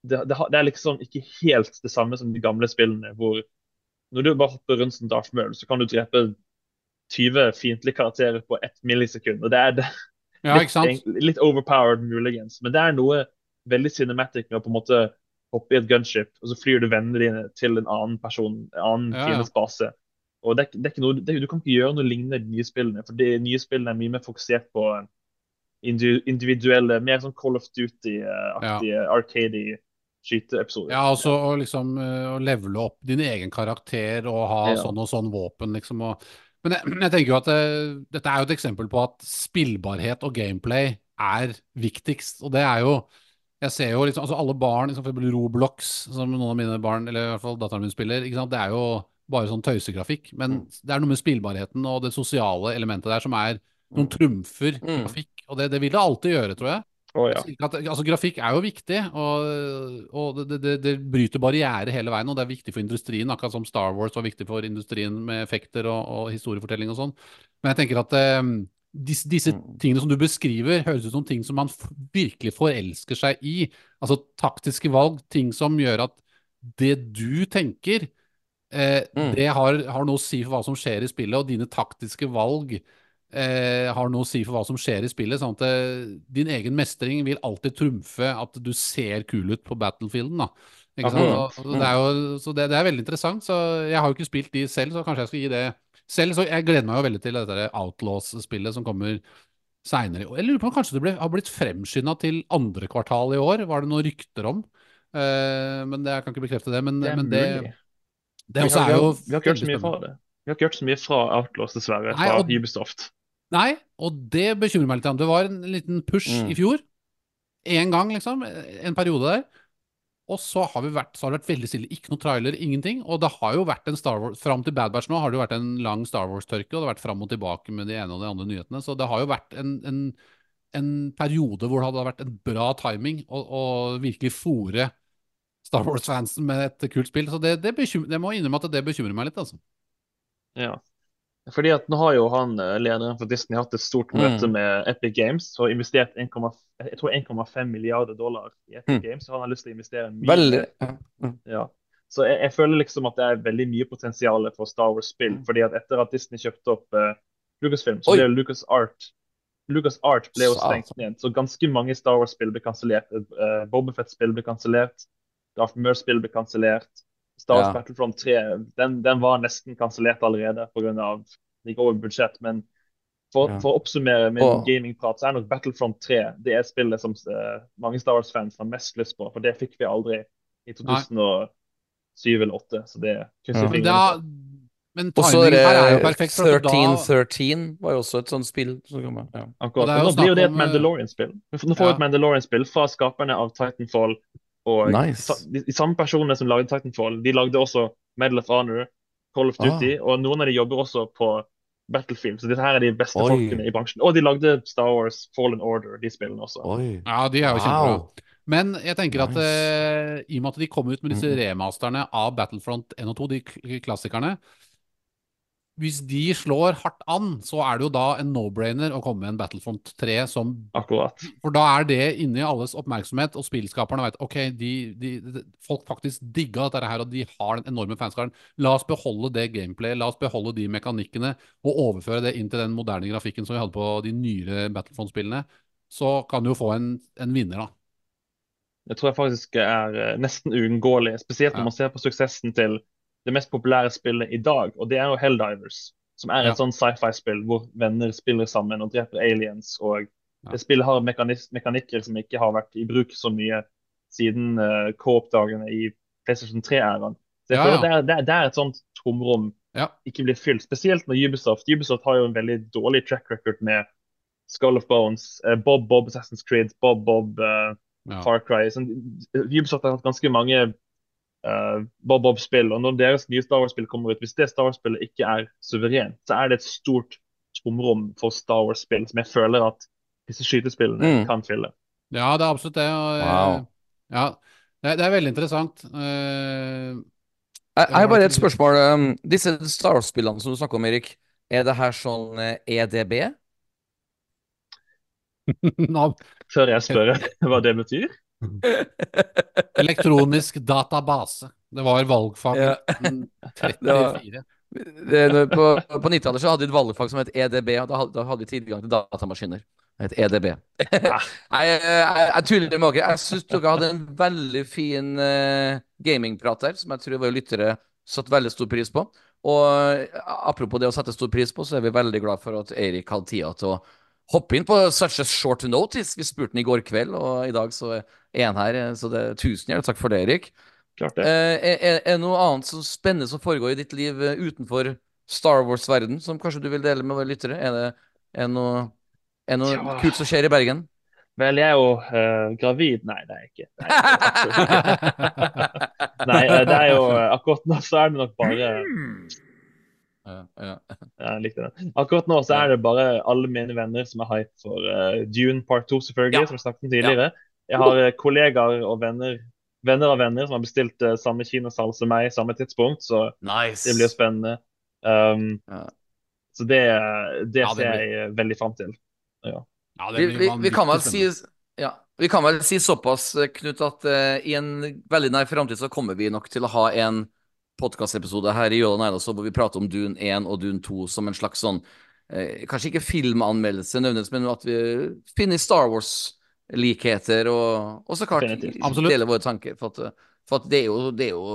det, det, det er liksom ikke helt det samme som de gamle spillene, hvor når du bare hopper rundt som Darth Maul, så kan du drepe 20 fiendtlige karakterer på ett millisekund. og det er det, ja, ikke sant? litt, litt overpowered muligens. Men det er noe veldig cinematic med å på en måte hoppe i et gunship, og så flyr du vennene dine til en annen person, en annen Ja, ja. base. Og det det er ikke noe, det, Du kan ikke gjøre noe lignende i de nye spillene, for de nye spillene er mye mer fokusert på individuelle, mer sånn Call of Duty-aktige, arcade skyteepisoder. Ja, altså å liksom eh, å levele opp din egen karakter og ha Ja. sånn og sånn våpen, liksom. Og, men jeg, jeg tenker jo at det, dette er jo et eksempel på at spillbarhet og gameplay er viktigst. Og det er jo Jeg ser jo liksom altså alle barn, liksom for eksempel Roblox, som noen av mine barn, eller i hvert fall datteren min spiller, det er jo bare sånn tøysegrafikk. Men det er noe med spillbarheten og det sosiale elementet der som er noen trumfer Mm. grafikk. Og det, det vil det alltid gjøre, tror jeg. Å, ja. Altså, grafikk er jo viktig, og, og det, det, det bryter barriere hele veien. Og det er viktig for industrien, akkurat som Star Wars var viktig for industrien med effekter og, og historiefortelling og sånn. Men jeg tenker at eh, disse, disse Mm. tingene som du beskriver, høres ut som ting som man virkelig forelsker seg i. Altså taktiske valg, ting som gjør at det du tenker, eh, Mm. det har, har noe å si for hva som skjer i spillet, og dine taktiske valg eh, har noe å si for hva som skjer i spillet. sånn at det, din egen mestring vil alltid trumfe at du ser kul ut på battlefielden. da. Ikke sant? Så, så det er jo, så det, det er veldig interessant. så Jeg har jo ikke spilt de selv, så kanskje jeg skal gi det selv. Så jeg gleder meg jo veldig til dette Outlaws-spillet som kommer seinere. Jeg lurer på om kanskje det ble, har blitt fremskynda til andre kvartal i år. Var det noen rykter om? Uh, men det, jeg kan ikke bekrefte det. Men Det er men det, det også er jo vi har ikke hørt så mye fra det. Vi har ikke hørt så mye fra Outlaws, dessverre, Nei, fra og- Ubisoft. Nei, og det bekymrer meg litt. Det var en liten push Mm. i fjor. Én gang, liksom. En periode der. Og så har, vi vært, så har det vært veldig stille. Ikke noe trailer, ingenting. Og det har jo vært en Star Wars Fram til Bad Batch nå har det jo vært en lang Star Wars-tørke, og det har vært fram og tilbake med de ene og de andre nyhetene. Så det har jo vært en, en, en periode hvor det hadde vært en bra timing å virkelig fòre Star Wars-fansen med et kult spill. Så det, det, bekymrer, det må innrømme at det bekymrer meg litt, altså. Ja. Fordi at nå har jo han eh, lederen for Disney hatt et stort Mm. møte med Epic Games og investert 1,5 jeg tror 1,5 milliarder dollar i Epic Mm. Games. Så han har lyst til å investere mye. Veldig mer. ja. Så jeg, jeg føler liksom at det er veldig mye potensial for Star Wars-spill. fordi at etter at Disney kjøpte opp uh, Lucasfilm, så Oi. ble Lucas Art Lucas Art ble jo stengt ned. Så ganske mange Star Wars-spill ble kansellert. Uh, Bobafett-spill ble kansellert. Darth Maul-spill ble kansellert. Star Wars Ja. Battlefront 3 den, den var nesten kansellert allerede pga. gikk over budsjett. Men for, Ja. for å oppsummere min Og- gamingprat, så er nok Battlefront 3 det er spillet som eh, mange Star Wars-fans har mest lyst på. For det fikk vi aldri i 2007 eller 2008. Så det krysser Ja. Men, er timingen her er jo det perfekt. For at da, 1313 var jo også et sånt spill Så. Ja. Akkurat. Nå blir jo det et eh, Mandalorian-spill. Nå får vi Ja. et Mandalorian-spill fra skaperne av Titanfall. Og Nice. de, de samme personene som lagde Titanfall, de lagde også Medal of Honor, Call of Duty, Ah. og noen av de jobber også på Battlefield. Så dette her er de beste Oi. folkene i bransjen. Og de lagde Star Wars, Fallen Order, de spillene også. Oi. Ja, de er jo kjempebra. Wow. Men jeg tenker at Nice. eh, i og med at de kom ut med disse remasterne av Battlefront 1 og 2, de klassikerne Hvis de slår hardt an, så er det jo da en no-brainer å komme med en Battlefront 3 som Akkurat. For da er det inni alles oppmerksomhet, og spillskaperne vet ok, de, de, de, folk faktisk digga dette her, og de har den enorme fanskaren. La oss beholde det gameplayet, la oss beholde de mekanikkene, og overføre det inn til den moderne grafikken som vi hadde på de nyere Battlefront-spillene. Så kan du jo få en, en vinner, da. Det tror jeg faktisk er eh, nesten uunngåelig. Spesielt når Ja. man ser på suksessen til det mest populære spillet i dag, og det er jo Helldivers. Som er Ja. et sånn sci-fi-spill hvor venner spiller sammen og dreper aliens. og Ja. Det spillet har mekanikker som ikke har vært i bruk så mye siden uh, co-op-dagene i PlayStation 3-æraen. Så jeg Ja, føler ja. det er, det, er, et sånt tomrom Ja. ikke blir fylt. Spesielt når Ubisoft Ubisoft har jo en veldig dårlig track record med Skull of Bones, uh, Bob Bob Assassin's Creed, Bob Bob uh, Ja. Far Cry. Så, Ubisoft har hatt ganske mange eh, Bob Bob-spill, og når deres nye Star Wars-spill kommer ut, hvis det Star Wars-spillet ikke er suverent, så er det et stort tomrom for Star Wars-spill som jeg føler at disse skytespillene Mm. kan fylle. Ja, det er absolutt det. Og, eh, Wow. Ja, det, er- det er veldig interessant. Uh, Jeg, har bare et spørsmål. Um, disse Star Wars-spillene som du snakker om, Erik, er det her sånn EDB? *laughs* Før jeg spør hva det betyr. *laughs* Elektronisk database. Det var valgfag Ja. mm, 34. På på 90-tallet så hadde vi et valgfag som het EDB, og da hadde, da hadde vi tilgang til datamaskiner. Et EDB. Ah. *laughs* jeg, jeg, jeg tuller med dere. Jeg syns dere hadde en veldig fin uh, gamingprat der, som jeg tror våre lyttere satte veldig stor pris på. Og eh, apropos det å sette stor pris på, så er vi veldig glad for at Eirik hadde tida til å hoppe inn på such a short notice. Vi spurte den i går kveld, og i dag så er han her. eh, Så det er tusen hjertelig takk for det, Erik. Klart det. Eh, er, det noe annet som spennende som foregår i ditt liv eh, utenfor Star Wars-verden, som kanskje du vil dele med våre lyttere? Er det, er noe, er noe Ja. kult som skjer i Bergen? Vel, jeg er jo uh, gravid. Nei, det er jeg ikke. Er ikke. Nei, det er *laughs* jo Akkurat nå så er det nok bare Ja, ja. Jeg likte det. Akkurat nå så er det bare alle mine venner som er hype for uh, Dune part 2, selvfølgelig, Ja. som vi snakket om tidligere. Jeg har uh, kollegaer og venner, venner av venner som har bestilt uh, samme kinosal som meg, samme tidspunkt, så Nice. det blir jo spennende. Um, Ja. Så det, det Ja, det ser blir- jeg veldig fram til. Ja, det Vi, vi, vi, kan vel si, ja, vi kan vel si såpass, Knut, at uh, i en veldig nær framtid så kommer vi nok til å ha en podkastepisode her i Jøla Neilas hvor vi prater om Dune 1 og Dune 2 som en slags sånn eh, Kanskje ikke filmanmeldelse nødvendigvis, men at vi finner Star Wars-likheter, og, og så klart Definitivt. Deler våre tanker. For at, for at det er jo, det er jo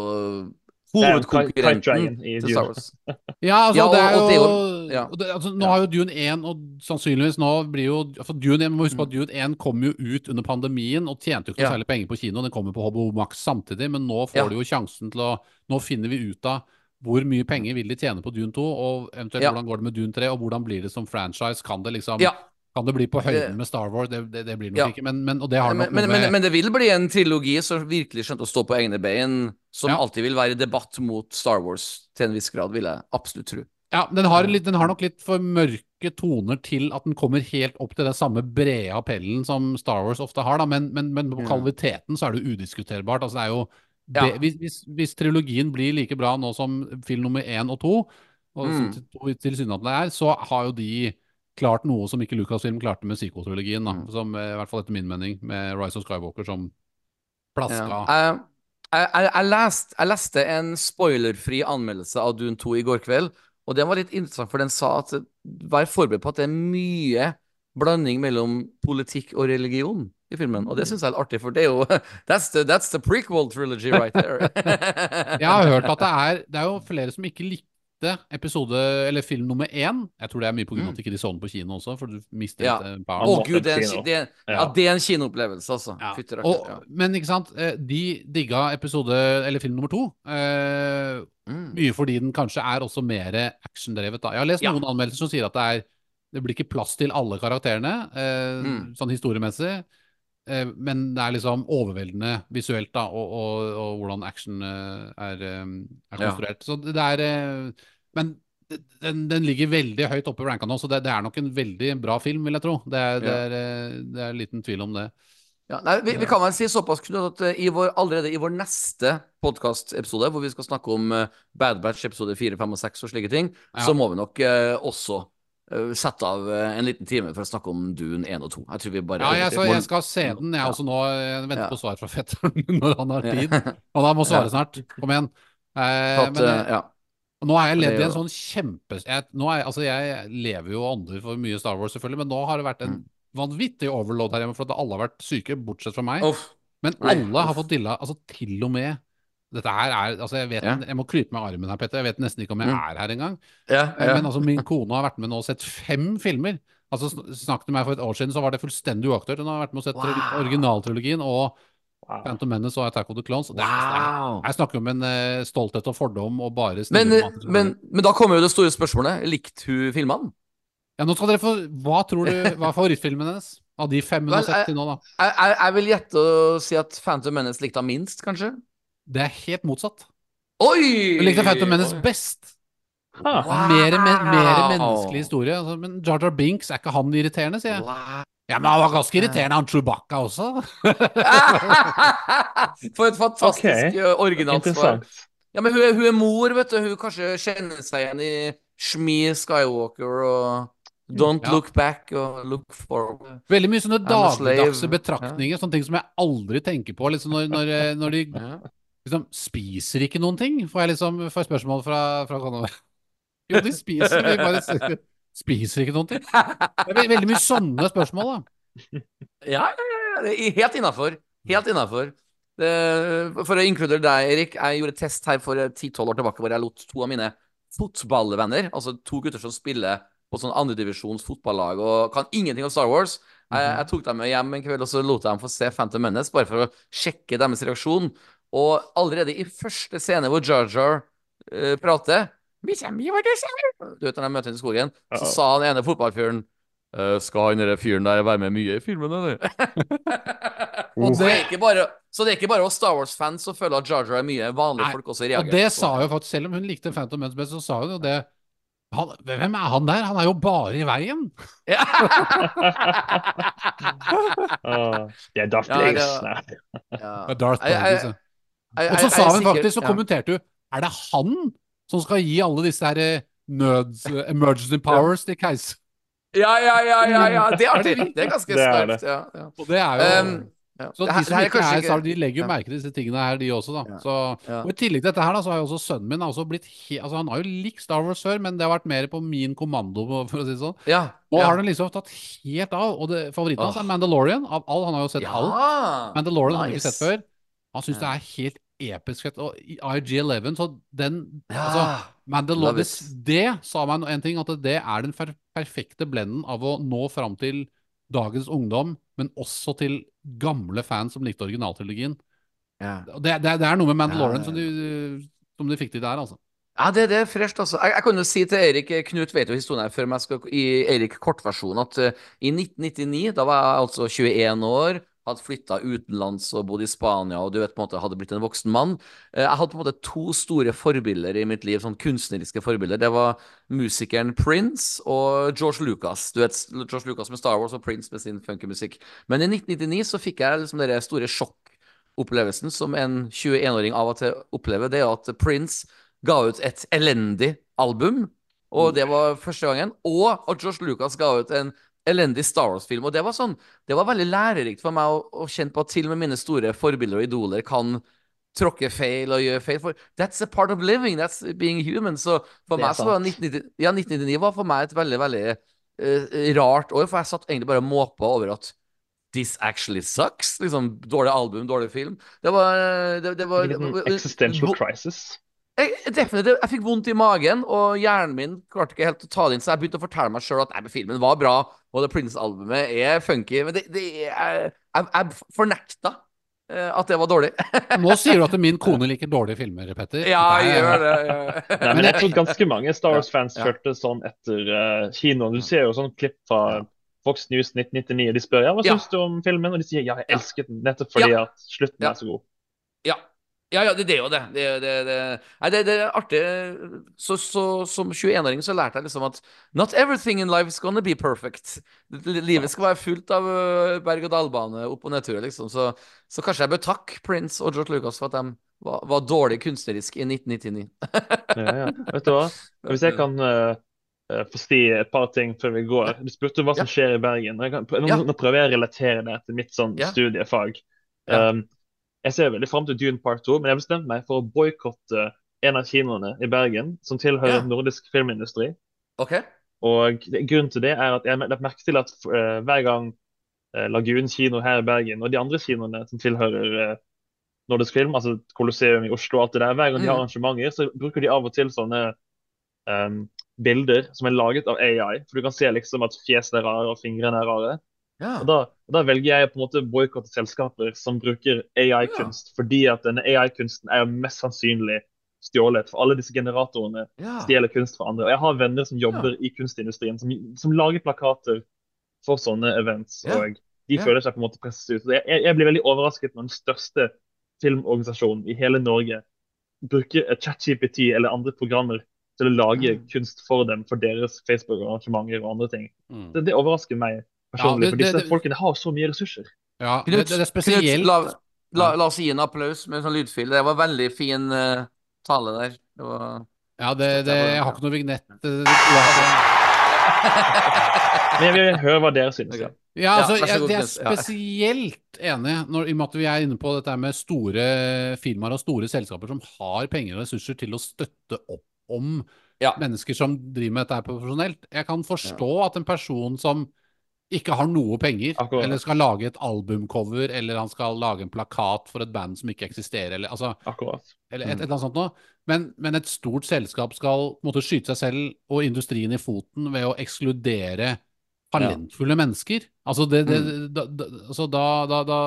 Hovedkonkurrenten til Star. Wars. *laughs* Ja, altså, Ja, og- det er jo, og det er jo- ja. og det, altså, Nå Ja. har jo Dune 1 og sannsynligvis nå blir jo for Dune 1, må huske på Mm. at Dune 1 kom jo ut under pandemien og tjente jo ikke Ja. særlig penger på kino. Den kommer på HBO Max samtidig, men nå får Ja. du jo sjansen til å Nå finner vi ut av hvor mye penger vil de tjene på Dune 2, og eventuelt Ja. hvordan går det med Dune 3, og hvordan blir det som franchise? Kan det liksom Ja. Kan det bli på høyden med Star Wars? Det, det, det blir nok Ja. ikke, men, men, og det har Men, nok men, noe men, med men det vil bli en trilogi som virkelig skjønte å stå på egne bein, som Ja. alltid vil være i debatt mot Star Wars til en viss grad, vil jeg absolutt tro. Ja, den har, litt, den har nok litt for mørke toner til at den kommer helt opp til den samme brede appellen som Star Wars ofte har, da, men, men, men på Ja. kvaliteten så er det udiskuterbart. Altså, det er jo Ja. hvis, hvis, hvis trilogien blir like bra nå som film nummer én og to, og Mm. tilsynelatende er, så har jo de klart noe som ikke Lucasfilm klarte med sequel-trilogien, da, Mm. som eh, i hvert fall etter min mening, med Rise of Skywalker som plaska Ja. Jeg, jeg, jeg, leste, jeg leste en spoilerfri anmeldelse av Dune 2 i går kveld, og den var litt interessant, for den sa at vær forberedt på at det er mye blanding mellom politikk og religion i filmen, og det syns jeg er litt artig, for det er jo *laughs* That's the, that's the prequel trilogy right there. *laughs* Jeg har hørt at det er Det er jo flere som ikke likte episode Eller film nummer én. Jeg tror det er mye på grunn av at ikke de så den på kino også, for du mister Ja. et eh, Å gud, det er en, det, er- ja. Ja. det er en kinoopplevelse, altså. Ja. Fytter, Og, ja. men ikke sant, eh, de digga episode Eller film nummer to. Eh, Mm. mye fordi den kanskje er også mer actiondrevet. da. Jeg har lest Ja. noen anmeldelser som sier at det er Det blir ikke plass til alle karakterene, eh, Mm. sånn historiemessig. Eh, men det er liksom overveldende visuelt, da, og, og, og hvordan action er, er Ja. konstruert. Så det er Men den, den ligger veldig høyt oppe i ranka nå, så det, det er nok en veldig bra film, vil jeg tro. Det er, det er, eh, det er liten tvil om det. Ja, nei, vi, vi kan vel si såpass Knut, at eh, i vår, allerede i vår neste podkastepisode, hvor vi skal snakke om eh, Bad Batch episode 4, 5 og 6 og slike ting, Ja. så må vi nok eh, også eh, sette av en liten time for å snakke om Dune 1 og 2. Jeg tror vi bare Ja, jeg, så, jeg skal se den, jeg Ja. også nå. Jeg venter Ja. på svar fra *laughs* fetteren når han har tid. Ja. Og da må svare snart. Kom igjen. Eh, Tatt, men eh, ja. nå har jeg levd i en sånn kjempe... Jeg, jeg- altså, jeg lever jo og ånder for mye Star Wars, selvfølgelig, men nå har det vært en Mm. vanvittig overload her hjemme, for at alle har vært syke, bortsett fra meg. Off. Men alle har fått dilla, altså til og med dette her er, altså jeg vet, Ja. jeg må krype med armen her, Petter. Jeg vet nesten ikke om jeg Mm. er her engang. Ja, Eh, ja. Men altså, min kone har vært med nå og sett fem filmer. Altså, Snakk med meg for et år siden, så var det fullstendig uaktuelt. Hun har vært med og sett Wow. originaltrilogien og Wow. Phantom Menace og Attack of the Clones. Det er, Wow. jeg snakker om en uh, stolthet og fordom og bare Men, eh, men, men da kommer jo det store spørsmålet. Likte hun filmene? Ja, nå skal dere få Hva tror du Hva er favorittfilmen hennes? Av de fem hun Vel, nå, da. Jeg, jeg, jeg vil gjette å si at Phantom Menace likte henne minst, kanskje? Det er helt motsatt. Oi! Hun likte Phantom Menace Oi. best. Ah, Wow. Mer, mer, mer menneskelig historie. Altså, men Jar Jar Binks, er ikke han irriterende, sier jeg. Ja, men han var ganske irriterende, han Chewbacca også. *laughs* For et fantastisk okay. eh, originalt Ja, men hun, er- hun er mor, vet du. Hun kanskje kjenner seg igjen i Shmi Skywalker og Don't Ja. Look Back og Look Forward. Veldig mye sånne dagligdagse betraktninger, sånne ting som jeg aldri tenker på. Liksom når, når, eh, når de liksom spiser ikke noen ting, får jeg liksom får jeg spørsmål fra, fra. *laughs* Jo, de spiser, de bare spiser ikke noen ting. Det er veldig mye sånne spørsmål, da. *laughs* Ja, helt innafor. Helt innafor. For å inkludere deg, Erik. Jeg gjorde test her for 10-12 år tilbake hvor jeg lot to av mine fotballvenner, altså to gutter som spiller på sånn andredivisjons fotballag og kan ingenting om Star Wars. Jeg, jeg tok dem med hjem en kveld og så lot jeg dem få se Phantom Menace, bare for å sjekke deres reaksjon. Og allerede i første scene hvor Jar Jar eh, prater «Vi kommer i våre ser!» Du vet når de møter i skogen, så sa han ene fotballfyren «Eh, Skal han fyren der være med mye i filmen, eller? *laughs* Og det er ikke bare, så det er ikke bare oss Star Wars-fans som føler at Jar Jar er mye vanlige Nei, folk også reagerer. Og det sa jo faktisk, selv om hun likte Phantom Men's best, så sa hun jo det han, Hvem er han der? Han er jo bare i veien. Ja. *laughs* Ah, det er Darth Ja, det. Ja. ja, Darth ja. Og så sa hun faktisk, så kommenterte hun Er det han som skal gi alle disse her eh, nøds... eh, emergency powers til keis. Ja, ja, ja, ja, ja. *laughs* Det er artig. Det er ganske skarpt. Ja, ja. Og det er jo Um, ja. Så de som det her ikke er Star, de legger jo merke til disse tingene her, de også, da. Ja. Så, og I tillegg til dette her, da, så har jo også sønnen min også blitt he Altså, han har jo likt Star Wars før, men det har vært mer på min kommando, *laughs* for å si det sånn. Ja. Nå ja. har den liksom tatt helt av, og det, favoritten hans er Mandalorian. Av all, han har jo sett alt. Mandalorian har han ikke sett før. Han syns det er helt episk fett. Og i IG11, så den Ja. Altså, Mandalorian det, sa meg en ting, at det er den perfekte blenden av å nå fram til dagens ungdom, men også til gamle fans som likte originaltrilogien. Ja. Det, det, det er noe med Mandalorian ja, Som, de, som de fikk til der, altså. Ja, det, det er fresht, altså. Jeg, jeg kan jo si til Eirik Knut vet jo historien her før men jeg skal i Eirik kortversjon at uh, i 1999, da var jeg altså 21 år, hadde flytta utenlands og bodd i Spania og du vet på en måte hadde blitt en voksen mann. Uh, jeg hadde på en måte to store forbilder i mitt liv, sånn kunstneriske forbilder. Det var musikeren Prince og George Lucas. Du vet George Lucas med Star Wars og Prince med sin funkymusikk. Men i 1999 så fikk jeg liksom den store sjokkopplevelsen som en 21-åring av og til opplever, det er at Prince ga ut et elendig album, og det var første gangen. Og at George Lucas ga ut en elendig Star Wars-film. Og det var sånn, det var veldig lærerikt for meg å, å kjenne på at til og med mine store forbilder og idoler kan tråkke feil og gjøre feil. For that's a part of living. That's being human. Så for meg så var 1999, ja, 1999 var for meg et veldig, veldig uh, rart år. For jeg satt egentlig bare og måpa over at This actually sucks. Liksom, dårlig album, dårlig film. Det var, det, det var, det var Existential crisis. Jeg, definitivt, jeg fikk vondt i magen, og hjernen min klarte ikke helt å ta det inn, så jeg begynte å fortelle meg sjøl at nei, filmen var bra, og The Prince-albumet er funky. Men det, det er, jeg, jeg fornekta uh, at det var dårlig. *laughs* Nå sier du at min kone liker dårlige filmer, Petter. Ja, jeg gjør det. Ja. nei, men jeg tror ganske mange Star Wars-fans ja. følte sånn etter uh, kinoen. Du ser jo sånn klipp fra Fox News 1999, og de spør ja, hva syns du om filmen, og de sier ja, jeg elsket den nettopp fordi at slutten er så god. Ja, ja, det, det er jo det. Det, det, det, nei, det, er artig. Så, så, som 21-åring så lærte jeg liksom at Not everything in life is gonna be perfect. Livet skal være fullt av øh, berg-og-dal-bane, opp- og nedturer, liksom. Så, så, kanskje jeg bør takke Prince og George Lucas for at de var, var dårlig kunstnerisk i 1999. ja, ja. Vet du hva? Hvis jeg kan uh, få si et par ting før vi går. Du spurte hva som skjer i Bergen. Kan, nå, nå, prøver jeg å relatere det til mitt sånn studiefag. Um, jeg ser veldig fram til Dune Part 2, men jeg bestemte meg for å boikotte en av kinoene i Bergen som tilhører ja. nordisk filmindustri. Okay. Og Grunnen til det er at jeg la merke til at uh, hver gang uh, Lagun kino her i Bergen og de andre kinoene som tilhører uh, nordisk film, altså Colosseum i Oslo og alt det der, hver gang de har mm. arrangementer, så bruker de av og til sånne um, bilder som er laget av AI. For du kan se liksom at fjesene er rare og fingrene er rare. Ja. Og da, da, velger jeg på en måte boikotte selskaper som bruker AI-kunst, ja. fordi at denne AI-kunsten er mest sannsynlig stjålet. For alle disse generatorene ja. stjeler kunst fra andre. Og jeg har venner som jobber i kunstindustrien, som, som, lager plakater for sånne events. og de føler seg på en måte presset ut. Jeg, jeg, blir veldig overrasket når den største filmorganisasjonen i hele Norge bruker ChatGPT eller andre programmer til å lage mm. kunst for dem, for deres Facebook-arrangementer og andre ting. Mm. Det, det overrasker meg personlig. Ja, det, for disse det, folkene har så mye ressurser. Ja, Knut, det, er spesielt Knut, la, la, la, oss gi en applaus med en sånn lydfil. Det var veldig fin uh, tale der. Det var, ja, det, jeg har ikke noe vignett. Men jeg vil høre hva dere synes. Okay. Ja, altså, jeg, jeg, er spesielt enig når, i og med at vi er inne på dette med store firmaer og store selskaper som har penger og ressurser til å støtte opp om ja. mennesker som driver med dette profesjonelt. Jeg kan forstå ja. at en person som ikke har noe penger, Akkurat. eller skal lage et albumcover, eller han skal lage en plakat for et band som ikke eksisterer, eller, altså, eller et, et, eller annet sånt noe. Men, men, et stort selskap skal måtte skyte seg selv og industrien i foten ved å ekskludere talentfulle ja. mennesker. Altså, det, det, mm. da, da, altså da, da,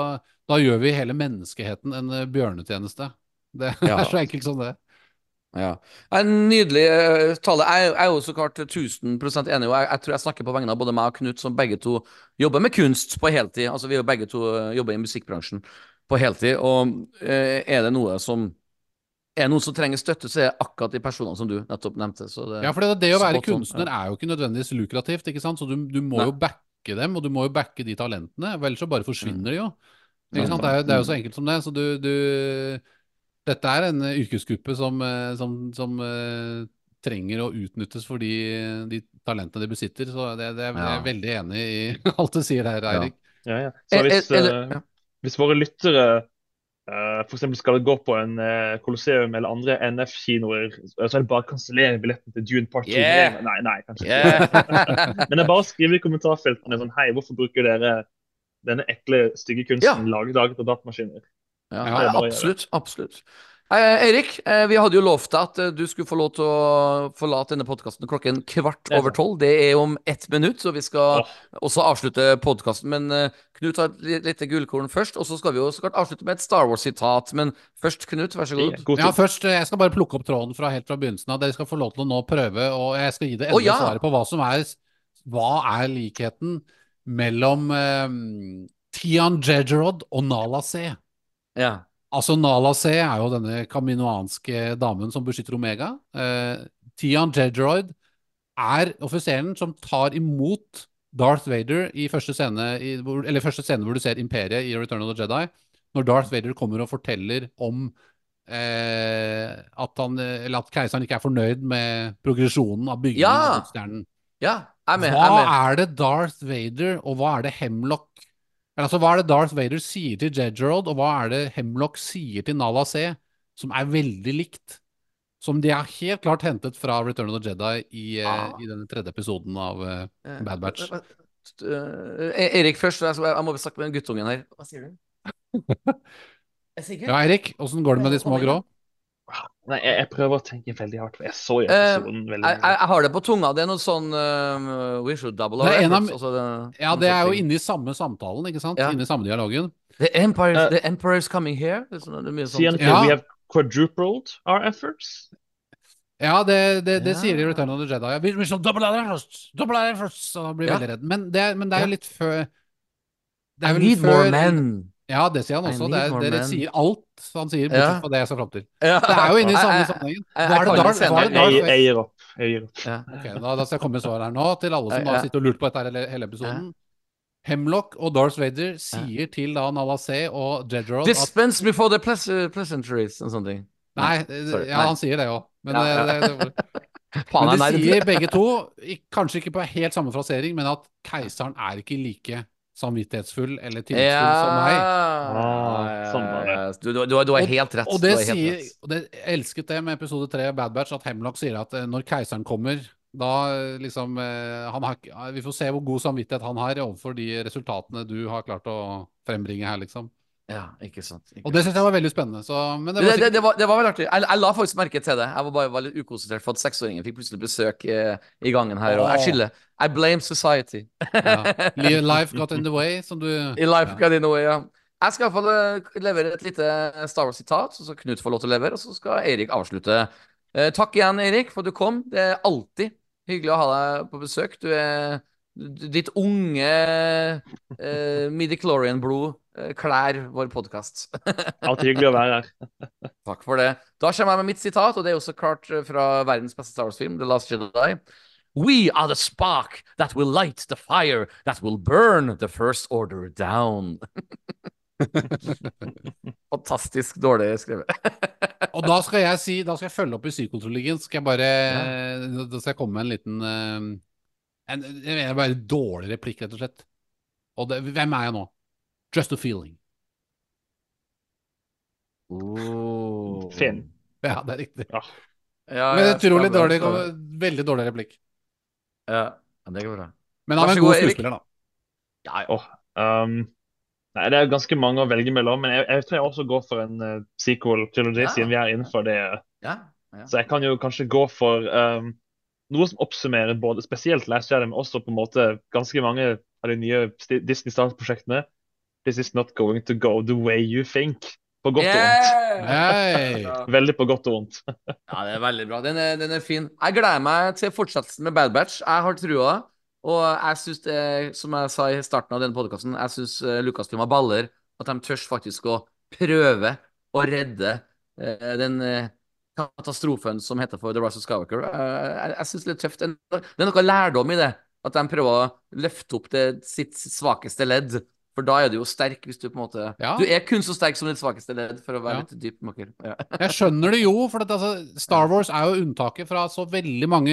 da, gjør vi hele menneskeheten en eh, bjørnetjeneste. Det ja. er så enkelt som det. Ja. En nydelig uh, tale. Jeg, jeg, er jo så klart 1000 enig. Jeg, jeg, tror jeg snakker på vegne av både meg og Knut, som begge to jobber med kunst på heltid. Altså Vi er jo begge to uh, jobber i musikkbransjen på heltid. Og uh, er det noe som er noen som trenger støtte, så er det akkurat de personene som du nettopp nevnte. Det, ja, for det, det å være kunstner er jo ikke nødvendigvis lukrativt, ikke sant? så du, du må Nei. jo backe dem, og du må jo backe de talentene. Ellers så bare forsvinner de jo. Ikke sant? Det er, det er jo så enkelt som det. Så du, du dette er en eh, yrkesgruppe som, eh, som, som uh, trenger å utnyttes for de, de, talentene de besitter. Så det, det, jeg er veldig enig i *laughs* alt du sier her, Eirik. Ja. Ja, så hvis, uh, hvis, våre lyttere uh, f.eks. skal gå på en Colosseum eller andre NF-kinoer, så er det bare å kansellere billetten til Dune Part 2. Yeah. Nei, nei, kanskje yeah. *laughs* Men det er bare å skrive i kommentarfeltene sånn Hei, hvorfor bruker dere denne ekle, stygge kunsten ja. laget, laget av datamaskiner? Ja, ja, absolutt. absolutt. Eh, Eirik, eh, vi hadde jo lovt deg at eh, du skulle få lov til å forlate denne podkasten klokken kvart er over tolv. Det er om ett minutt, så vi skal ja. også avslutte podkasten. Men eh, Knut har et li- lite gullkorn først, og så skal vi jo så klart avslutte med et Star Wars-sitat. Men først, Knut, vær så god. God Ja, først, eh, Jeg skal bare plukke opp tråden fra helt fra begynnelsen av. Dere skal få lov til å nå prøve, og jeg skal gi det endelige oh, ja. svaret på hva som er Hva er likheten mellom eh, Tian Jejerod og Nala C? Ja. Altså, Nala C er jo denne kaminoanske damen som beskytter Omega. Eh, Tian Jedroid er offiseren som tar imot Darth Vader i første scene, i, eller første scene hvor du ser Imperiet i Return of the Jedi. Når Darth Vader kommer og forteller om eh, at, han, eller at keiseren ikke er fornøyd med progresjonen av byggingen Ja! av stjernen. ja, jeg er med. Hva Jeg er med. er det Darth Vader, og hva er det Hemlock altså, Hva er det Darth Vader sier til Jedgerod, og hva er det Hemlock sier til Nala C, som er veldig likt? Som de har helt klart hentet fra Return of the Jedi i, eh, Ah. i denne tredje episoden av eh, Eh, Bad Batch. eh, Erik først, jeg, må snakke med den guttungen her. Hva sier du? *laughs* Er sikker? Ja, Erik, åssen går det med de små grå? Nei, jeg, jeg prøver å tenke veldig hardt, jeg så jo episoden uh, veldig Jeg, jeg, har det på tunga. Det er noe sånn uh, We should double our en av- efforts. altså det- Ja, det er jo inne i samme samtalen, ikke sant? Ja. Inne i samme dialogen. The Empire, uh, the Emperor is coming here. Det er, sånn, det er mye sånt. Ja. We have quadrupled our efforts? Ja, det, det, det Ja. sier de i Return of the Jedi. Vi, We skal double our efforts! Double our efforts! Så blir Ja. veldig redd. Men det, men det er jo litt før det I er need før- more men. Ja, det sier han også. Det er, dere sier alt han sier, bortsett Ja. fra det jeg ser fram til. Ja. Det er jo inne i samme sammenhengen. jeg- Hva er det det er det gir opp. Jeg gir opp. Ja. Okay, da, da skal jeg komme med svaret her nå, til alle som Ja, da sitter og lurt på dette her hele, hele episoden. Hemlock og Darth Vader sier til da Nala C og Jedrod at Dispense me for the pleas pleasantries og sånne ting. Nei, sorry, ja, han sier det òg. Men, Ja, eh, ja. det, det, *laughs* men de sier *laughs* begge to, kanskje ikke på helt samme frasering, men at keiseren er ikke like samvittighetsfull eller tillitsfull som meg. Ah, sånn var det. Du, du, du, har- Og- helt rett. Og du det helt sier, rett. og det elsket det med episode tre Bad Batch, at Hemlock sier at eh, når keiseren kommer, da eh, liksom eh, han har, Vi får se hvor god samvittighet han har overfor de resultatene du har klart å frembringe her, liksom. Ja, ikke sant. Ikke Og det syns jeg var veldig spennende. Så, men det Det, var det, sikkert, det, var, det var veldig artig. Jeg, jeg la faktisk merke til det. Jeg var bare var litt ukonsentrert for at seksåringen fikk plutselig besøk eh, i gangen her. Og jeg skylder. I blame society. ja. *laughs* Life got in the way, som du I life ja. got in the way, ja. Jeg skal iallfall fall levere et lite Star Wars-sitat, så skal Knut få lov til å levere, og så skal Eirik avslutte. Eh, takk igjen, Eirik, for at du kom. Det er alltid hyggelig å ha deg på besøk. Du er Ditt unge uh, midichlorian-blod eh, klær vår podkast. *laughs* Alltid hyggelig å være her. Takk for det. Da kommer jeg med mitt sitat, og det er også klart eh, fra verdens beste Star Wars-film, The Last Jedi. We are the spark that will light the fire that will burn the first order down. *laughs* Fantastisk dårlig skrevet. *laughs* Og da skal jeg si, da skal jeg følge opp i psykotrologien. Skal jeg bare Da skal jeg komme med en liten eh, en, en bare dårlig replikk, rett og slett. Og det, hvem er jeg nå? Just a feeling. Oh. Finn. Ja, det er riktig. Ja. Ja, Men utrolig dårlig, veldig dårlig replikk. Ja, ja, det går bra. Men han er en god skuespiller, da. Ja, ja. Åh, um, nei, det er ganske mange å velge mellom, men jeg, jeg tror jeg også går for en uh, sequel-trilogy, Ja. siden vi er innenfor det. ja, ja. Så jeg kan jo kanskje gå for um, noe som oppsummerer både spesielt Last Jedi, men også på en måte ganske mange av de nye Disney Stars-prosjektene. This is not going to go the way you think. På godt og vondt. Yeah! *laughs* Veldig på godt og vondt. *laughs* Ja, det er veldig bra. Den er, den er fin. Jeg gleder meg til fortsettelsen med Bad Batch. Jeg har trua. Og jeg syns som jeg sa i starten av denne podkasten, jeg syns Lucasfilm har baller. At de tør faktisk å prøve å redde eh, den eh, katastrofen som heter for The Rise of Skywalker. Eh, jeg jeg syns det er tøft. Det er- er noe lærdom i det. At de prøver å løfte opp det, sitt svakeste ledd. For da er du jo sterk, hvis du på en måte Ja. Du er kun så sterk som ditt svakeste ledd, for å være Ja. litt dyp makker. Ja. *laughs* Jeg skjønner det jo, for at, altså, Star Wars er jo unntaket fra så veldig mange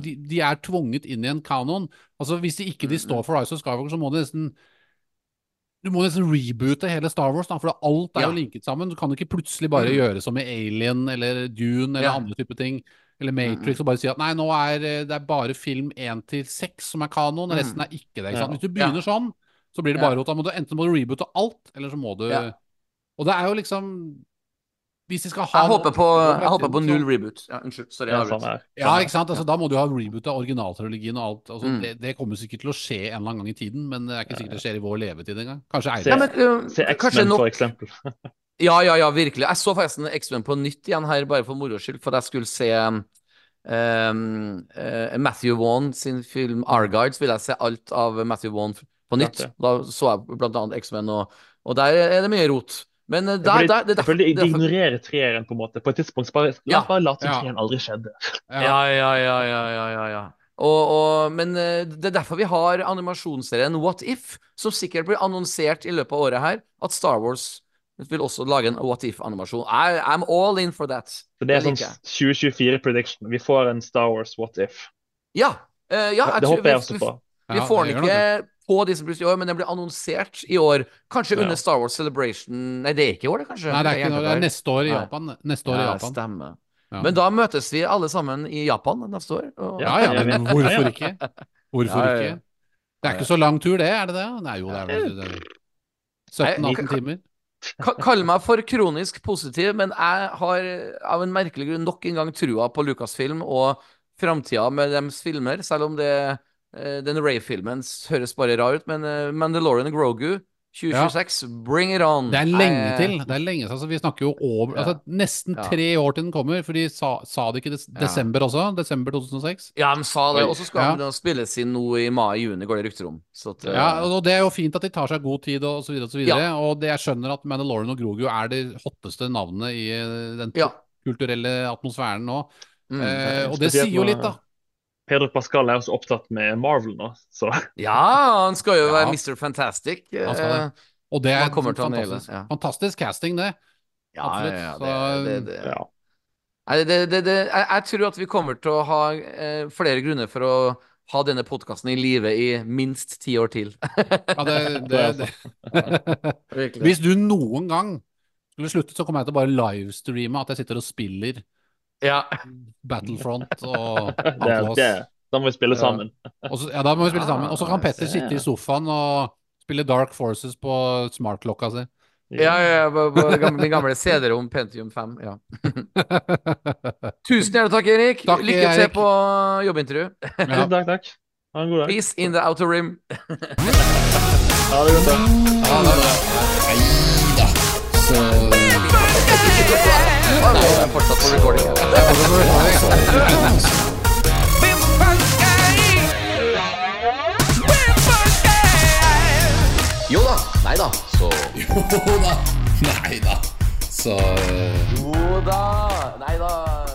de, de er tvunget inn i en kanon. Altså, Hvis de ikke de står for Rise of Skywalker, så må de nesten du må nesten reboote hele Star Wars, da, for alt er Ja. jo linket sammen. Du kan ikke plutselig bare Mm. gjøre som i Alien eller Dune eller Ja. andre typer ting. Eller Matrix og bare si at nei, nå er eh, det er bare film 1 til 6 som er kanon, Mm. resten er ikke det. ikke? Ja. Hvis du begynner sånn, så blir det bare rota. Enten må du reboote alt, eller så må du. Og det er jo liksom hvis de skal ha Jeg håper på, jeg håper på null reboot. Ja, unnskyld. Sorry. Ja, her. Ja, ikke sant? Altså, da må du ha reboot av originaltrilogien og alt. Altså, Mm. det, det kommer sikkert til å skje en eller annen gang i tiden, men det er ikke sikkert det skjer i vår levetid engang. Kanskje Se- Ja, Eirik. øh, Se X-Men, for eksempel. *laughs* Ja, ja, ja, virkelig. Jeg så forresten X-Men på nytt igjen her, bare for moro skyld, for jeg skulle se um, um, eh, Matthew Vaughn sin film 'Argyle'. Så ville jeg se alt av Matthew Vaughn på nytt. Da så jeg blant annet X-Men, og, og der er det mye rot. Men eh, der, der, det er jeg føler de, de er derfor- ignorerer treeren på en måte. På et tidspunkt bare, la oss bare late som Ja. treeren aldri skjedde. Ja. Ja, ja, ja, ja, ja, ja, ja. Og, og, men eh, det er derfor vi har animasjonsserien What If, som sikkert blir annonsert i løpet av året her, at Star Wars vil også lage en What If-animasjon. I'm all in for that. Så det er sånn 2024-prediction. Vi får en Star Wars What If. Ja, Uh, ja jeg det håper jeg også også vi- på. Vi får det den ikke på Disney Plus i år, men den blir annonsert i år. Kanskje Ja. under Star Wars Celebration Nei, det er ikke i år, det, kanskje? Nei, det er ikke noe, det er neste år i Nei. Japan. Neste år i Japan. stemmer. Ja. Men da møtes vi alle sammen i Japan neste år. Og... Ja, ja, men hvorfor ikke? Hvorfor Ja, ja, ja. ikke? Det er ikke så lang tur, det, er det det? Nei, jo, det er vel det er 17-18 timer. Kall meg for kronisk positiv, men jeg har av en merkelig grunn nok en gang trua på Lucasfilm og framtida med deres filmer, selv om det den Ray-filmen høres bare rar ut, men eh, Mandalorian og Grogu 2026, bring it on! Det er lenge til. Det er lenge. Altså, vi snakker jo over Ja. altså, Nesten Ja. tre år til den kommer, for de sa, sa det ikke des Ja. desember også? Desember 2006? Ja, de sa det. Og så skal Ja. den spilles inn nå i mai-juni, går det rykter om. Så at, eh, Ja, og det er jo fint at de tar seg god tid og så videre og så videre. Ja. Og det, jeg skjønner at Mandalorian og Grogu er de hotteste navnene i eh, den ja. kulturelle atmosfæren nå. Mm. Eh, og det sier jo litt, da. Pedro Pascal er også opptatt med Marvel nå, så ja, han skal jo Ja. være Mr. Fantastic. Han skal det. eh, Og det er naile fantastisk, ja. fantastisk casting, det. Ja, Absolutt. ja, det, det, det. ja. Nei, det, det, det, jeg, jeg tror at vi kommer til å ha eh, flere grunner for å ha denne podkasten i live i minst ti år til. *laughs* Ja, det, det, det. *laughs* Hvis du noen gang skulle slutte, så kommer jeg til å bare livestreame at jeg sitter og spiller Ja. Battlefront og *laughs* det, da må vi spille Ja. sammen. Også, ja, da må vi spille *laughs* sammen. Og så kan Petter sitte i sofaen og spille Dark Forces på smartklokka si. Ja, ja, ja gamle- min gamle CD-rom Pentium 5. Ja. *laughs* Tusen hjertelig takk, Erik. Takk, Lykke til Erik. på jobbintervju. Ja. Takk, takk. Ha en god dag. Peace in the outer rim. Ha det godt. da. Ha det bra. Neida. Så fortsatt på recording. Jo da. Nei da. Så Jo da. Nei da. Så Jo da. Nei da.